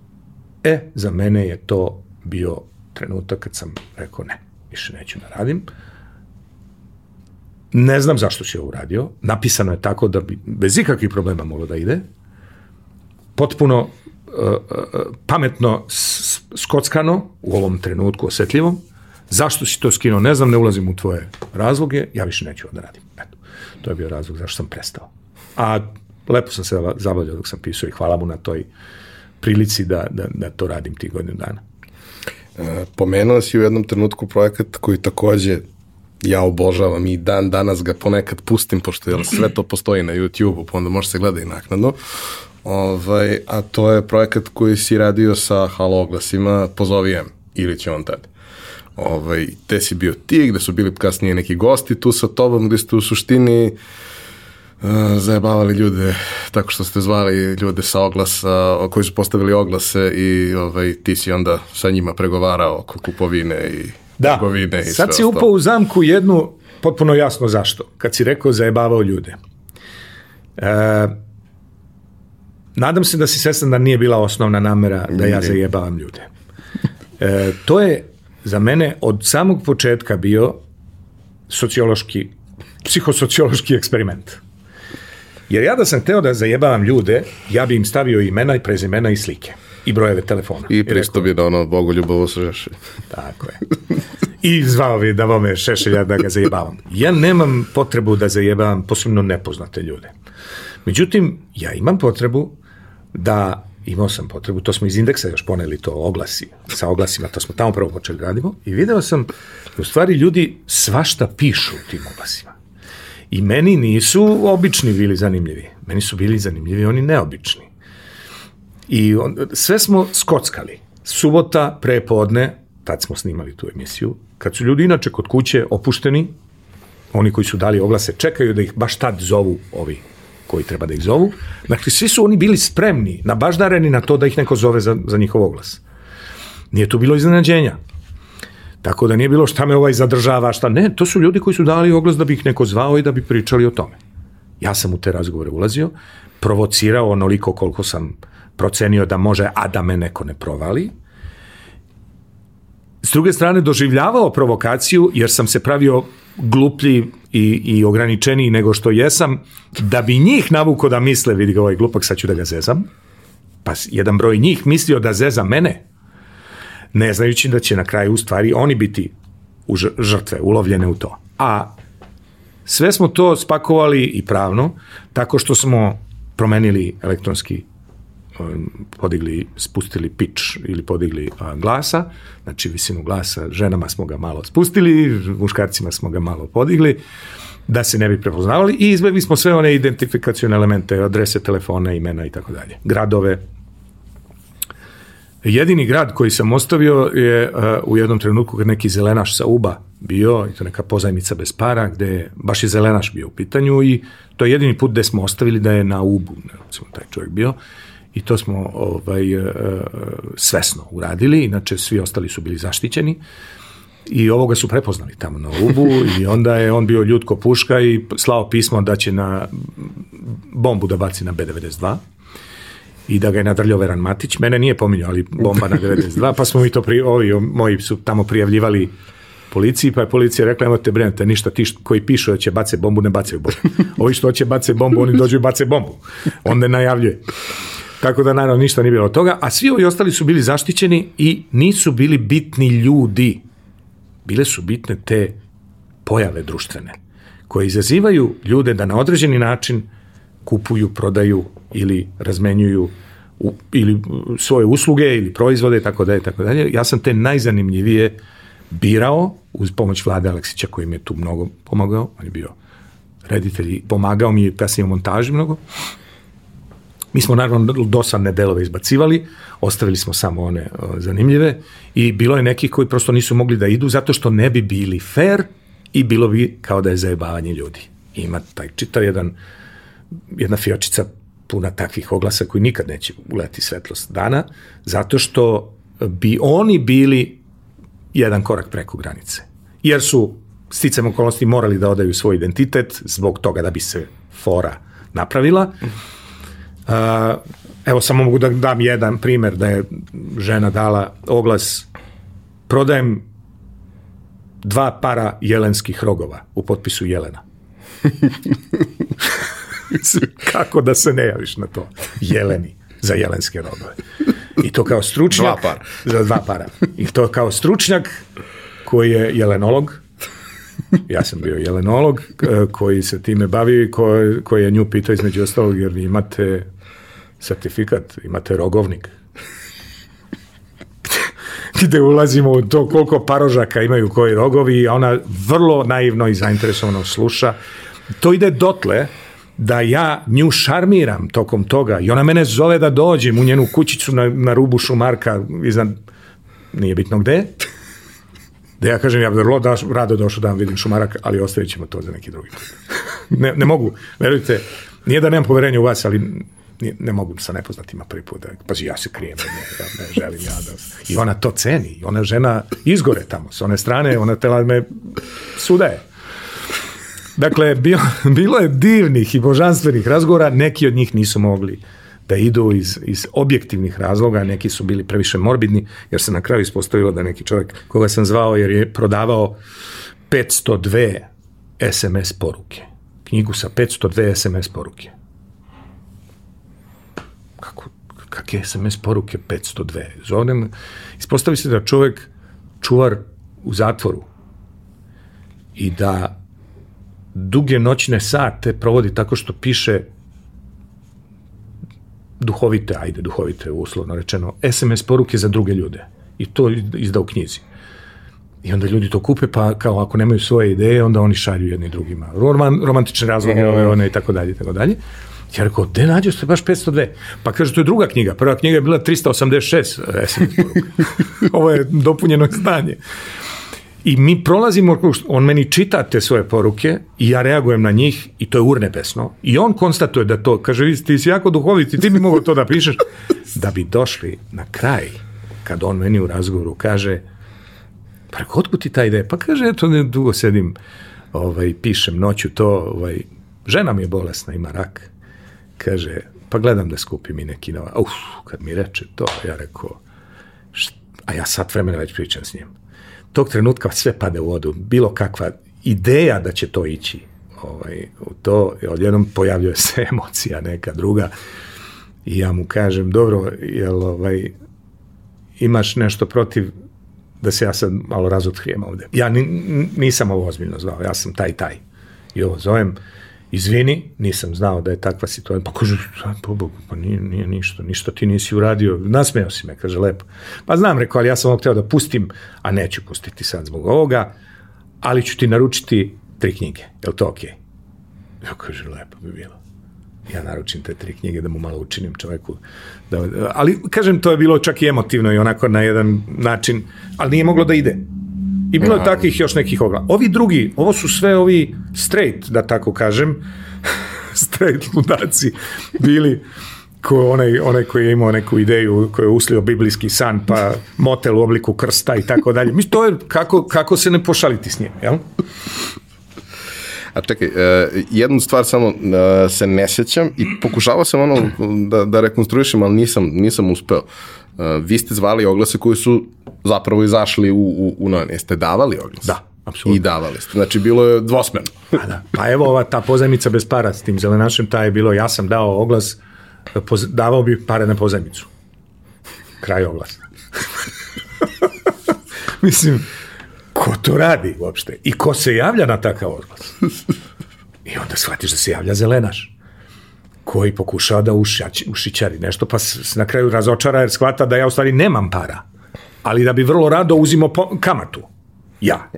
E, za mene je to bio trenutak kad sam rekao ne više neću da radim. Ne znam zašto si ovo uradio. Napisano je tako da bi bez ikakvih problema moglo da ide. potpuno pametno skockano u ovom trenutku osjetljivom. Zašto si to skinuo? Ne znam, ne ulazim u tvoje razloge, ja više neću da radim. Eto, to je bio razlog zašto sam prestao. A lepo sam se zabavljao dok sam pisao i hvala mu na toj prilici da, da, da to radim tih godinu dana. E, pomenuo si u jednom trenutku projekat koji takođe ja obožavam i dan danas ga ponekad pustim, pošto jel, sve to postoji na YouTube-u, pa onda može se gleda i naknadno. Ovaj, a to je projekat koji si radio sa halo oglasima, pozovi M, ili će on tad. Ovaj, te si bio ti, gde su bili kasnije neki gosti tu sa tobom, gde ste u suštini uh, zajebavali ljude tako što ste zvali ljude sa oglasa, koji su postavili oglase i ovaj, ti si onda sa njima pregovarao oko kupovine i da. kupovine i sad si upao u zamku jednu, potpuno jasno zašto, kad si rekao zajebavao ljude. E, nadam se da si svestan da nije bila osnovna namera da ja zajebavam ljude. E, to je za mene od samog početka bio sociološki, psihosociološki eksperiment. Jer ja da sam hteo da zajebavam ljude, ja bi im stavio imena i prezimena i slike. I brojeve telefona. I pristup je da ono Bogu ljubovo šešelj. Tako je. I zvao bi da vome šešelja da ga zajebavam. Ja nemam potrebu da zajebavam posebno nepoznate ljude. Međutim, ja imam potrebu da imao sam potrebu, to smo iz indeksa još poneli to oglasi, sa oglasima, to smo tamo prvo počeli radimo i video sam da u stvari ljudi svašta pišu u tim oglasima. I meni nisu obični bili zanimljivi, meni su bili zanimljivi oni neobični. I on, sve smo skockali. Subota, prepodne, tad smo snimali tu emisiju, kad su ljudi inače kod kuće opušteni, oni koji su dali oglase čekaju da ih baš tad zovu ovi koji treba da ih zovu. Dakle, svi su oni bili spremni, nabaždareni na to da ih neko zove za, za njihov oglas. Nije tu bilo iznenađenja. Tako da nije bilo šta me ovaj zadržava, šta ne, to su ljudi koji su dali oglas da bi ih neko zvao i da bi pričali o tome. Ja sam u te razgovore ulazio, provocirao onoliko koliko sam procenio da može, a da me neko ne provali. S druge strane, doživljavao provokaciju jer sam se pravio gluplji i, i ograničeniji nego što jesam, da bi njih navuko da misle, vidi ga ovaj glupak, sad ću da ga zezam, pa jedan broj njih mislio da zeza mene, ne znajući da će na kraju u stvari oni biti u žrtve, ulovljene u to. A sve smo to spakovali i pravno, tako što smo promenili elektronski Um, podigli, spustili pitch ili podigli a, glasa, znači visinu glasa, ženama smo ga malo spustili, muškarcima smo ga malo podigli, da se ne bi prepoznavali i izbegli smo sve one identifikacione elemente, adrese, telefona, imena i tako dalje. Gradove. Jedini grad koji sam ostavio je uh, u jednom trenutku kad neki zelenaš sa Uba bio, i to neka pozajmica bez para, gde baš je zelenaš bio u pitanju i to je jedini put gde smo ostavili da je na Ubu, recimo taj čovjek bio. I to smo ovaj, e, svesno uradili, inače svi ostali su bili zaštićeni. I ovoga su prepoznali tamo na Ubu i onda je on bio ljud ko puška i slao pismo da će na bombu da baci na B92 i da ga je nadrljao Veran Matić. Mene nije pominjao, ali bomba na 92, pa smo mi to, pri, ovi moji su tamo prijavljivali policiji, pa je policija rekla, nemojte brinete, ništa ti koji pišu da će bace bombu, ne bacaju bombu. Ovi što će bace bombu, oni dođu i bace bombu. Onda najavljuje. Tako da naravno ništa nije bilo od toga, a svi ovi ostali su bili zaštićeni i nisu bili bitni ljudi. Bile su bitne te pojave društvene koje izazivaju ljude da na određeni način kupuju, prodaju ili razmenjuju u, ili svoje usluge ili proizvode tako dalje tako dalje. Ja sam te najzanimljivije birao uz pomoć Vlade Aleksića koji mi je tu mnogo pomagao, on je bio reditelj i pomagao mi je kasnije u montaži mnogo. Mi smo naravno dosadne delove izbacivali, ostavili smo samo one o, zanimljive i bilo je neki koji prosto nisu mogli da idu zato što ne bi bili fair i bilo bi kao da je zajebavanje ljudi. Ima taj čitav jedan, jedna fiočica puna takvih oglasa koji nikad neće uleti svetlost dana, zato što bi oni bili jedan korak preko granice. Jer su sticam okolnosti morali da odaju svoj identitet zbog toga da bi se fora napravila. Evo samo mogu da dam jedan primer da je žena dala oglas prodajem dva para jelenskih rogova u potpisu Jelena. Kako da se ne javiš na to? Jeleni. za jelenske rogove. I to kao stručnjak... Dva para. Za dva para. I to kao stručnjak koji je jelenolog, ja sam bio jelenolog koji se time bavio i koji, koji je nju pitao između ostalog jer imate sertifikat, imate rogovnik. Gde ulazimo u to koliko parožaka imaju koji rogovi, a ona vrlo naivno i zainteresovano sluša. To ide dotle da ja nju šarmiram tokom toga i ona mene zove da dođem u njenu kućicu na, na rubu Šumarka iznad, nije bitno gde, da ja kažem, ja bi vrlo da, rado došao da vam vidim Šumarak, ali ostavit ćemo to za neki drugi Ne, ne mogu, verujte, nije da nemam poverenja u vas, ali ne, ne mogu sa nepoznatima prvi put da, pa ja se krijem ne, ne želim ja da, i ona to ceni, ona žena izgore tamo, s one strane, ona tela me sudaje. Dakle, bilo, bilo je divnih i božanstvenih razgovora, neki od njih nisu mogli da idu iz, iz objektivnih razloga, neki su bili previše morbidni, jer se na kraju ispostavilo da neki čovjek koga sam zvao jer je prodavao 502 SMS poruke. Knjigu sa 502 SMS poruke. Kako, kakve SMS poruke 502? Zovem, ispostavi se da čovjek čuvar u zatvoru i da duge noćne sate provodi tako što piše duhovite, ajde duhovite uslovno rečeno, SMS poruke za druge ljude. I to izda u knjizi. I onda ljudi to kupe, pa kao ako nemaju svoje ideje, onda oni šalju jedni drugima. Roman, romantične razloge, ove, one i tako dalje, i tako dalje. Ja rekao, gde nađe ste baš 502? Pa kaže, to je druga knjiga. Prva knjiga je bila 386 SMS poruka. Ovo je dopunjeno stanje. I mi prolazimo, on meni čita te svoje poruke i ja reagujem na njih i to je urnebesno. I on konstatuje da to, kaže, vi ti si jako duhoviti, ti bi mogao to da pišeš. Da bi došli na kraj, kad on meni u razgovoru kaže, pa otkud ti ta ideja? Pa kaže, eto, ne dugo sedim, ovaj, pišem noću to, ovaj, žena mi je bolesna, ima rak. Kaže, pa gledam da skupim i neki nova. Uf, kad mi reče to, ja rekao, a ja sat vremena već pričam s njim tog trenutka sve pade u vodu. Bilo kakva ideja da će to ići ovaj, u to, odjednom pojavljuje se emocija neka druga i ja mu kažem, dobro, jel ovaj, imaš nešto protiv da se ja sad malo razotkrijem ovde. Ja nisam ovo ozbiljno zvao, ja sam taj taj. I ovo zovem, izvini, nisam znao da je takva situacija. Pa kaže, po Bogu, pa nije, nije ništa, ništa ti nisi uradio. Nasmeo si me, kaže, lepo. Pa znam, rekao, ali ja sam ovo hteo da pustim, a neću pustiti sad zbog ovoga, ali ću ti naručiti tri knjige. Je li to okej? Okay? Ja kaže, lepo bi bilo. Ja naručim te tri knjige da mu malo učinim čoveku. Da, ali, kažem, to je bilo čak i emotivno i onako na jedan način, ali nije moglo da ide. I bilo je takvih još nekih ogla. Ovi drugi, ovo su sve ovi straight, da tako kažem, straight ludaci bili ko onaj, onaj koji je imao neku ideju, koji je uslio biblijski san, pa motel u obliku krsta i tako dalje. Mislim, to je kako, kako se ne pošaliti s njim, jel? A čekaj, uh, jednu stvar samo uh, se ne sjećam i pokušavao sam ono da, da rekonstruišem, ali nisam, nisam uspeo. Uh, vi ste zvali oglase koji su zapravo izašli u, u, u novine. Jeste davali oglas? Da. Apsolutno. I davali ste. Znači, bilo je dvosmeno. pa, da. pa evo ova ta pozajmica bez para s tim zelenašem, ta je bilo, ja sam dao oglas, poz, davao bi pare na pozajmicu. Kraj oglasa. Mislim, ko to radi uopšte? I ko se javlja na takav oglas? I onda shvatiš da se javlja zelenaš koji pokušava da ušać, ušićari nešto, pa se na kraju razočara jer shvata da ja u stvari nemam para ali da bi vrlo rado uzimo kamatu. Ja.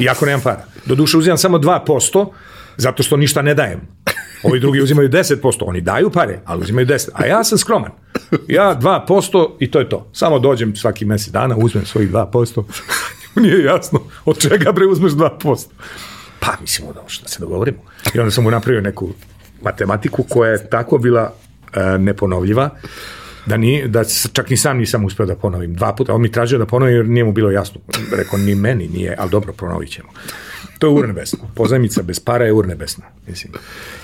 Iako nemam para. Doduše uzimam samo 2%, zato što ništa ne dajem. Ovi drugi uzimaju 10%, oni daju pare, ali uzimaju 10%. A ja sam skroman. Ja 2% i to je to. Samo dođem svaki mesec dana, uzmem svojih 2%. Nije jasno od čega bre uzmeš 2%. Pa mislimo da što se dogovorimo. I onda sam mu napravio neku matematiku koja je tako bila e, neponovljiva da, ni, da čak ni sam nisam uspeo da ponovim dva puta. On mi tražio da ponovim jer nije mu bilo jasno. Rekao, ni meni nije, ali dobro, ponovit ćemo. To je urnebesno. Pozajmica bez para je urnebesna. Mislim.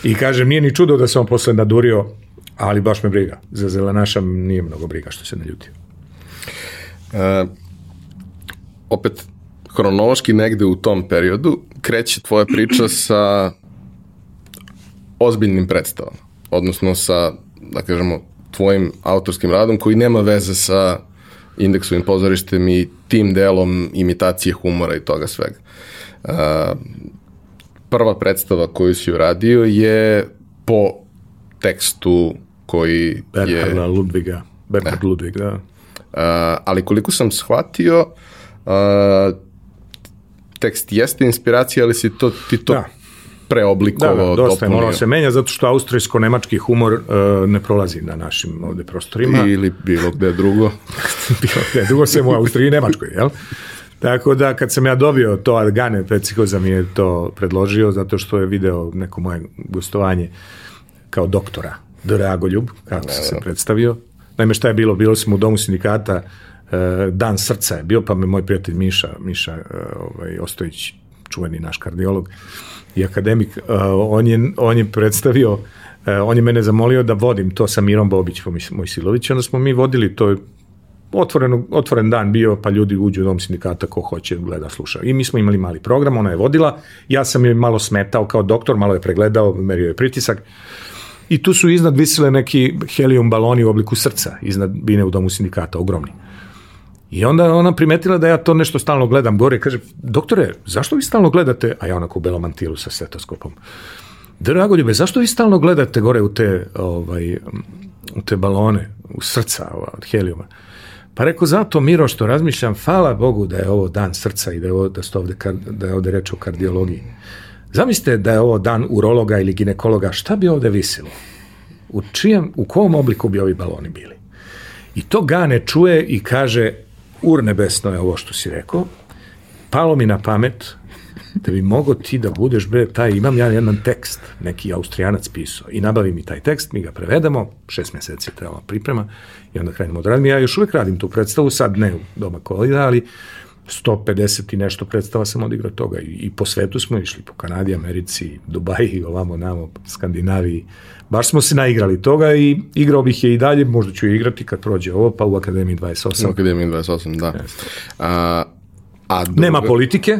I kažem, nije ni čudo da on posle nadurio, ali baš me briga. Za zelenaša nije mnogo briga što se ne ljuti. E, opet, hronološki negde u tom periodu kreće tvoja priča sa ozbiljnim predstavama. Odnosno sa, da kažemo, tvojim autorskim radom koji nema veze sa indeksovim pozorištem i tim delom imitacije humora i toga svega. Uh, prva predstava koju si uradio je po tekstu koji Bernharda je... Ludviga. Bernhard Ludvig, da. Uh, ali koliko sam shvatio, uh, tekst jeste inspiracija, ali si to, ti to da. Preoblikovao, da, da, dosta je moralo se menja, zato što austrijsko-nemački humor uh, ne prolazi na našim ovde prostorima. Ili bilo gde drugo. bilo gde drugo, sem u Austriji i Nemačkoj, jel? Tako da kad sam ja dobio to Argane, Pecikoza mi je to predložio zato što je video neko moje gostovanje kao doktora Dragoljub, kako se se predstavio. Naime, šta je bilo? Bilo smo u domu sindikata, e, dan srca je bio, pa me moj prijatelj Miša, Miša e, ovaj, Ostojić, čuveni naš kardiolog i akademik, e, on je, on je predstavio on je mene zamolio da vodim to sa Mirom Bobićem, moj Silović, onda smo mi vodili to otvoren, otvoren dan bio, pa ljudi uđu u dom sindikata ko hoće, gleda, sluša. I mi smo imali mali program, ona je vodila, ja sam je malo smetao kao doktor, malo je pregledao, merio je pritisak. I tu su iznad visile neki helium baloni u obliku srca, iznad bine u domu sindikata, ogromni. I onda ona primetila da ja to nešto stalno gledam gore i kaže, doktore, zašto vi stalno gledate, a ja onako u belom mantilu sa stetoskopom, Dragoljube, zašto vi stalno gledate gore u te, ovaj, u te balone, u srca od helijuma? Pa rekao, zato Miro što razmišljam, hvala Bogu da je ovo dan srca i da je, ovo, da, ovde, da je ovde reč o kardiologiji. Zamislite da je ovo dan urologa ili ginekologa, šta bi ovde visilo? U, čijem, u kom obliku bi ovi baloni bili? I to Gane čuje i kaže, urnebesno je ovo što si rekao, palo mi na pamet da bi mogo ti da budeš, bre, taj, imam ja jedan tekst, neki austrijanac pisao i nabavi mi taj tekst, mi ga prevedemo, šest meseci je trebala priprema i onda krenemo da radim. Ja još uvek radim tu predstavu, sad ne u doba kolida, ali 150 i nešto predstava sam odigrao toga i, i po svetu smo išli, po Kanadi, Americi, Dubaji, ovamo, namo, Skandinaviji. Baš smo se naigrali toga i igrao bih je i dalje, možda ću je igrati kad prođe ovo, pa u Akademiji 28. U Akademiji 28, da. A, a druga... Nema politike,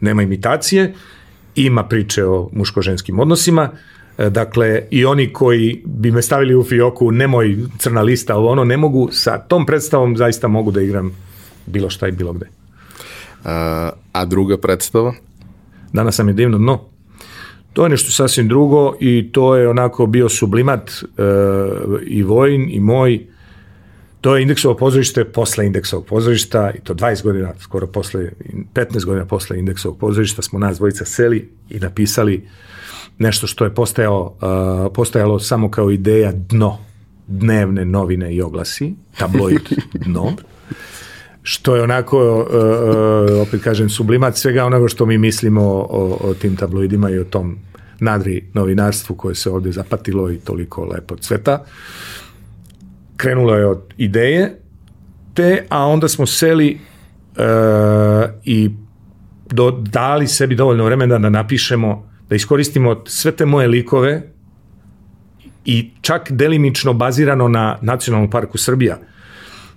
nema imitacije, ima priče o muško-ženskim odnosima, e, dakle i oni koji bi me stavili u fioku nemoj crna lista, ovo ono, ne mogu, sa tom predstavom zaista mogu da igram bilo šta i bilo gde. A, a druga predstava? Danas sam je divno dno. To je nešto sasvim drugo i to je onako bio sublimat e, i vojn i moj To je indeksovo pozorište posle indeksovog pozorišta i to 20 godina, skoro posle, 15 godina posle indeksovog pozorišta smo nas dvojica seli i napisali nešto što je postajalo, uh, postajalo samo kao ideja dno, dnevne novine i oglasi, tabloid dno, što je onako, uh, uh, opet kažem, sublimat svega onoga što mi mislimo o, o, tim tabloidima i o tom nadri novinarstvu koje se ovde zapatilo i toliko lepo cveta. Uh, krenulo je od ideje, te, a onda smo seli uh, i do, dali sebi dovoljno vremena da napišemo, da iskoristimo sve te moje likove i čak delimično bazirano na Nacionalnom parku Srbija.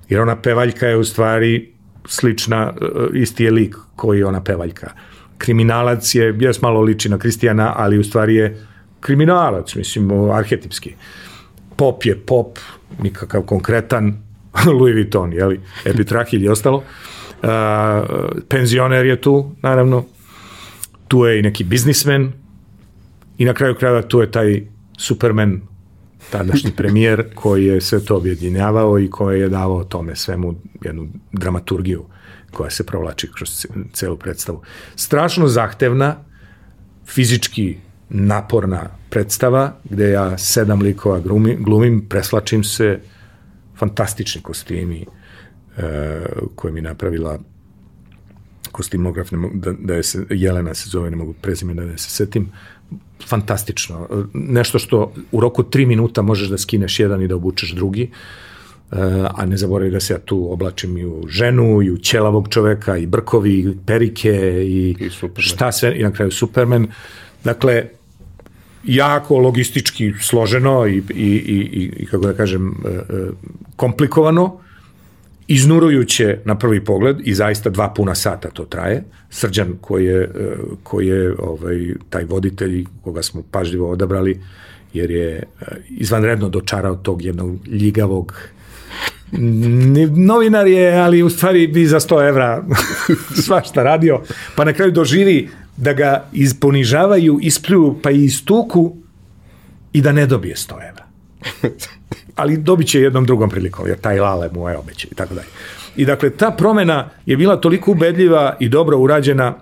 Jer ona pevaljka je u stvari slična, uh, isti je lik koji ona pevaljka. Kriminalac je, jes malo liči na Kristijana, ali u stvari je kriminalac, mislim, arhetipski. Pop je pop, nikakav konkretan Louis Vuitton, jeli, Epitrahilj i ostalo. Uh, penzioner je tu, naravno. Tu je i neki biznismen i na kraju krajeva tu je taj Superman, tadašnji premijer koji je sve to objedinjavao i koji je davao tome svemu jednu dramaturgiju koja se provlači kroz celu predstavu. Strašno zahtevna, fizički naporna predstava gde ja sedam likova glumim, glumim preslačim se, fantastični kostimi e, koje mi napravila kostimograf, ne mogu, da, da je se, Jelena se zove, ne mogu prezime da se setim, fantastično. Nešto što u roku tri minuta možeš da skineš jedan i da obučeš drugi, e, a ne zaboravi da se ja tu oblačim i u ženu, i u ćelavog čoveka, i brkovi, i perike, i, I šta sve, i na kraju Superman. Dakle, jako logistički složeno i, i, i, i kako da kažem, e, e, komplikovano, iznurujuće na prvi pogled i zaista dva puna sata to traje. Srđan koji je, e, koji je ovaj, taj voditelj koga smo pažljivo odabrali jer je e, izvanredno dočarao tog jednog ljigavog novinar je, ali u stvari bi za 100 evra svašta radio, pa na kraju doživi da ga isponižavaju, ispljuju, pa i istuku i da ne dobije 100 evra. Ali dobit će jednom drugom prilikom, jer taj lale mu je obećao i tako dalje. I dakle, ta promena je bila toliko ubedljiva i dobro urađena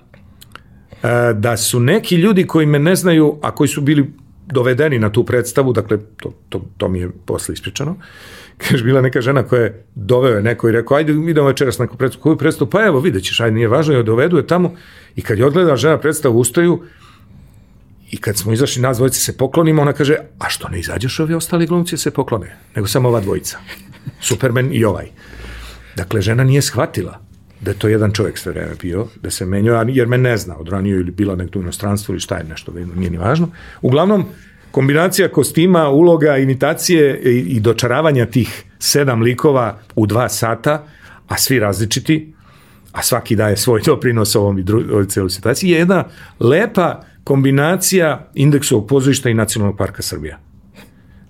e, da su neki ljudi koji me ne znaju, a koji su bili dovedeni na tu predstavu, dakle, to, to, to mi je posle ispričano, kaže, bila neka žena koja je doveo je neko i rekao, ajde idemo večeras na neku predstavu, koju predstavu, pa evo, vidjet ćeš, ajde, nije važno, je dovedu je tamo. I kad je odgledala žena predstavu, ustaju i kad smo izašli, nas dvojice se poklonimo, ona kaže, a što ne izađeš ovi ostali glumci se poklone, nego samo ova dvojica, Superman i ovaj. Dakle, žena nije shvatila da je to jedan čovjek sve vreme bio, da se menjao, jer me ne zna, odranio ili bila nekdo u inostranstvu ili šta je nešto, nije ni važno. Uglavnom, kombinacija kostima, uloga, imitacije i, dočaravanja tih sedam likova u dva sata, a svi različiti, a svaki daje svoj doprinos ovom i celoj situaciji, je jedna lepa kombinacija indeksovog pozorišta i Nacionalnog parka Srbija.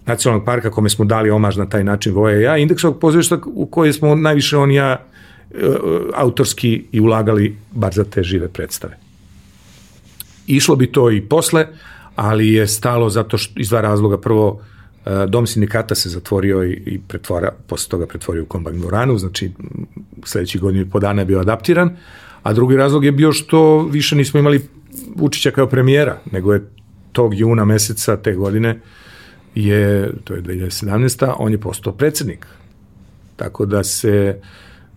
Nacionalnog parka kome smo dali omaž na taj način Voje ja, indeksovog pozorišta u koje smo najviše on ja e, autorski i ulagali bar za te žive predstave. Išlo bi to i posle, ali je stalo zato što iz dva razloga. Prvo, e, dom sindikata se zatvorio i, i pretvora, posle toga pretvorio u kombajn dvoranu, znači sledeći godinu i po dana je bio adaptiran, a drugi razlog je bio što više nismo imali Vučića kao premijera, nego je tog juna meseca te godine je, to je 2017. on je postao predsednik. Tako da se,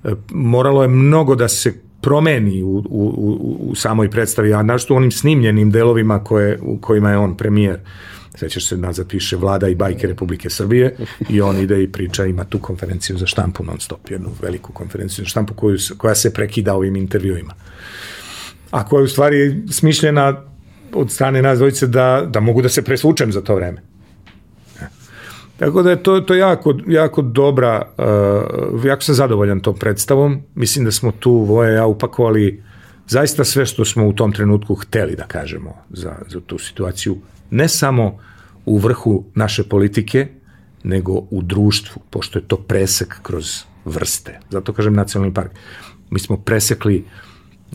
e, moralo je mnogo da se promeni u, u, u, u samoj predstavi, a našto u onim snimljenim delovima koje, u kojima je on premijer. Sećaš se, nazad piše Vlada i bajke Republike Srbije i on ide i priča, ima tu konferenciju za štampu non stop, jednu veliku konferenciju za štampu koju, koja se prekida ovim intervjuima. A koja je u stvari smišljena od strane nas dvojice da, da mogu da se presvučem za to vreme. Tako da je to, to jako, jako dobra, uh, jako sam zadovoljan tom predstavom. Mislim da smo tu Voje ja upakovali zaista sve što smo u tom trenutku hteli da kažemo za, za tu situaciju. Ne samo u vrhu naše politike, nego u društvu, pošto je to presek kroz vrste. Zato kažem nacionalni park. Mi smo presekli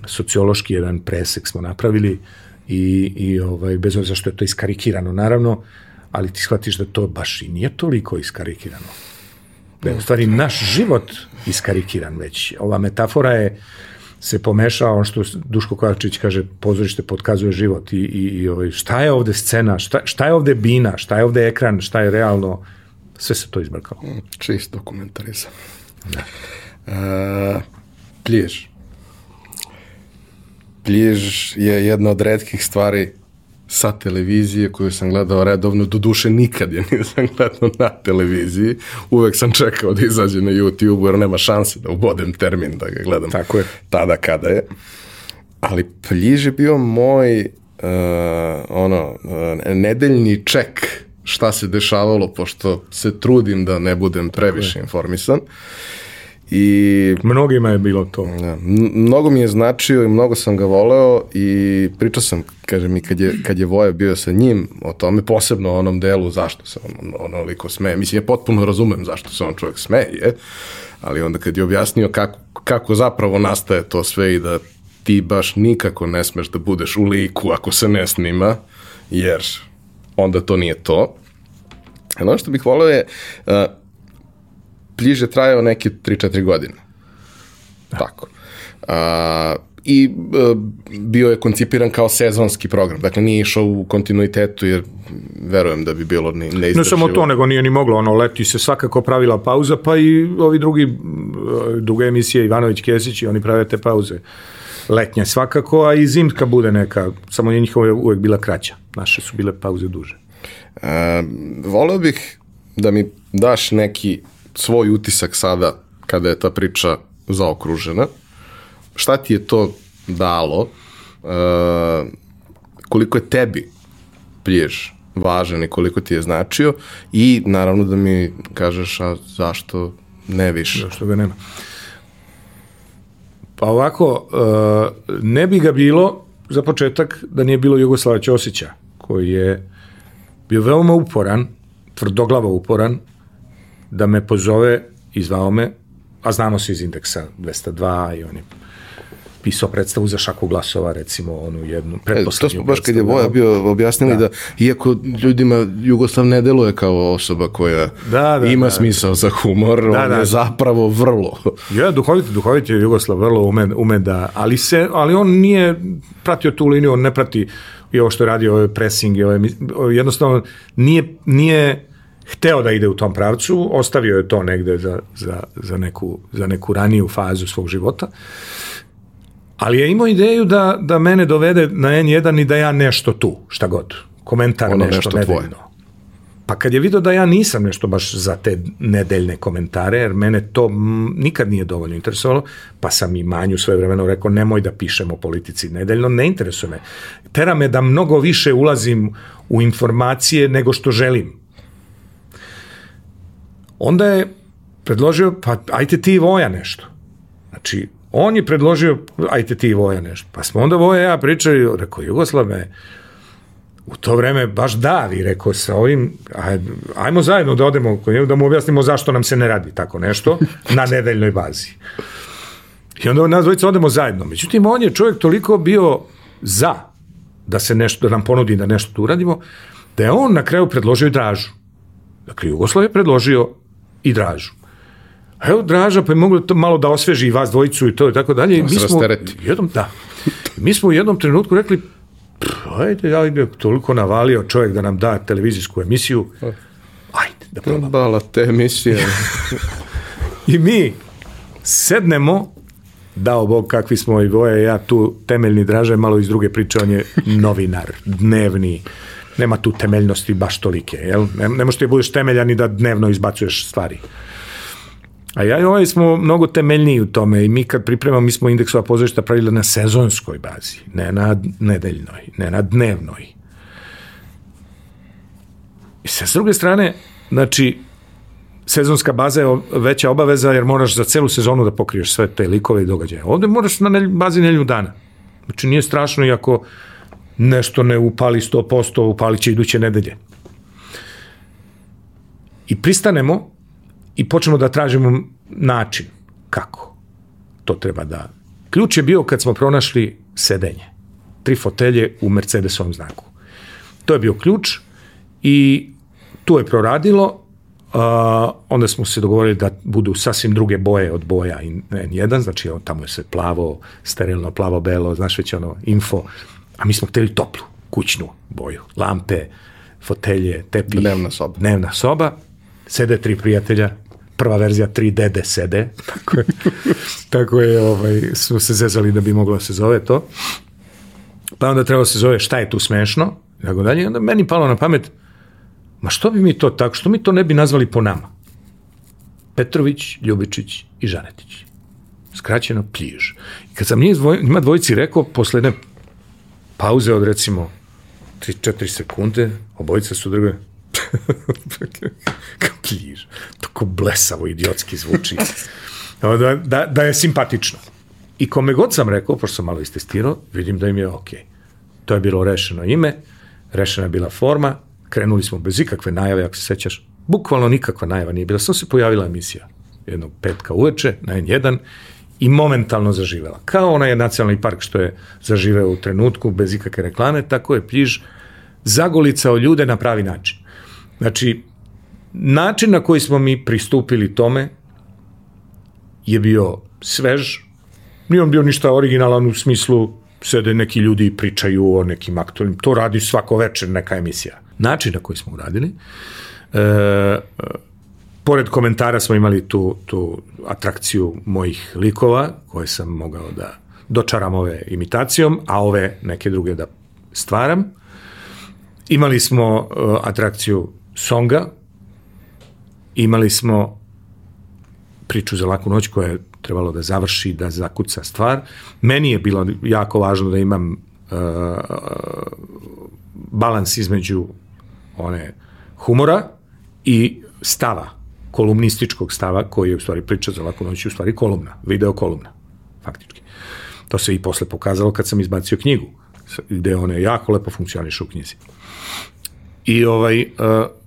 sociološki jedan presek smo napravili i, i ovaj, bez obzira što je to iskarikirano, naravno, ali ti shvatiš da to baš i nije toliko iskarikirano. Da je u stvari naš život iskarikiran već. Ova metafora je se pomešao, on što Duško Kovačić kaže, pozorište podkazuje život i, i, i ovaj, šta je ovde scena, šta, šta je ovde bina, šta je ovde ekran, šta je realno, sve se to izbrkalo. Mm, čist dokumentarizam. Da. Uh, pliješ. Pliješ je jedna od redkih stvari sa televizije koju sam gledao redovno, do duše nikad je nisam gledao na televiziji, uvek sam čekao da izađe na YouTube jer nema šanse da ubodem termin da ga gledam Tako je. tada kada je. Ali Pljiž je bio moj uh, ono, uh, nedeljni ček šta se dešavalo, pošto se trudim da ne budem previše informisan. I mnogima je bilo to. Ja, mnogo mi je značio i mnogo sam ga voleo i pričao sam, kažem i kad je, kad je Voja bio sa njim o tome, posebno o onom delu zašto se on onoliko smeje. Mislim, ja potpuno razumem zašto se on čovjek smeje, ali onda kad je objasnio kako, kako zapravo nastaje to sve i da ti baš nikako ne smeš da budeš u liku ako se ne snima, jer onda to nije to. Ono što bih voleo je, uh, bliže trajao neke 3-4 godine. Da. Tako. A, I a, e, bio je koncipiran kao sezonski program. Dakle, nije išao u kontinuitetu, jer verujem da bi bilo ne, neizdrživo. Ne samo to, nego nije ni moglo. Ono, leti se svakako pravila pauza, pa i ovi drugi duge emisije, Ivanović, Kesić i oni prave te pauze letnje svakako, a i zimska bude neka, samo je njihova uvek bila kraća. Naše su bile pauze duže. E, voleo bih da mi daš neki svoj utisak sada kada je ta priča zaokružena. Šta ti je to dalo? Uh, koliko je tebi priješ važan i koliko ti je značio i naravno da mi kažeš a zašto ne više. Zašto ga nema. Pa ovako, uh, ne bi ga bilo za početak da nije bilo Jugoslava Ćosića, koji je bio veoma uporan, tvrdoglavo uporan, da me pozove i zvao me, a znamo se iz indeksa 202 i on je pisao predstavu za šaku glasova, recimo onu jednu e, To smo baš kad je Voja bio objasnili da. da iako ljudima Jugoslav ne deluje kao osoba koja da, da, ima da, smisao za humor, da, on je zapravo vrlo. Ja, duhovit, duhovit je Jugoslav vrlo ume, ume da, ali, se, ali on nije pratio tu liniju, on ne prati i ovo što je radio, ovaj pressing, ovaj, jednostavno nije, nije hteo da ide u tom pravcu, ostavio je to negde za, za, za, neku, za neku raniju fazu svog života. Ali je imao ideju da, da mene dovede na N1 i da ja nešto tu, šta god. Komentar ono nešto, nešto nedeljno. Tvoje. Pa kad je vidio da ja nisam nešto baš za te nedeljne komentare, jer mene to nikad nije dovoljno interesovalo, pa sam i Manju svoje vremeno rekao nemoj da pišemo o politici nedeljno, ne interesuje me. Tera me da mnogo više ulazim u informacije nego što želim. Onda je predložio, pa ajte ti Voja nešto. Znači, on je predložio, ajte ti Voja nešto. Pa smo onda Voja ja pričali, rekao, Jugoslav me, u to vreme baš davi, rekao sa ovim, aj, ajmo zajedno da odemo, da mu objasnimo zašto nam se ne radi tako nešto na nedeljnoj bazi. I onda nas dvojica odemo zajedno. Međutim, on je čovjek toliko bio za da se nešto, da nam ponudi da nešto tu uradimo, da je on na kraju predložio i dražu. Dakle, Jugoslav je predložio i dražu. A evo draža, pa je moglo to malo da osveži i vas dvojicu i to i tako dalje. Mi smo, jednom, da, mi smo u jednom trenutku rekli, ajde, ajde, toliko navalio čovjek da nam da televizijsku emisiju, ajde, da probamo. Bala te emisije. I mi sednemo, dao Bog kakvi smo i Voje, ja tu temeljni draže, malo iz druge priče, on je novinar, dnevni, nema tu temeljnosti baš tolike, jel? Ne, ne možeš ti da budeš temeljan i da dnevno izbacuješ stvari. A ja i ovaj smo mnogo temeljniji u tome i mi kad pripremamo, mi smo indeksova pozorišta pravili na sezonskoj bazi, ne na nedeljnoj, ne na dnevnoj. I sa druge strane, znači, sezonska baza je veća obaveza jer moraš za celu sezonu da pokriješ sve te likove i događaje. Ovde moraš na bazi nelju dana. Znači nije strašno i ako nešto ne upali 100%, upalit će iduće nedelje. I pristanemo i počnemo da tražimo način kako to treba da... Ključ je bio kad smo pronašli sedenje. Tri fotelje u Mercedesovom znaku. To je bio ključ i tu je proradilo, Uh, onda smo se dogovorili da budu sasvim druge boje od boja N1, znači tamo je sve plavo, sterilno, plavo, belo, znaš već ono, info, a mi smo hteli toplu, kućnu boju, lampe, fotelje, tepih. Dnevna soba. Dnevna soba, sede tri prijatelja, prva verzija 3 dede sede, tako je, tako je ovaj, smo se zezali da bi moglo da se zove to. Pa onda treba da se zove šta je tu smešno, i tako dalje. onda meni palo na pamet, ma što bi mi to tako, što mi to ne bi nazvali po nama? Petrović, Ljubičić i Žanetić. Skraćeno pljiž. I kad sam njima dvojici rekao, posle jedne pauze od recimo 3-4 sekunde, obojica su druge, Kapliž. Tako blesavo, idiotski zvuči. Da, da, da je simpatično. I kome god sam rekao, pošto sam malo istestirao, vidim da im je ok. To je bilo rešeno ime, rešena je bila forma, krenuli smo bez ikakve najave, ako se sećaš, bukvalno nikakva najava nije bila, samo se pojavila emisija jednog petka uveče na N1 i momentalno zaživela. Kao onaj nacionalni park što je zaživeo u trenutku bez ikakve reklame, tako je Pljiž zagolicao ljude na pravi način. Znači, način na koji smo mi pristupili tome je bio svež, nije on bio ništa originalan u smislu sede neki ljudi i pričaju o nekim aktualnim, to radi svako večer neka emisija. Način na koji smo uradili, e, pored komentara smo imali tu, tu atrakciju mojih likova koje sam mogao da dočaram ove imitacijom, a ove neke druge da stvaram. Imali smo uh, atrakciju songa, imali smo priču za laku noć koja je trebalo da završi, da zakuca stvar. Meni je bilo jako važno da imam uh, balans između one humora i stava, kolumnističkog stava koji je u stvari priča za laku noć, u stvari kolumna, video kolumna, faktički. To se i posle pokazalo kad sam izbacio knjigu, gde one jako lepo funkcioniše u knjizi. I ovaj,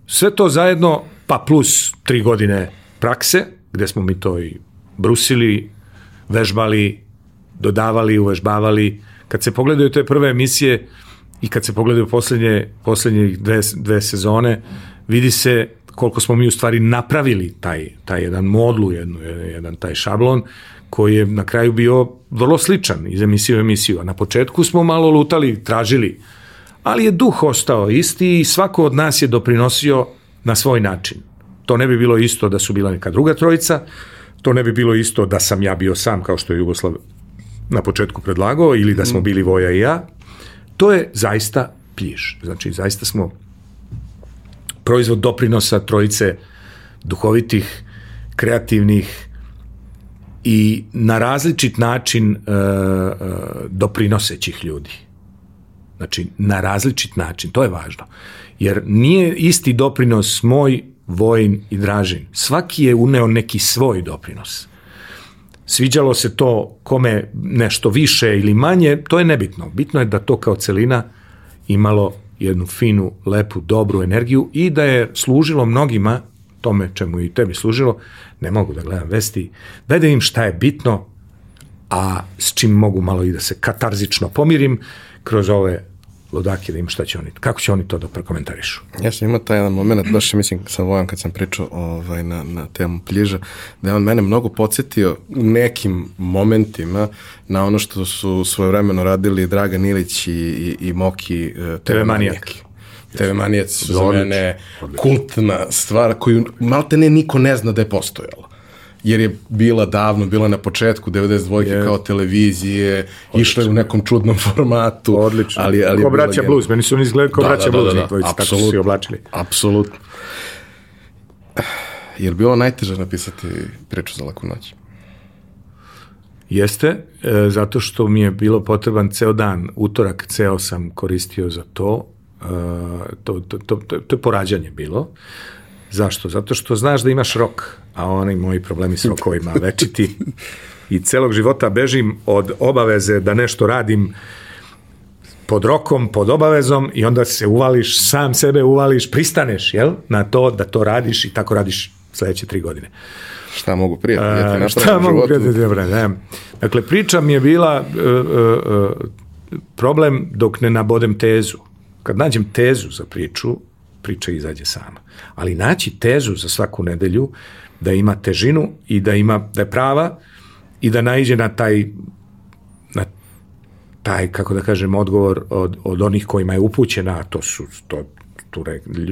sve to zajedno, pa plus tri godine prakse, gde smo mi to i brusili, vežbali, dodavali, uvežbavali. Kad se pogledaju te prve emisije i kad se pogledaju poslednje, poslednje dve, dve sezone, vidi se koliko smo mi u stvari napravili taj, taj jedan modlu, jednu, jedan taj šablon, koji je na kraju bio vrlo sličan iz emisije u emisiju. A na početku smo malo lutali, tražili, ali je duh ostao isti i svako od nas je doprinosio na svoj način. To ne bi bilo isto da su bila neka druga trojica, to ne bi bilo isto da sam ja bio sam kao što je Jugoslav na početku predlagao ili da smo mm. bili Voja i ja. To je zaista pljiš. Znači, zaista smo proizvod doprinosa trojice duhovitih, kreativnih i na različit način uh, uh, doprinosećih ljudi. Znači, na različit način, to je važno. Jer nije isti doprinos moj, Vojin i Dražin. Svaki je uneo neki svoj doprinos. Sviđalo se to kome nešto više ili manje, to je nebitno. Bitno je da to kao celina imalo jednu finu, lepu, dobru energiju i da je služilo mnogima, tome čemu i tebi služilo, ne mogu da gledam vesti, daj da im šta je bitno, a s čim mogu malo i da se katarzično pomirim kroz ove ludake da im šta će oni, kako će oni to da prekomentarišu. Ja sam imao taj jedan moment, baš mislim sa Vojom kad sam pričao ovaj, na, na temu pljiža, da je on mene mnogo podsjetio u nekim momentima na ono što su svojevremeno radili Dragan Ilić i, i, i Moki uh, TV Manijak. TV Manijak su za mene kultna stvar koju malte ne niko ne zna da je postojala jer je bila davno, bila na početku 92. Je. kao televizije, išla je u nekom čudnom formatu. Odlično. Ali, ali ko braća Blues, meni su oni izgledali kao da, braća da, Blues, da, da, da. tako su se oblačili. Apsolutno. Je li bilo najteže napisati priču za laku noć? Jeste, e, zato što mi je bilo potreban ceo dan, utorak ceo sam koristio za to, e, to, to, to, to, to je porađanje bilo. Zašto? Zato što znaš da imaš rok, a oni moji problemi s rokovima večiti i celog života bežim od obaveze da nešto radim pod rokom, pod obavezom i onda se uvališ, sam sebe uvališ, pristaneš, jel? Na to da to radiš i tako radiš sledeće tri godine. Šta mogu prijatelji da Šta mogu prijatelji ne. Dakle, priča mi je bila uh, uh, problem dok ne nabodem tezu. Kad nađem tezu za priču, priča izađe sama. Ali naći tezu za svaku nedelju da ima težinu i da ima da je prava i da naiđe na taj na taj kako da kažem odgovor od, od onih kojima je upućena, a to su to, tu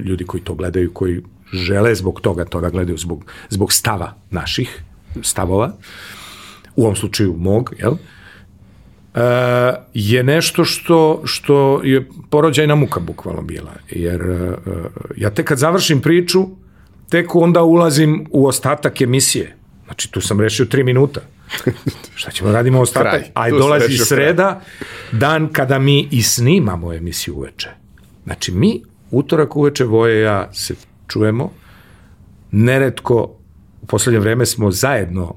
ljudi koji to gledaju, koji žele zbog toga to da gledaju zbog, zbog stava naših stavova, u ovom slučaju mog, jel? Uh, je nešto što, što je porođajna muka bukvalno bila. Jer uh, ja tek kad završim priču, tek onda ulazim u ostatak emisije. Znači, tu sam rešio tri minuta. Šta ćemo radimo ostatak? Kraj. Aj, dolazi sreda, dan kada mi i snimamo emisiju uveče. Znači, mi utorak uveče, Voje ja se čujemo, neretko u poslednje vreme smo zajedno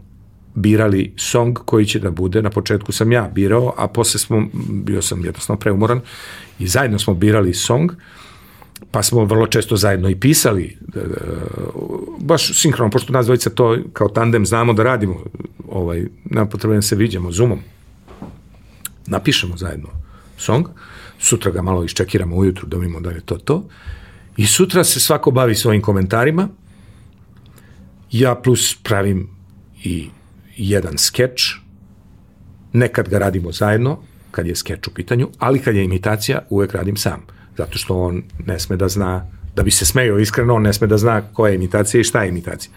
birali song koji će da bude, na početku sam ja birao, a posle smo, bio sam jednostavno preumoran i zajedno smo birali song, pa smo vrlo često zajedno i pisali, e, baš sinkrono, pošto nas dvojica to kao tandem znamo da radimo, ovaj, nema potrebe da se viđamo Zoomom. Napišemo zajedno song, sutra ga malo iščekiramo ujutru da vidimo da je to to, i sutra se svako bavi svojim komentarima, ja plus pravim i jedan skeč, nekad ga radimo zajedno, kad je skeč u pitanju, ali kad je imitacija, uvek radim sam. Zato što on ne sme da zna, da bi se smejao iskreno, on ne sme da zna koja je imitacija i šta je imitacija.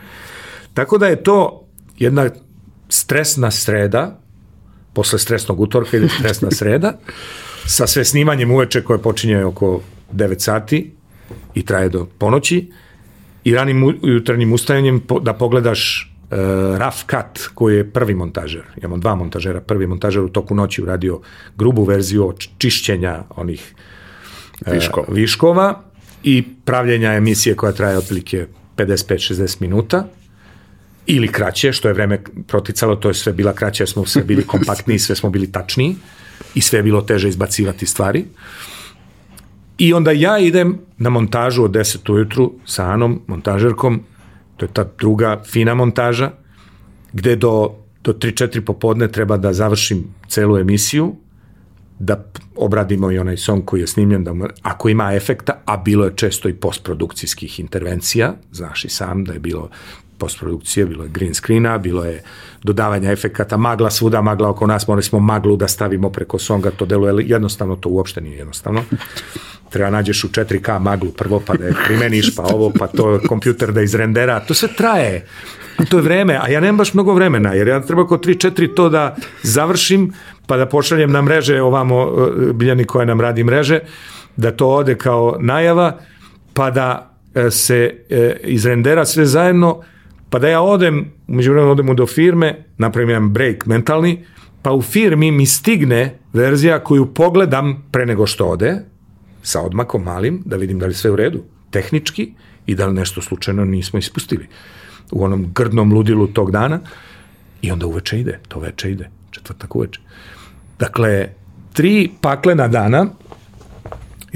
Tako da je to jedna stresna sreda, posle stresnog utorka ili stresna sreda, sa sve snimanjem uveče koje počinje oko 9 sati i traje do ponoći i ranim jutarnjim ustajanjem da pogledaš uh, Rough Cut koji je prvi montažer. Imamo dva montažera. Prvi montažer u toku noći uradio grubu verziju čišćenja onih uh, viškova. viškova i pravljenja emisije koja traje otprilike 55-60 minuta ili kraće, što je vreme proticalo, to je sve bila kraće, jer smo sve bili kompaktniji, sve smo bili kompaktniji, sve smo bili tačniji i sve je bilo teže izbacivati stvari. I onda ja idem na montažu od 10 ujutru sa Anom, montažerkom, to je ta druga fina montaža, gde do, do 3-4 popodne treba da završim celu emisiju, da obradimo i onaj song koji je snimljen, da, ako ima efekta, a bilo je često i postprodukcijskih intervencija, znaš i sam da je bilo postprodukcije, bilo je green screena, bilo je dodavanja efekata, magla svuda, magla oko nas, morali smo maglu da stavimo preko songa, to deluje jednostavno, to uopšte nije jednostavno. Treba nađeš u 4K maglu prvo, pa da je primeniš, pa ovo, pa to kompjuter da izrendera, to sve traje. To je vreme, a ja nemam baš mnogo vremena, jer ja treba oko 3-4 to da završim, pa da pošaljem na mreže ovamo e, Biljani koja nam radi mreže, da to ode kao najava, pa da e, se e, izrendera sve zajedno, pa da ja odem, umeđu vremenu odemo do firme, napravim jedan break mentalni, pa u firmi mi stigne verzija koju pogledam pre nego što ode, sa odmakom malim, da vidim da li sve u redu, tehnički, i da li nešto slučajno nismo ispustili u onom grdnom ludilu tog dana i onda uveče ide, to veče ide, četvrtak uveče. Dakle, tri paklena dana,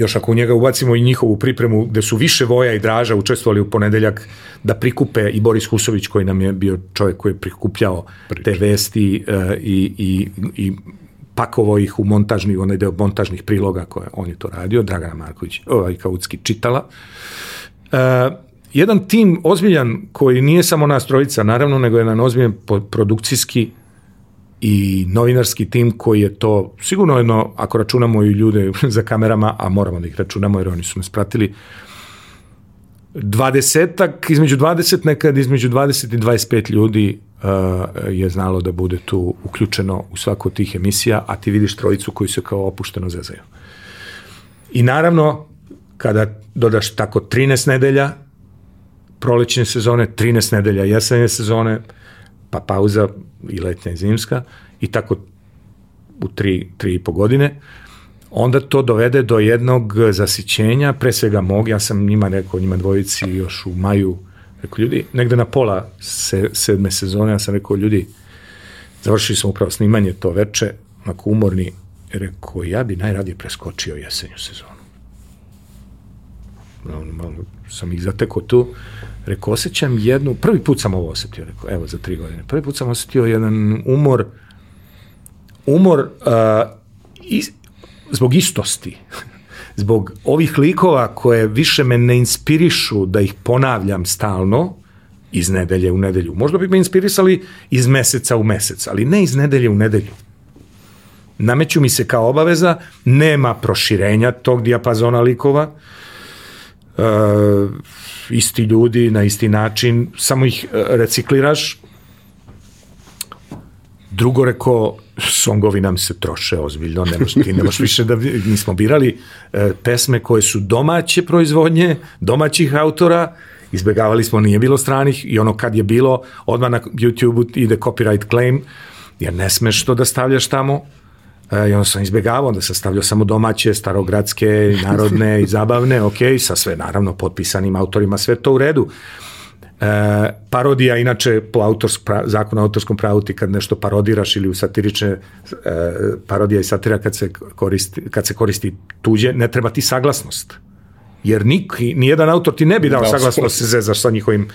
još ako u njega ubacimo i njihovu pripremu, gde su više Voja i Draža učestvovali u ponedeljak da prikupe i Boris Husović koji nam je bio čovjek koji je prikupljao Prič. te vesti uh, i, i, i pakovo ih u montažni, onaj deo montažnih priloga koje on je to radio, Dragana Marković, ovaj Kautski čitala. Uh, jedan tim ozbiljan koji nije samo nas trojica, naravno, nego je jedan ozbiljan produkcijski i novinarski tim koji je to, sigurno jedno, ako računamo i ljude za kamerama, a moramo da ih računamo jer oni su nas pratili, dvadesetak, između 20, nekad između 20 i 25 ljudi uh, je znalo da bude tu uključeno u svaku od tih emisija, a ti vidiš trojicu koji se kao opušteno zezaju. I naravno, kada dodaš tako 13 nedelja, prolećne sezone, 13 nedelja jesenje sezone, pa pauza i letnja i zimska i tako u tri, tri i po godine, onda to dovede do jednog zasićenja, pre svega mog, ja sam njima rekao, njima dvojici još u maju, rekao ljudi, negde na pola se, sedme sezone, ja sam rekao ljudi, završili smo upravo snimanje to veče, onako umorni, rekao, ja bi najradije preskočio jesenju sezonu. Malo, malo sam ih zatekao tu, Rekao, osjećam jednu, prvi put sam ovo osjetio, rekao, evo, za tri godine. Prvi put sam osjetio jedan umor, umor uh, is, zbog istosti, zbog ovih likova koje više me ne inspirišu da ih ponavljam stalno, iz nedelje u nedelju. Možda bi me inspirisali iz meseca u mesec, ali ne iz nedelje u nedelju. Nameću mi se kao obaveza, nema proširenja tog dijapazona likova, uh, isti ljudi na isti način, samo ih e, recikliraš. Drugo reko, songovi nam se troše ozbiljno, ne moš, ti ne možeš više da, mi smo birali e, pesme koje su domaće proizvodnje, domaćih autora, izbegavali smo, nije bilo stranih i ono kad je bilo, odmah na YouTube ide copyright claim, jer ne smeš to da stavljaš tamo, i onda sam izbjegavao, onda sam stavljao samo domaće, starogradske, narodne i zabavne, ok, sa sve naravno potpisanim autorima, sve to u redu. E, parodija, inače po autorsk, pra, zakonu o autorskom pravu ti kad nešto parodiraš ili u satirične e, parodija i satira kad se, koristi, kad se koristi tuđe, ne treba ti saglasnost. Jer nik, nijedan autor ti ne bi dao da, saglasnost se zezaš sa njihovim,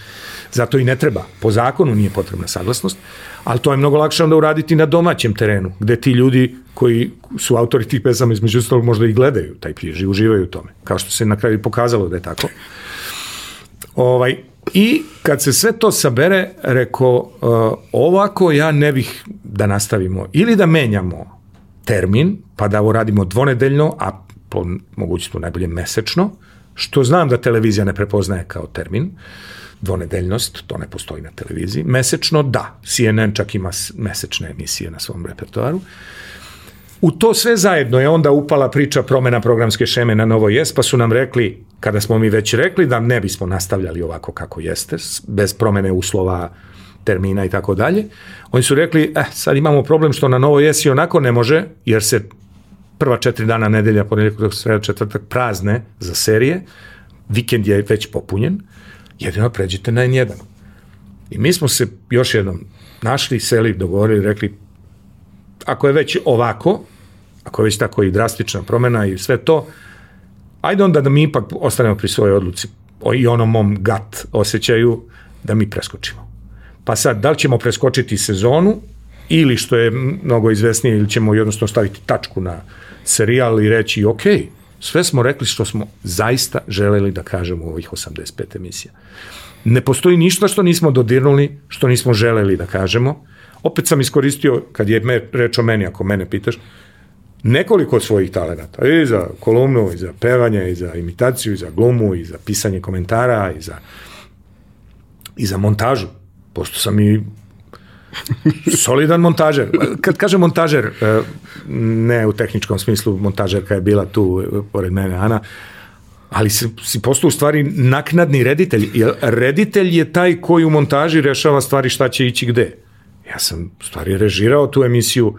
zato i ne treba. Po zakonu nije potrebna saglasnost, ali to je mnogo lakše onda uraditi na domaćem terenu, gde ti ljudi koji su autori tih pesama između ostalog možda i gledaju taj prijež i uživaju u tome, kao što se na kraju pokazalo da je tako. Ovaj, I kad se sve to sabere, reko, uh, ovako ja ne bih da nastavimo ili da menjamo termin, pa da ovo radimo dvonedeljno, a po mogućstvu najbolje mesečno, što znam da televizija ne prepoznaje kao termin, dvonedeljnost, to ne postoji na televiziji. Mesečno, da, CNN čak ima mesečne emisije na svom repertoaru. U to sve zajedno je onda upala priča promena programske šeme na Novo Jes, pa su nam rekli, kada smo mi već rekli da ne bismo nastavljali ovako kako jeste, bez promene uslova, termina i tako dalje, oni su rekli, eh, sad imamo problem što na Novo Jes i onako ne može, jer se prva četiri dana nedelja, ponedeljak, sreda, četvrtak prazne za serije, vikend je već popunjen, jedino pređite na N1. I mi smo se još jednom našli, seli, dogovorili, rekli, ako je već ovako, ako je već tako i drastična promena i sve to, ajde onda da mi ipak ostanemo pri svojoj odluci i onom mom gut osjećaju da mi preskočimo. Pa sad, da li ćemo preskočiti sezonu ili što je mnogo izvesnije ili ćemo jednostavno staviti tačku na serijal i reći ok, sve smo rekli što smo zaista želeli da kažemo u ovih 85 emisija. Ne postoji ništa što nismo dodirnuli, što nismo želeli da kažemo. Opet sam iskoristio, kad je reč o meni, ako mene pitaš, nekoliko svojih talenata. I za kolumnu, i za pevanje, i za imitaciju, i za glumu, i za pisanje komentara, i za, i za montažu. Pošto sam i solidan montažer. Kad kažem montažer, e, ne u tehničkom smislu montažerka je bila tu e, pored mene, Ana, ali si, si postao u stvari naknadni reditelj. Jer reditelj je taj koji u montaži rešava stvari šta će ići gde. Ja sam u stvari režirao tu emisiju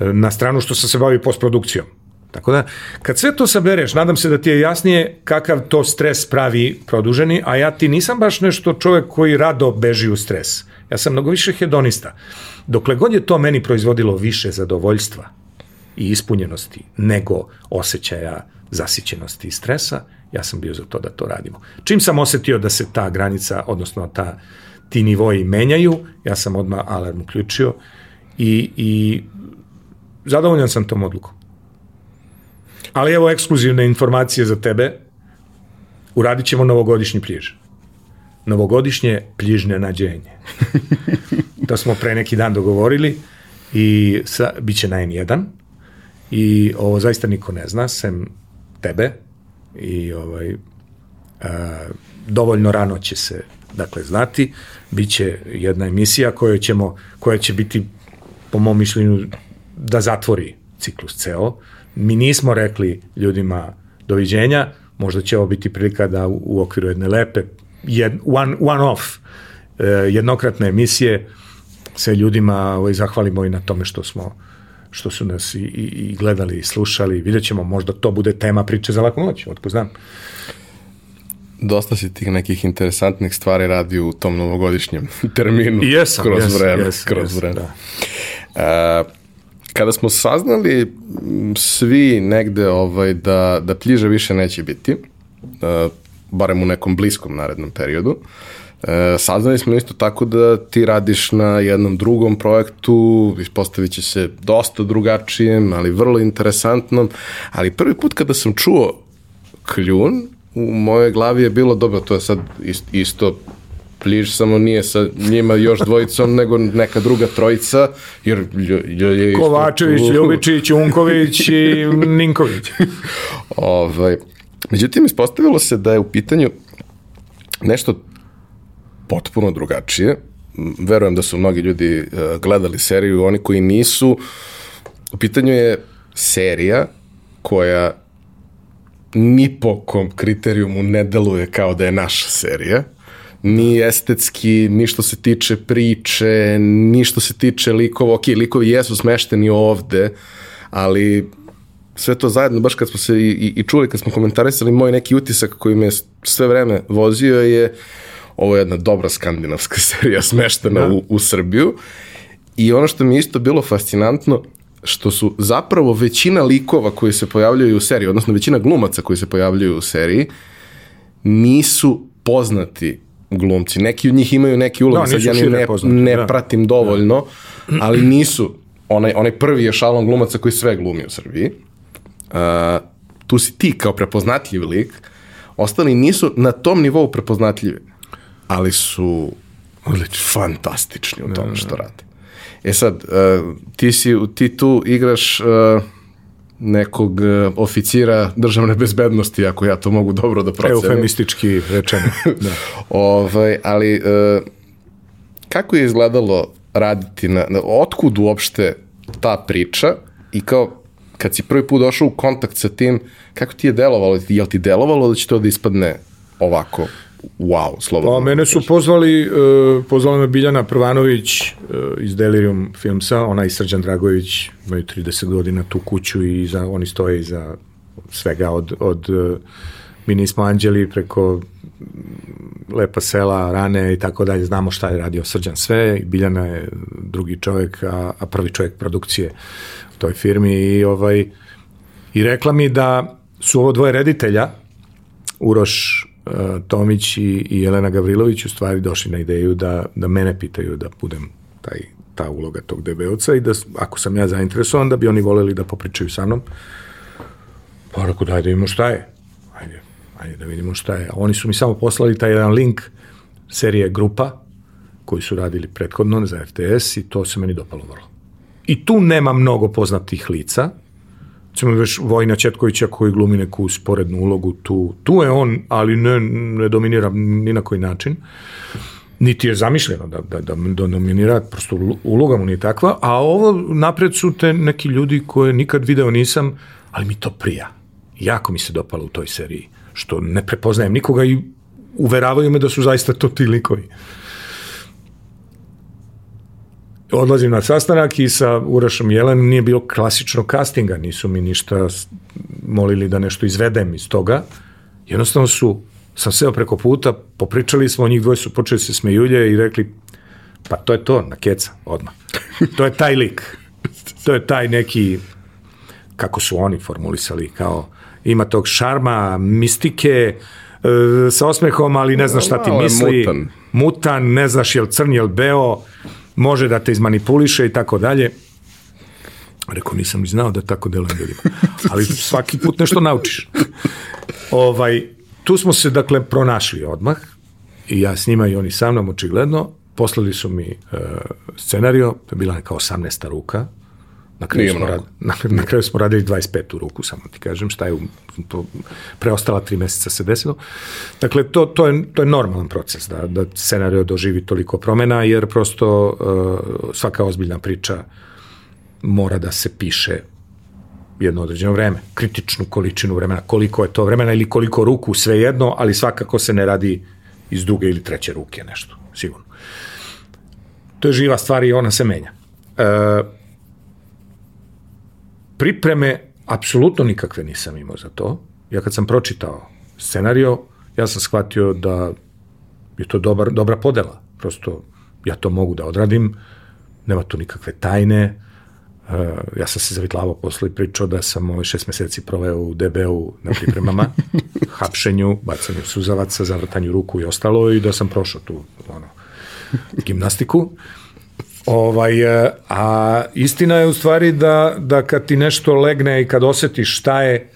e, na stranu što sam se bavio postprodukcijom. Tako da, kad sve to sabereš, nadam se da ti je jasnije kakav to stres pravi produženi, a ja ti nisam baš nešto čovek koji rado beži u stres. Ja sam mnogo više hedonista. Dokle god je to meni proizvodilo više zadovoljstva i ispunjenosti nego osjećaja zasićenosti i stresa, ja sam bio za to da to radimo. Čim sam osetio da se ta granica, odnosno ta, ti nivoji menjaju, ja sam odmah alarm uključio i, i zadovoljan sam tom odlukom. Ali evo ekskluzivne informacije za tebe. Uradit ćemo novogodišnji pljež. Novogodišnje pljižne nađenje. to smo pre neki dan dogovorili i sa, bit će na N1 i ovo zaista niko ne zna, sem tebe i ovaj, a, dovoljno rano će se dakle znati, bit će jedna emisija koja, ćemo, koja će biti po mom mišljenju da zatvori ciklus ceo, Mi nismo rekli ljudima doviđenja, možda će ovo biti prilika da u, u okviru jedne lepe, jed, one, one off, eh, jednokratne emisije se ljudima ovaj, zahvalimo i na tome što smo što su nas i, i, i gledali i slušali. Vidjet ćemo, možda to bude tema priče za laku noć, otko znam. Dosta si tih nekih interesantnih stvari radi u tom novogodišnjem terminu. Jesam, kroz jes, vreme. jes, kroz jes, vreme. Da. Uh, kada smo saznali svi negde ovaj, da, da pljiže više neće biti, uh, barem u nekom bliskom narednom periodu, uh, saznali smo isto tako da ti radiš na jednom drugom projektu, ispostavit će se dosta drugačijem, ali vrlo interesantnom, ali prvi put kada sam čuo kljun, u mojoj glavi je bilo dobro, to je sad isto, isto Pliž samo nije sa njima još dvojicom, nego neka druga trojica, jer je... Kovačević, Ljubičić, Unković i Ninković. ovaj, međutim, ispostavilo se da je u pitanju nešto potpuno drugačije. Verujem da su mnogi ljudi uh, gledali seriju, oni koji nisu. U pitanju je serija koja ni po kom kriterijumu ne deluje kao da je naša serija ni estetski, ni što se tiče priče, ni što se tiče likova. Ok, likovi jesu smešteni ovde, ali sve to zajedno, baš kad smo se i, i, i čuli, kad smo komentarisali, moj neki utisak koji me sve vreme vozio je ovo je jedna dobra skandinavska serija smeštena da. u, u Srbiju. I ono što mi je isto bilo fascinantno, što su zapravo većina likova koji se pojavljaju u seriji, odnosno većina glumaca koji se pojavljaju u seriji, nisu poznati glumci. Neki od njih imaju neki ulog, da, sad ja ne, poznati, ne da. pratim dovoljno, da. ali nisu, onaj, onaj prvi je šalon glumaca koji sve glumi u Srbiji. Uh, tu si ti kao prepoznatljiv lik, ostali nisu na tom nivou prepoznatljivi, ali su odlično, fantastični u tome da, što rade. E sad, uh, ti, si, ti tu igraš uh, nekog uh, oficira državne bezbednosti, ako ja to mogu dobro da procenim. Eufemistički rečeno. da. ovaj, ali uh, kako je izgledalo raditi na, na otkud uopšte ta priča i kao kad si prvi put došao u kontakt sa tim, kako ti je delovalo? Je li ti delovalo da će to da ispadne ovako? wow, slobodno. Pa mene su pozvali, uh, pozvala me Biljana Prvanović uh, iz Delirium Filmsa, ona i Srđan Dragović imaju 30 godina tu kuću i za, oni stoje iza svega od, od uh, mi nismo anđeli preko lepa sela, rane i tako dalje, znamo šta je radio Srđan sve, Biljana je drugi čovjek, a, a prvi čovjek produkcije toj firmi i ovaj i rekla mi da su ovo dvoje reditelja, Uroš uh, Tomić i, i Jelena Gavrilović u stvari došli na ideju da, da mene pitaju da budem taj, ta uloga tog DB-ovca i da ako sam ja zainteresovan da bi oni voleli da popričaju sa mnom. Pa rekao da vidimo šta je. Ajde, ajde da vidimo šta je. Oni su mi samo poslali taj jedan link serije Grupa koji su radili prethodno za RTS i to se meni dopalo vrlo. I tu nema mnogo poznatih lica, recimo već Vojna Četkovića koji glumi neku sporednu ulogu, tu, tu je on, ali ne, ne dominira ni na koji način. Niti je zamišljeno da, da, da, da dominira, prosto uloga mu nije takva, a ovo napred su te neki ljudi koje nikad video nisam, ali mi to prija. Jako mi se dopalo u toj seriji, što ne prepoznajem nikoga i uveravaju me da su zaista to ti likovi odlazim na sastanak i sa Urašom Jelen nije bilo klasično castinga, nisu mi ništa molili da nešto izvedem iz toga. Jednostavno su, sam seo preko puta, popričali smo, njih dvoje su počeli se smejulje i rekli, pa to je to, na keca, odmah. To je taj lik. To je taj neki, kako su oni formulisali, kao ima tog šarma, mistike, e, sa osmehom, ali ne znaš šta ti misli. Mutan. Mutan, ne znaš je li crn, je li beo, može da te izmanipuliše i tako dalje. Rekao, nisam ni znao da tako delujem ljudima. Ali svaki put nešto naučiš. Ovaj, tu smo se, dakle, pronašli odmah. I ja s njima i oni sa mnom, očigledno. Poslali su mi uh, scenario, to je bila neka 18. ruka. Na kraju, smo rad, na, na kraju smo radili 25. u ruku, samo ti kažem, šta je u, to, preostala tri meseca se desilo. Dakle, to, to, je, to je normalan proces, da, da scenario doživi toliko promena, jer prosto uh, svaka ozbiljna priča mora da se piše jedno određeno vreme, kritičnu količinu vremena, koliko je to vremena ili koliko ruku, sve jedno, ali svakako se ne radi iz druge ili treće ruke nešto, sigurno. To je živa stvar i ona se menja. Uh, pripreme apsolutno nikakve nisam imao za to. Ja kad sam pročitao scenario, ja sam shvatio da je to dobar, dobra podela. Prosto ja to mogu da odradim, nema tu nikakve tajne. Uh, ja sam se zavitlavao posle i pričao da sam ove šest meseci proveo u DB-u na pripremama, hapšenju, bacanju suzavaca, zavrtanju ruku i ostalo i da sam prošao tu ono, gimnastiku. Ovaj, e, a istina je u stvari da, da kad ti nešto legne i kad osetiš šta je,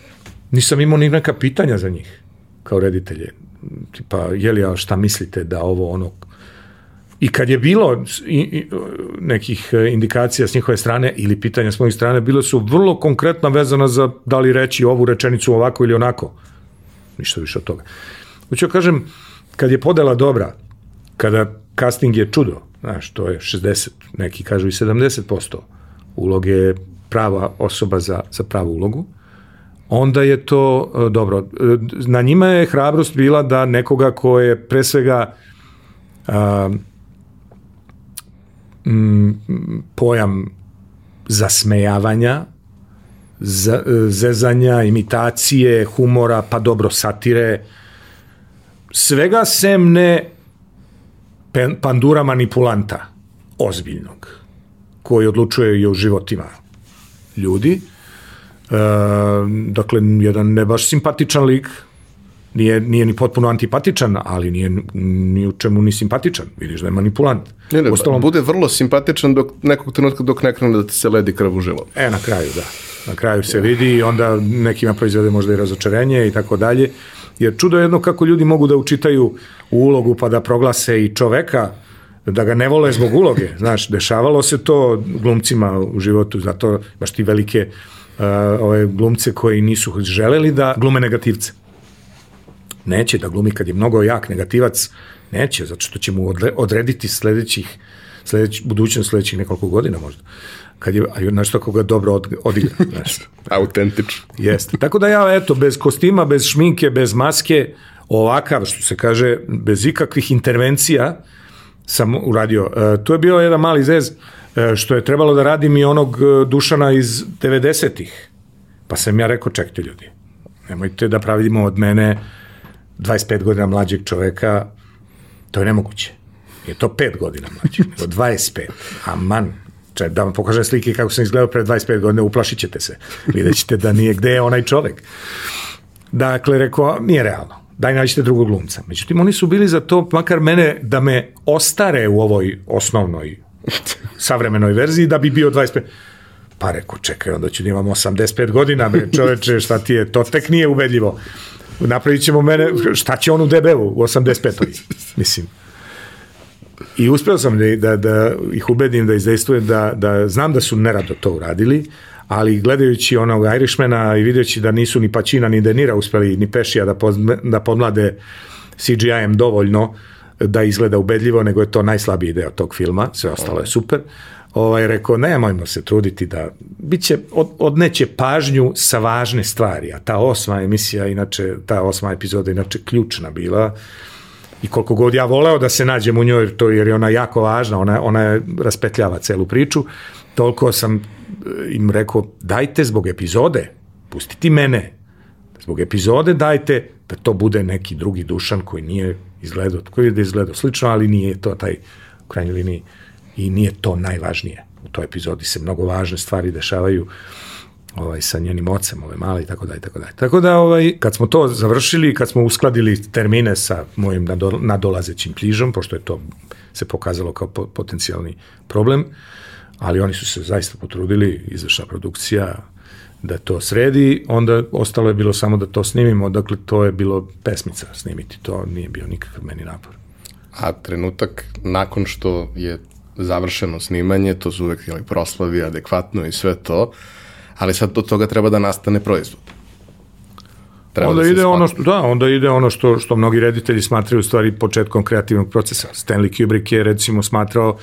nisam imao ni neka pitanja za njih kao reditelje. Tipa, je li, a šta mislite da ovo ono... I kad je bilo nekih indikacija s njihove strane ili pitanja s mojih strane, bilo su vrlo konkretno vezana za da li reći ovu rečenicu ovako ili onako. Ništa više od toga. Hoću da kažem, kad je podela dobra, kada casting je čudo, Znaš, to je 60, neki kažu i 70% uloge prava osoba za, za pravu ulogu, onda je to e, dobro. E, na njima je hrabrost bila da nekoga ko je pre svega a, m, pojam zasmejavanja, za, zezanja, imitacije, humora, pa dobro satire, svega sem ne pandura manipulanta, ozbiljnog, koji odlučuje i o životima ljudi. E, dakle, jedan ne baš simpatičan lik, nije, nije ni potpuno antipatičan, ali nije ni u čemu ni simpatičan. Vidiš da je manipulant. Ne, ne, Ostalom, bude vrlo simpatičan dok nekog trenutka dok ne krene da ti se ledi krv u žilu. E, na kraju, da. Na kraju se vidi i onda nekima proizvede možda i razočarenje i tako dalje. Jer čudo je jedno kako ljudi mogu da učitaju u ulogu pa da proglase i čoveka, da ga ne vole zbog uloge. Znaš, dešavalo se to glumcima u životu, zato baš ti velike uh, ove glumce koji nisu želeli da glume negativce. Neće da glumi kad je mnogo jak negativac, neće, zato što će mu odrediti sledećih, sledeći, budućnost sledećih nekoliko godina možda kad je, znaš tako ga dobro od, odigra. Znaš. Autentično. Jeste. Tako da ja, eto, bez kostima, bez šminke, bez maske, ovakav, što se kaže, bez ikakvih intervencija sam uradio. E, tu je bio jedan mali zez, e, što je trebalo da radim i onog e, Dušana iz 90-ih. Pa sam ja rekao, čekajte ljudi, nemojte da pravimo od mene 25 godina mlađeg čoveka, to je nemoguće. Je to 5 godina mlađeg, nego 25. A man, Če, da vam pokažem slike kako sam izgledao pre 25 godina, uplašit ćete se. Vidjet ćete da nije gde je onaj čovek. Dakle, rekao, nije realno. Daj nađite drugog glumca. Međutim, oni su bili za to, makar mene, da me ostare u ovoj osnovnoj savremenoj verziji, da bi bio 25. Pa rekao, čekaj, onda ću da imam 85 godina, bre, čoveče, šta ti je, to tek nije ubedljivo. Napravit ćemo mene, šta će on u debelu u 85. Mislim. I uspeo sam da, da, da ih ubedim da izdejstvuje, da, da znam da su nerado to uradili, ali gledajući onog Irishmana i videći da nisu ni Pačina ni Denira uspeli, ni Pešija da, da podmlade CGI-em dovoljno da izgleda ubedljivo, nego je to najslabiji deo tog filma, sve ostalo je super. Ovaj, rekao, nemojmo se truditi da, bit će, od, odneće pažnju sa važne stvari, a ta osma emisija, inače, ta osma epizoda, inače ključna bila, i koliko god ja voleo da se nađem u njoj, to jer je ona jako važna, ona, ona raspetljava celu priču, toliko sam im rekao, dajte zbog epizode, pustiti mene, zbog epizode dajte da to bude neki drugi dušan koji nije izgledao, koji je da izgledao slično, ali nije to taj u krajnjoj liniji i nije to najvažnije. U toj epizodi se mnogo važne stvari dešavaju ovaj, sa njenim ocem, ove male i tako dalje, tako dalje. Tako da, ovaj, kad smo to završili, kad smo uskladili termine sa mojim nadolazećim pližom, pošto je to se pokazalo kao potencijalni problem, ali oni su se zaista potrudili, izašla produkcija, da to sredi, onda ostalo je bilo samo da to snimimo, dakle to je bilo pesmica snimiti, to nije bio nikakav meni napor. A trenutak nakon što je završeno snimanje, to su uvek jeli, proslavi adekvatno i sve to, ali sad od toga treba da nastane proizvod. Treba onda da ide ono što da, onda ide ono što što mnogi reditelji smatraju u stvari početkom kreativnog procesa. Stanley Kubrick je recimo smatrao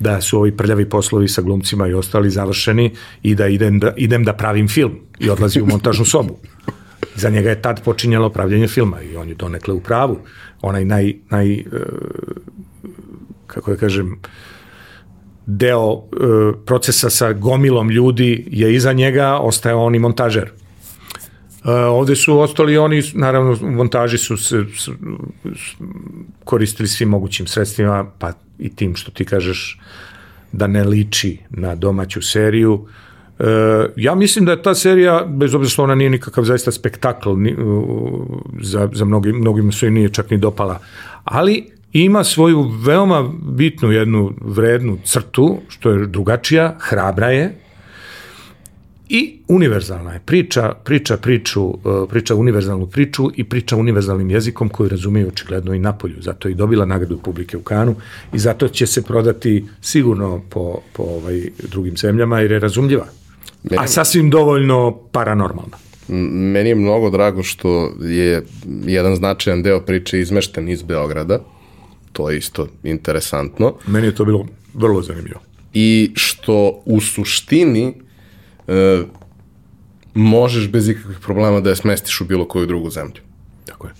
da su ovi prljavi poslovi sa glumcima i ostali završeni i da idem da, idem da pravim film i odlazi u montažnu sobu. Za njega je tad počinjalo pravljenje filma i on je donekle u pravu. Onaj naj, naj e, kako da kažem, deo e, procesa sa gomilom ljudi je iza njega, ostaje on i montažer. E, ovde su ostali oni, naravno, montaži su se s, koristili svim mogućim sredstvima, pa i tim što ti kažeš da ne liči na domaću seriju. E, ja mislim da je ta serija, bez obzira što ona nije nikakav zaista spektakl, ni, za, za mnogi, mnogima se nije čak ni dopala, ali ima svoju veoma bitnu jednu vrednu crtu, što je drugačija, hrabra je, i univerzalna je. Priča, priča priču, e, priča univerzalnu priču i priča univerzalnim jezikom koju razumeju očigledno i napolju. Zato je i dobila nagradu publike u Kanu i zato će se prodati sigurno po, po ovaj, drugim zemljama jer je razumljiva. Meni, A sasvim dovoljno paranormalna. Meni je mnogo drago što je jedan značajan deo priče izmešten iz Beograda. To je isto interesantno. Meni je to bilo vrlo zanimljivo. I što u suštini e, možeš bez ikakvih problema da je smestiš u bilo koju drugu zemlju. Tako je.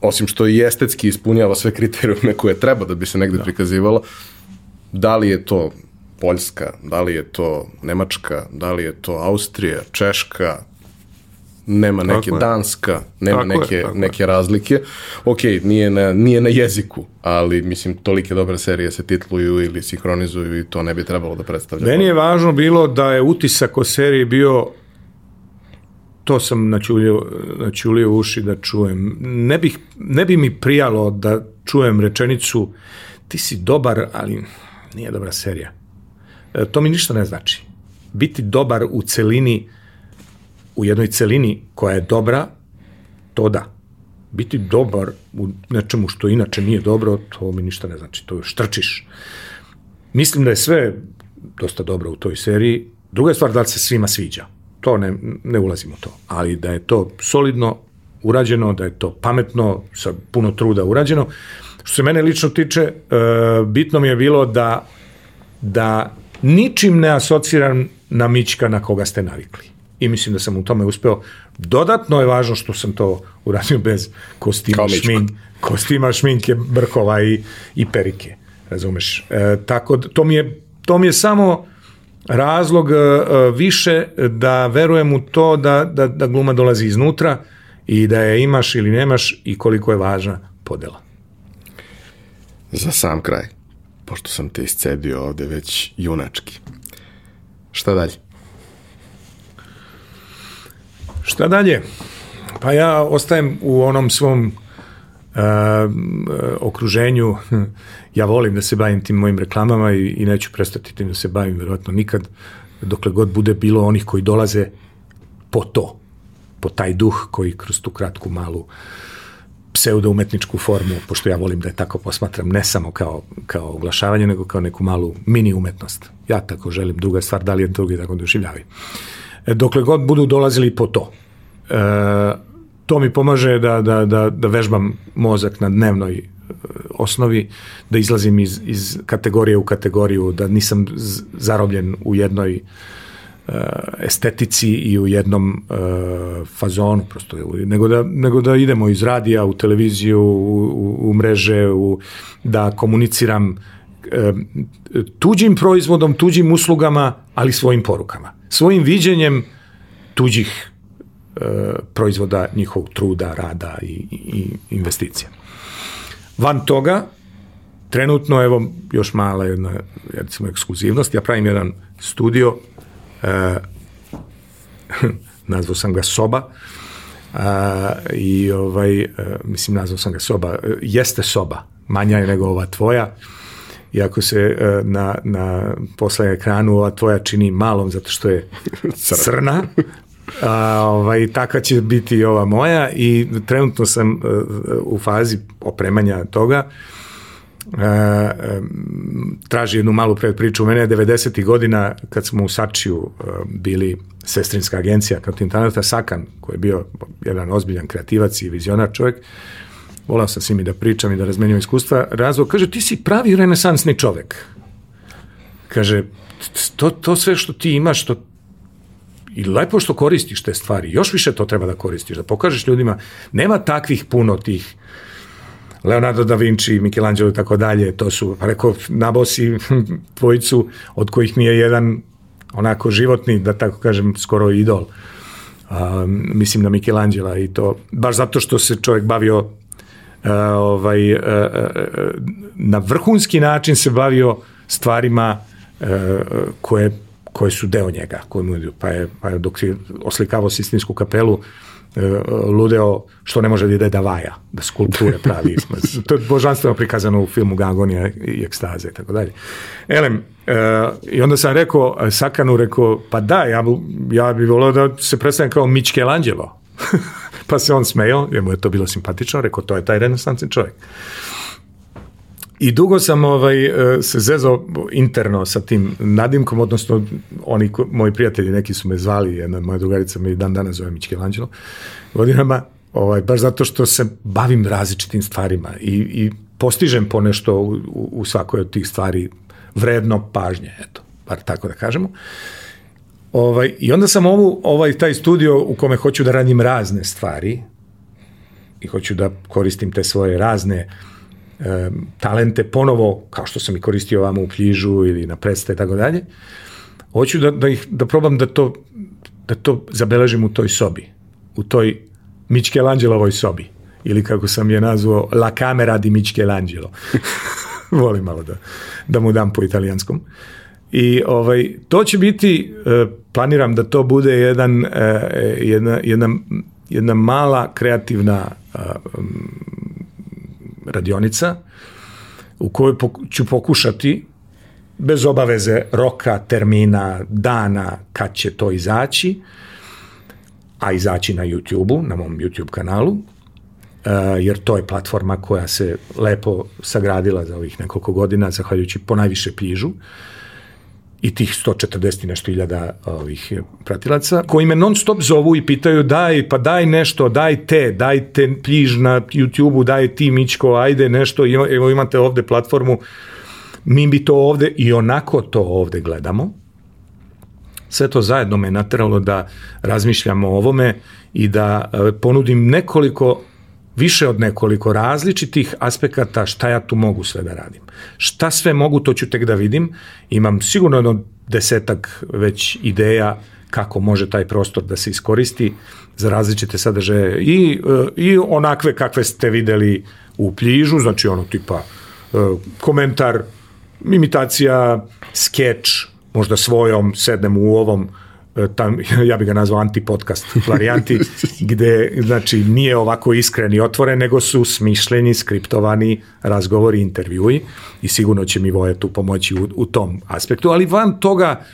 Osim što i estetski ispunjava sve kriterijume koje treba da bi se negde da. prikazivalo, da li je to Poljska, da li je to Nemačka, da li je to Austrija, Češka, nema neke tako Danska, nema tako neke, je, neke razlike. Ok, nije na, nije na jeziku, ali mislim tolike dobre serije se titluju ili sinhronizuju i to ne bi trebalo da predstavlja. Meni je važno bilo da je utisak o seriji bio to sam načulio, načulio uši da čujem. Ne, bih, ne bi mi prijalo da čujem rečenicu ti si dobar, ali nije dobra serija. E, to mi ništa ne znači. Biti dobar u celini u jednoj celini koja je dobra, to da. Biti dobar u nečemu što inače nije dobro, to mi ništa ne znači, to štrčiš. Mislim da je sve dosta dobro u toj seriji. Druga je stvar da li se svima sviđa. To ne, ne ulazimo to. Ali da je to solidno urađeno, da je to pametno, sa puno truda urađeno. Što se mene lično tiče, e, bitno mi je bilo da, da ničim ne asociram na Mićka na koga ste navikli i mislim da sam u tome uspeo. Dodatno je važno što sam to uradio bez kostima, šmink, kostima, šminke, brkova i, i perike. Razumeš? E, tako, to mi je, to mi je samo razlog e, više da verujem u to da, da, da gluma dolazi iznutra i da je imaš ili nemaš i koliko je važna podela. Za sam kraj, pošto sam te iscedio ovde već junački. Šta dalje? Šta dalje? Pa ja ostajem u onom svom uh, okruženju. Ja volim da se bavim tim mojim reklamama i, i neću prestati tim da se bavim, verovatno nikad, dokle god bude bilo onih koji dolaze po to, po taj duh koji kroz tu kratku malu pseudo-umetničku formu, pošto ja volim da je tako posmatram, ne samo kao, kao oglašavanje, nego kao neku malu mini umetnost. Ja tako želim, druga stvar, da li je drugi tako doživljavaju. E, dokle god budu dolazili po to, e, to mi pomaže da, da, da, da vežbam mozak na dnevnoj e, osnovi, da izlazim iz, iz kategorije u kategoriju, da nisam zarobljen u jednoj uh, estetici i u jednom uh, fazonu, prosto, nego, da, nego da idemo iz radija u televiziju, u, u, u mreže, u, da komuniciram uh, tuđim proizvodom, tuđim uslugama, ali svojim porukama. Svojim viđenjem tuđih E, proizvoda njihovog truda, rada i, i investicija. Van toga, trenutno, evo, još mala jedna, recimo, ekskluzivnost, ja pravim jedan studio, e, nazvao sam ga Soba, a, i ovaj, e, mislim, nazvao sam ga Soba, e, jeste soba, manja je nego ova tvoja, iako se e, na, na posle ekranu ova tvoja čini malom zato što je crna, A, ovaj, takva će biti i ova moja i trenutno sam uh, u fazi opremanja toga. Uh, traži jednu malu predpriču. U mene je 90. godina kad smo u Sačiju uh, bili sestrinska agencija kao Tintanata Sakan, koji je bio jedan ozbiljan kreativac i vizionar čovjek, volao sam s njimi da pričam i da razmenjujem iskustva, razvoj, kaže, ti si pravi renesansni čovjek. Kaže, to, to sve što ti imaš, što i lepo što koristiš te stvari, još više to treba da koristiš, da pokažeš ljudima, nema takvih puno tih Leonardo da Vinci, Michelangelo i tako dalje, to su, pa rekao, nabosi dvojicu, od kojih mi je jedan onako životni, da tako kažem, skoro idol. A, mislim na Michelangela i to, baš zato što se čovjek bavio ovaj, a, a, na vrhunski način se bavio stvarima koje koje su deo njega, koji mu, pa je, pa je dok je oslikavao Sistinsku kapelu, e, ludeo što ne može da ide da vaja, da skulpture pravi. to je božanstveno prikazano u filmu Gagonija i ekstaze i tako dalje. Elem, e, i onda sam rekao, e, Sakanu rekao, pa da, ja, ja bih volio da se predstavim kao Michelangelo. pa se on smejao, jer mu je to bilo simpatično, rekao, to je taj renesansni čovjek. I dugo sam ovaj, e, se zezao interno sa tim nadimkom, odnosno oni moji prijatelji, neki su me zvali, jedna moja drugarica me i dan danas zove Michelangelo, godinama, ovaj, baš zato što se bavim različitim stvarima i, i postižem ponešto u, u, u svakoj od tih stvari vredno pažnje, eto, bar tako da kažemo. Ovaj, I onda sam ovu, ovaj, taj studio u kome hoću da radim razne stvari i hoću da koristim te svoje razne uh, talente ponovo, kao što sam i koristio ovamo u Pljižu ili na predstavu i tako dalje, hoću da, da, ih, da probam da to, da to zabeležim u toj sobi, u toj Michelangelovoj sobi, ili kako sam je nazvao La Camera di Michelangelo. Volim malo da, da mu dam po italijanskom. I ovaj, to će biti, eh, planiram da to bude jedan, eh, jedna, jedna, jedna mala kreativna eh, radionica u kojoj ću pokušati bez obaveze roka, termina, dana kad će to izaći, a izaći na YouTube-u, na mom YouTube kanalu, jer to je platforma koja se lepo sagradila za ovih nekoliko godina, zahvaljujući po najviše pižu. Uh, i tih 140 nešto hiljada ovih pratilaca, koji me non stop zovu i pitaju daj, pa daj nešto, daj te, daj te pljiž na YouTube-u, daj ti Mičko, ajde nešto, evo imate ovde platformu, mi bi to ovde i onako to ovde gledamo. Sve to zajedno me nateralo da razmišljamo o ovome i da e, ponudim nekoliko više od nekoliko različitih aspekata šta ja tu mogu sve da radim. Šta sve mogu, to ću tek da vidim. Imam sigurno jedno desetak već ideja kako može taj prostor da se iskoristi za različite sadržaje i, e, i onakve kakve ste videli u pljižu, znači ono tipa e, komentar imitacija, skeč, možda svojom, sednem u ovom tam, ja bih ga nazvao antipodcast varijanti, gde znači, nije ovako iskren i otvoren, nego su smišljeni, skriptovani razgovori, intervjui i sigurno će mi Voja tu pomoći u, u tom aspektu, ali van toga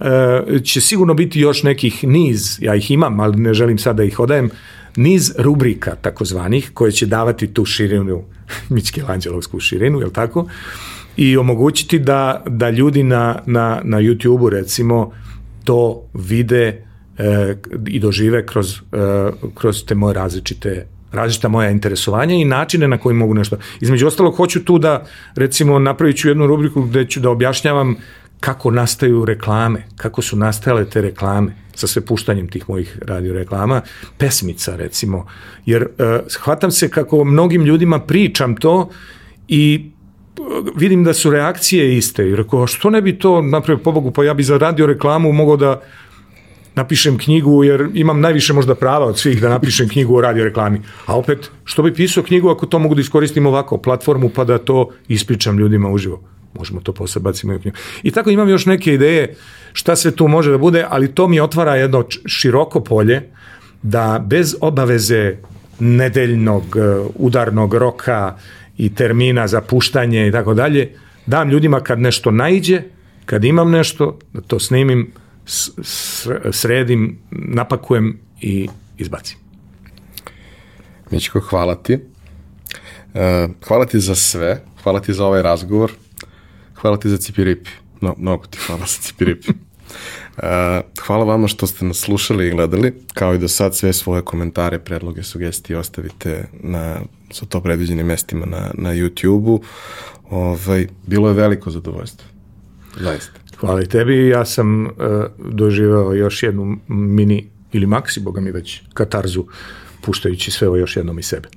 e, će sigurno biti još nekih niz, ja ih imam, ali ne želim sada da ih odajem, niz rubrika takozvanih koje će davati tu širinu, Mičkelanđelovsku širinu, je tako? I omogućiti da, da ljudi na, na, na YouTube-u recimo to vide e, i dožive kroz, e, kroz te moje različite različita moja interesovanja i načine na koji mogu nešto. Između ostalog, hoću tu da, recimo, napravit ću jednu rubriku gde ću da objašnjavam kako nastaju reklame, kako su nastajale te reklame sa sve puštanjem tih mojih radio reklama, pesmica recimo, jer uh, shvatam se kako mnogim ljudima pričam to i vidim da su reakcije iste i rekao, što ne bi to napravio pobogu, pa ja bi za radio reklamu mogao da napišem knjigu, jer imam najviše možda prava od svih da napišem knjigu o radio reklami. A opet, što bi pisao knjigu ako to mogu da iskoristim ovako, platformu, pa da to ispričam ljudima uživo. Možemo to posle bacimo u knjigu. I tako imam još neke ideje šta sve tu može da bude, ali to mi otvara jedno široko polje da bez obaveze nedeljnog uh, udarnog roka i termina za puštanje i tako dalje, dam ljudima kad nešto naiđe, kad imam nešto, da to snimim, sredim, napakujem i izbacim. Mičko, hvala ti. E, hvala ti za sve, hvala ti za ovaj razgovor, hvala ti za cipiripi. No, mnogo ti hvala za cipiripi. E, hvala vama što ste nas slušali i gledali. Kao i do sad, sve svoje komentare, predloge, sugestije ostavite na sa to predviđenim mestima na, na YouTube-u. Ovaj, bilo je veliko zadovoljstvo. Zaista. Hvala i tebi. Ja sam uh, doživao još jednu mini ili maksi, boga mi već, katarzu, puštajući sve ovo još jednom i sebe.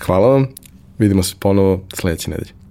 Hvala vam. Vidimo se ponovo sledeće nedelje.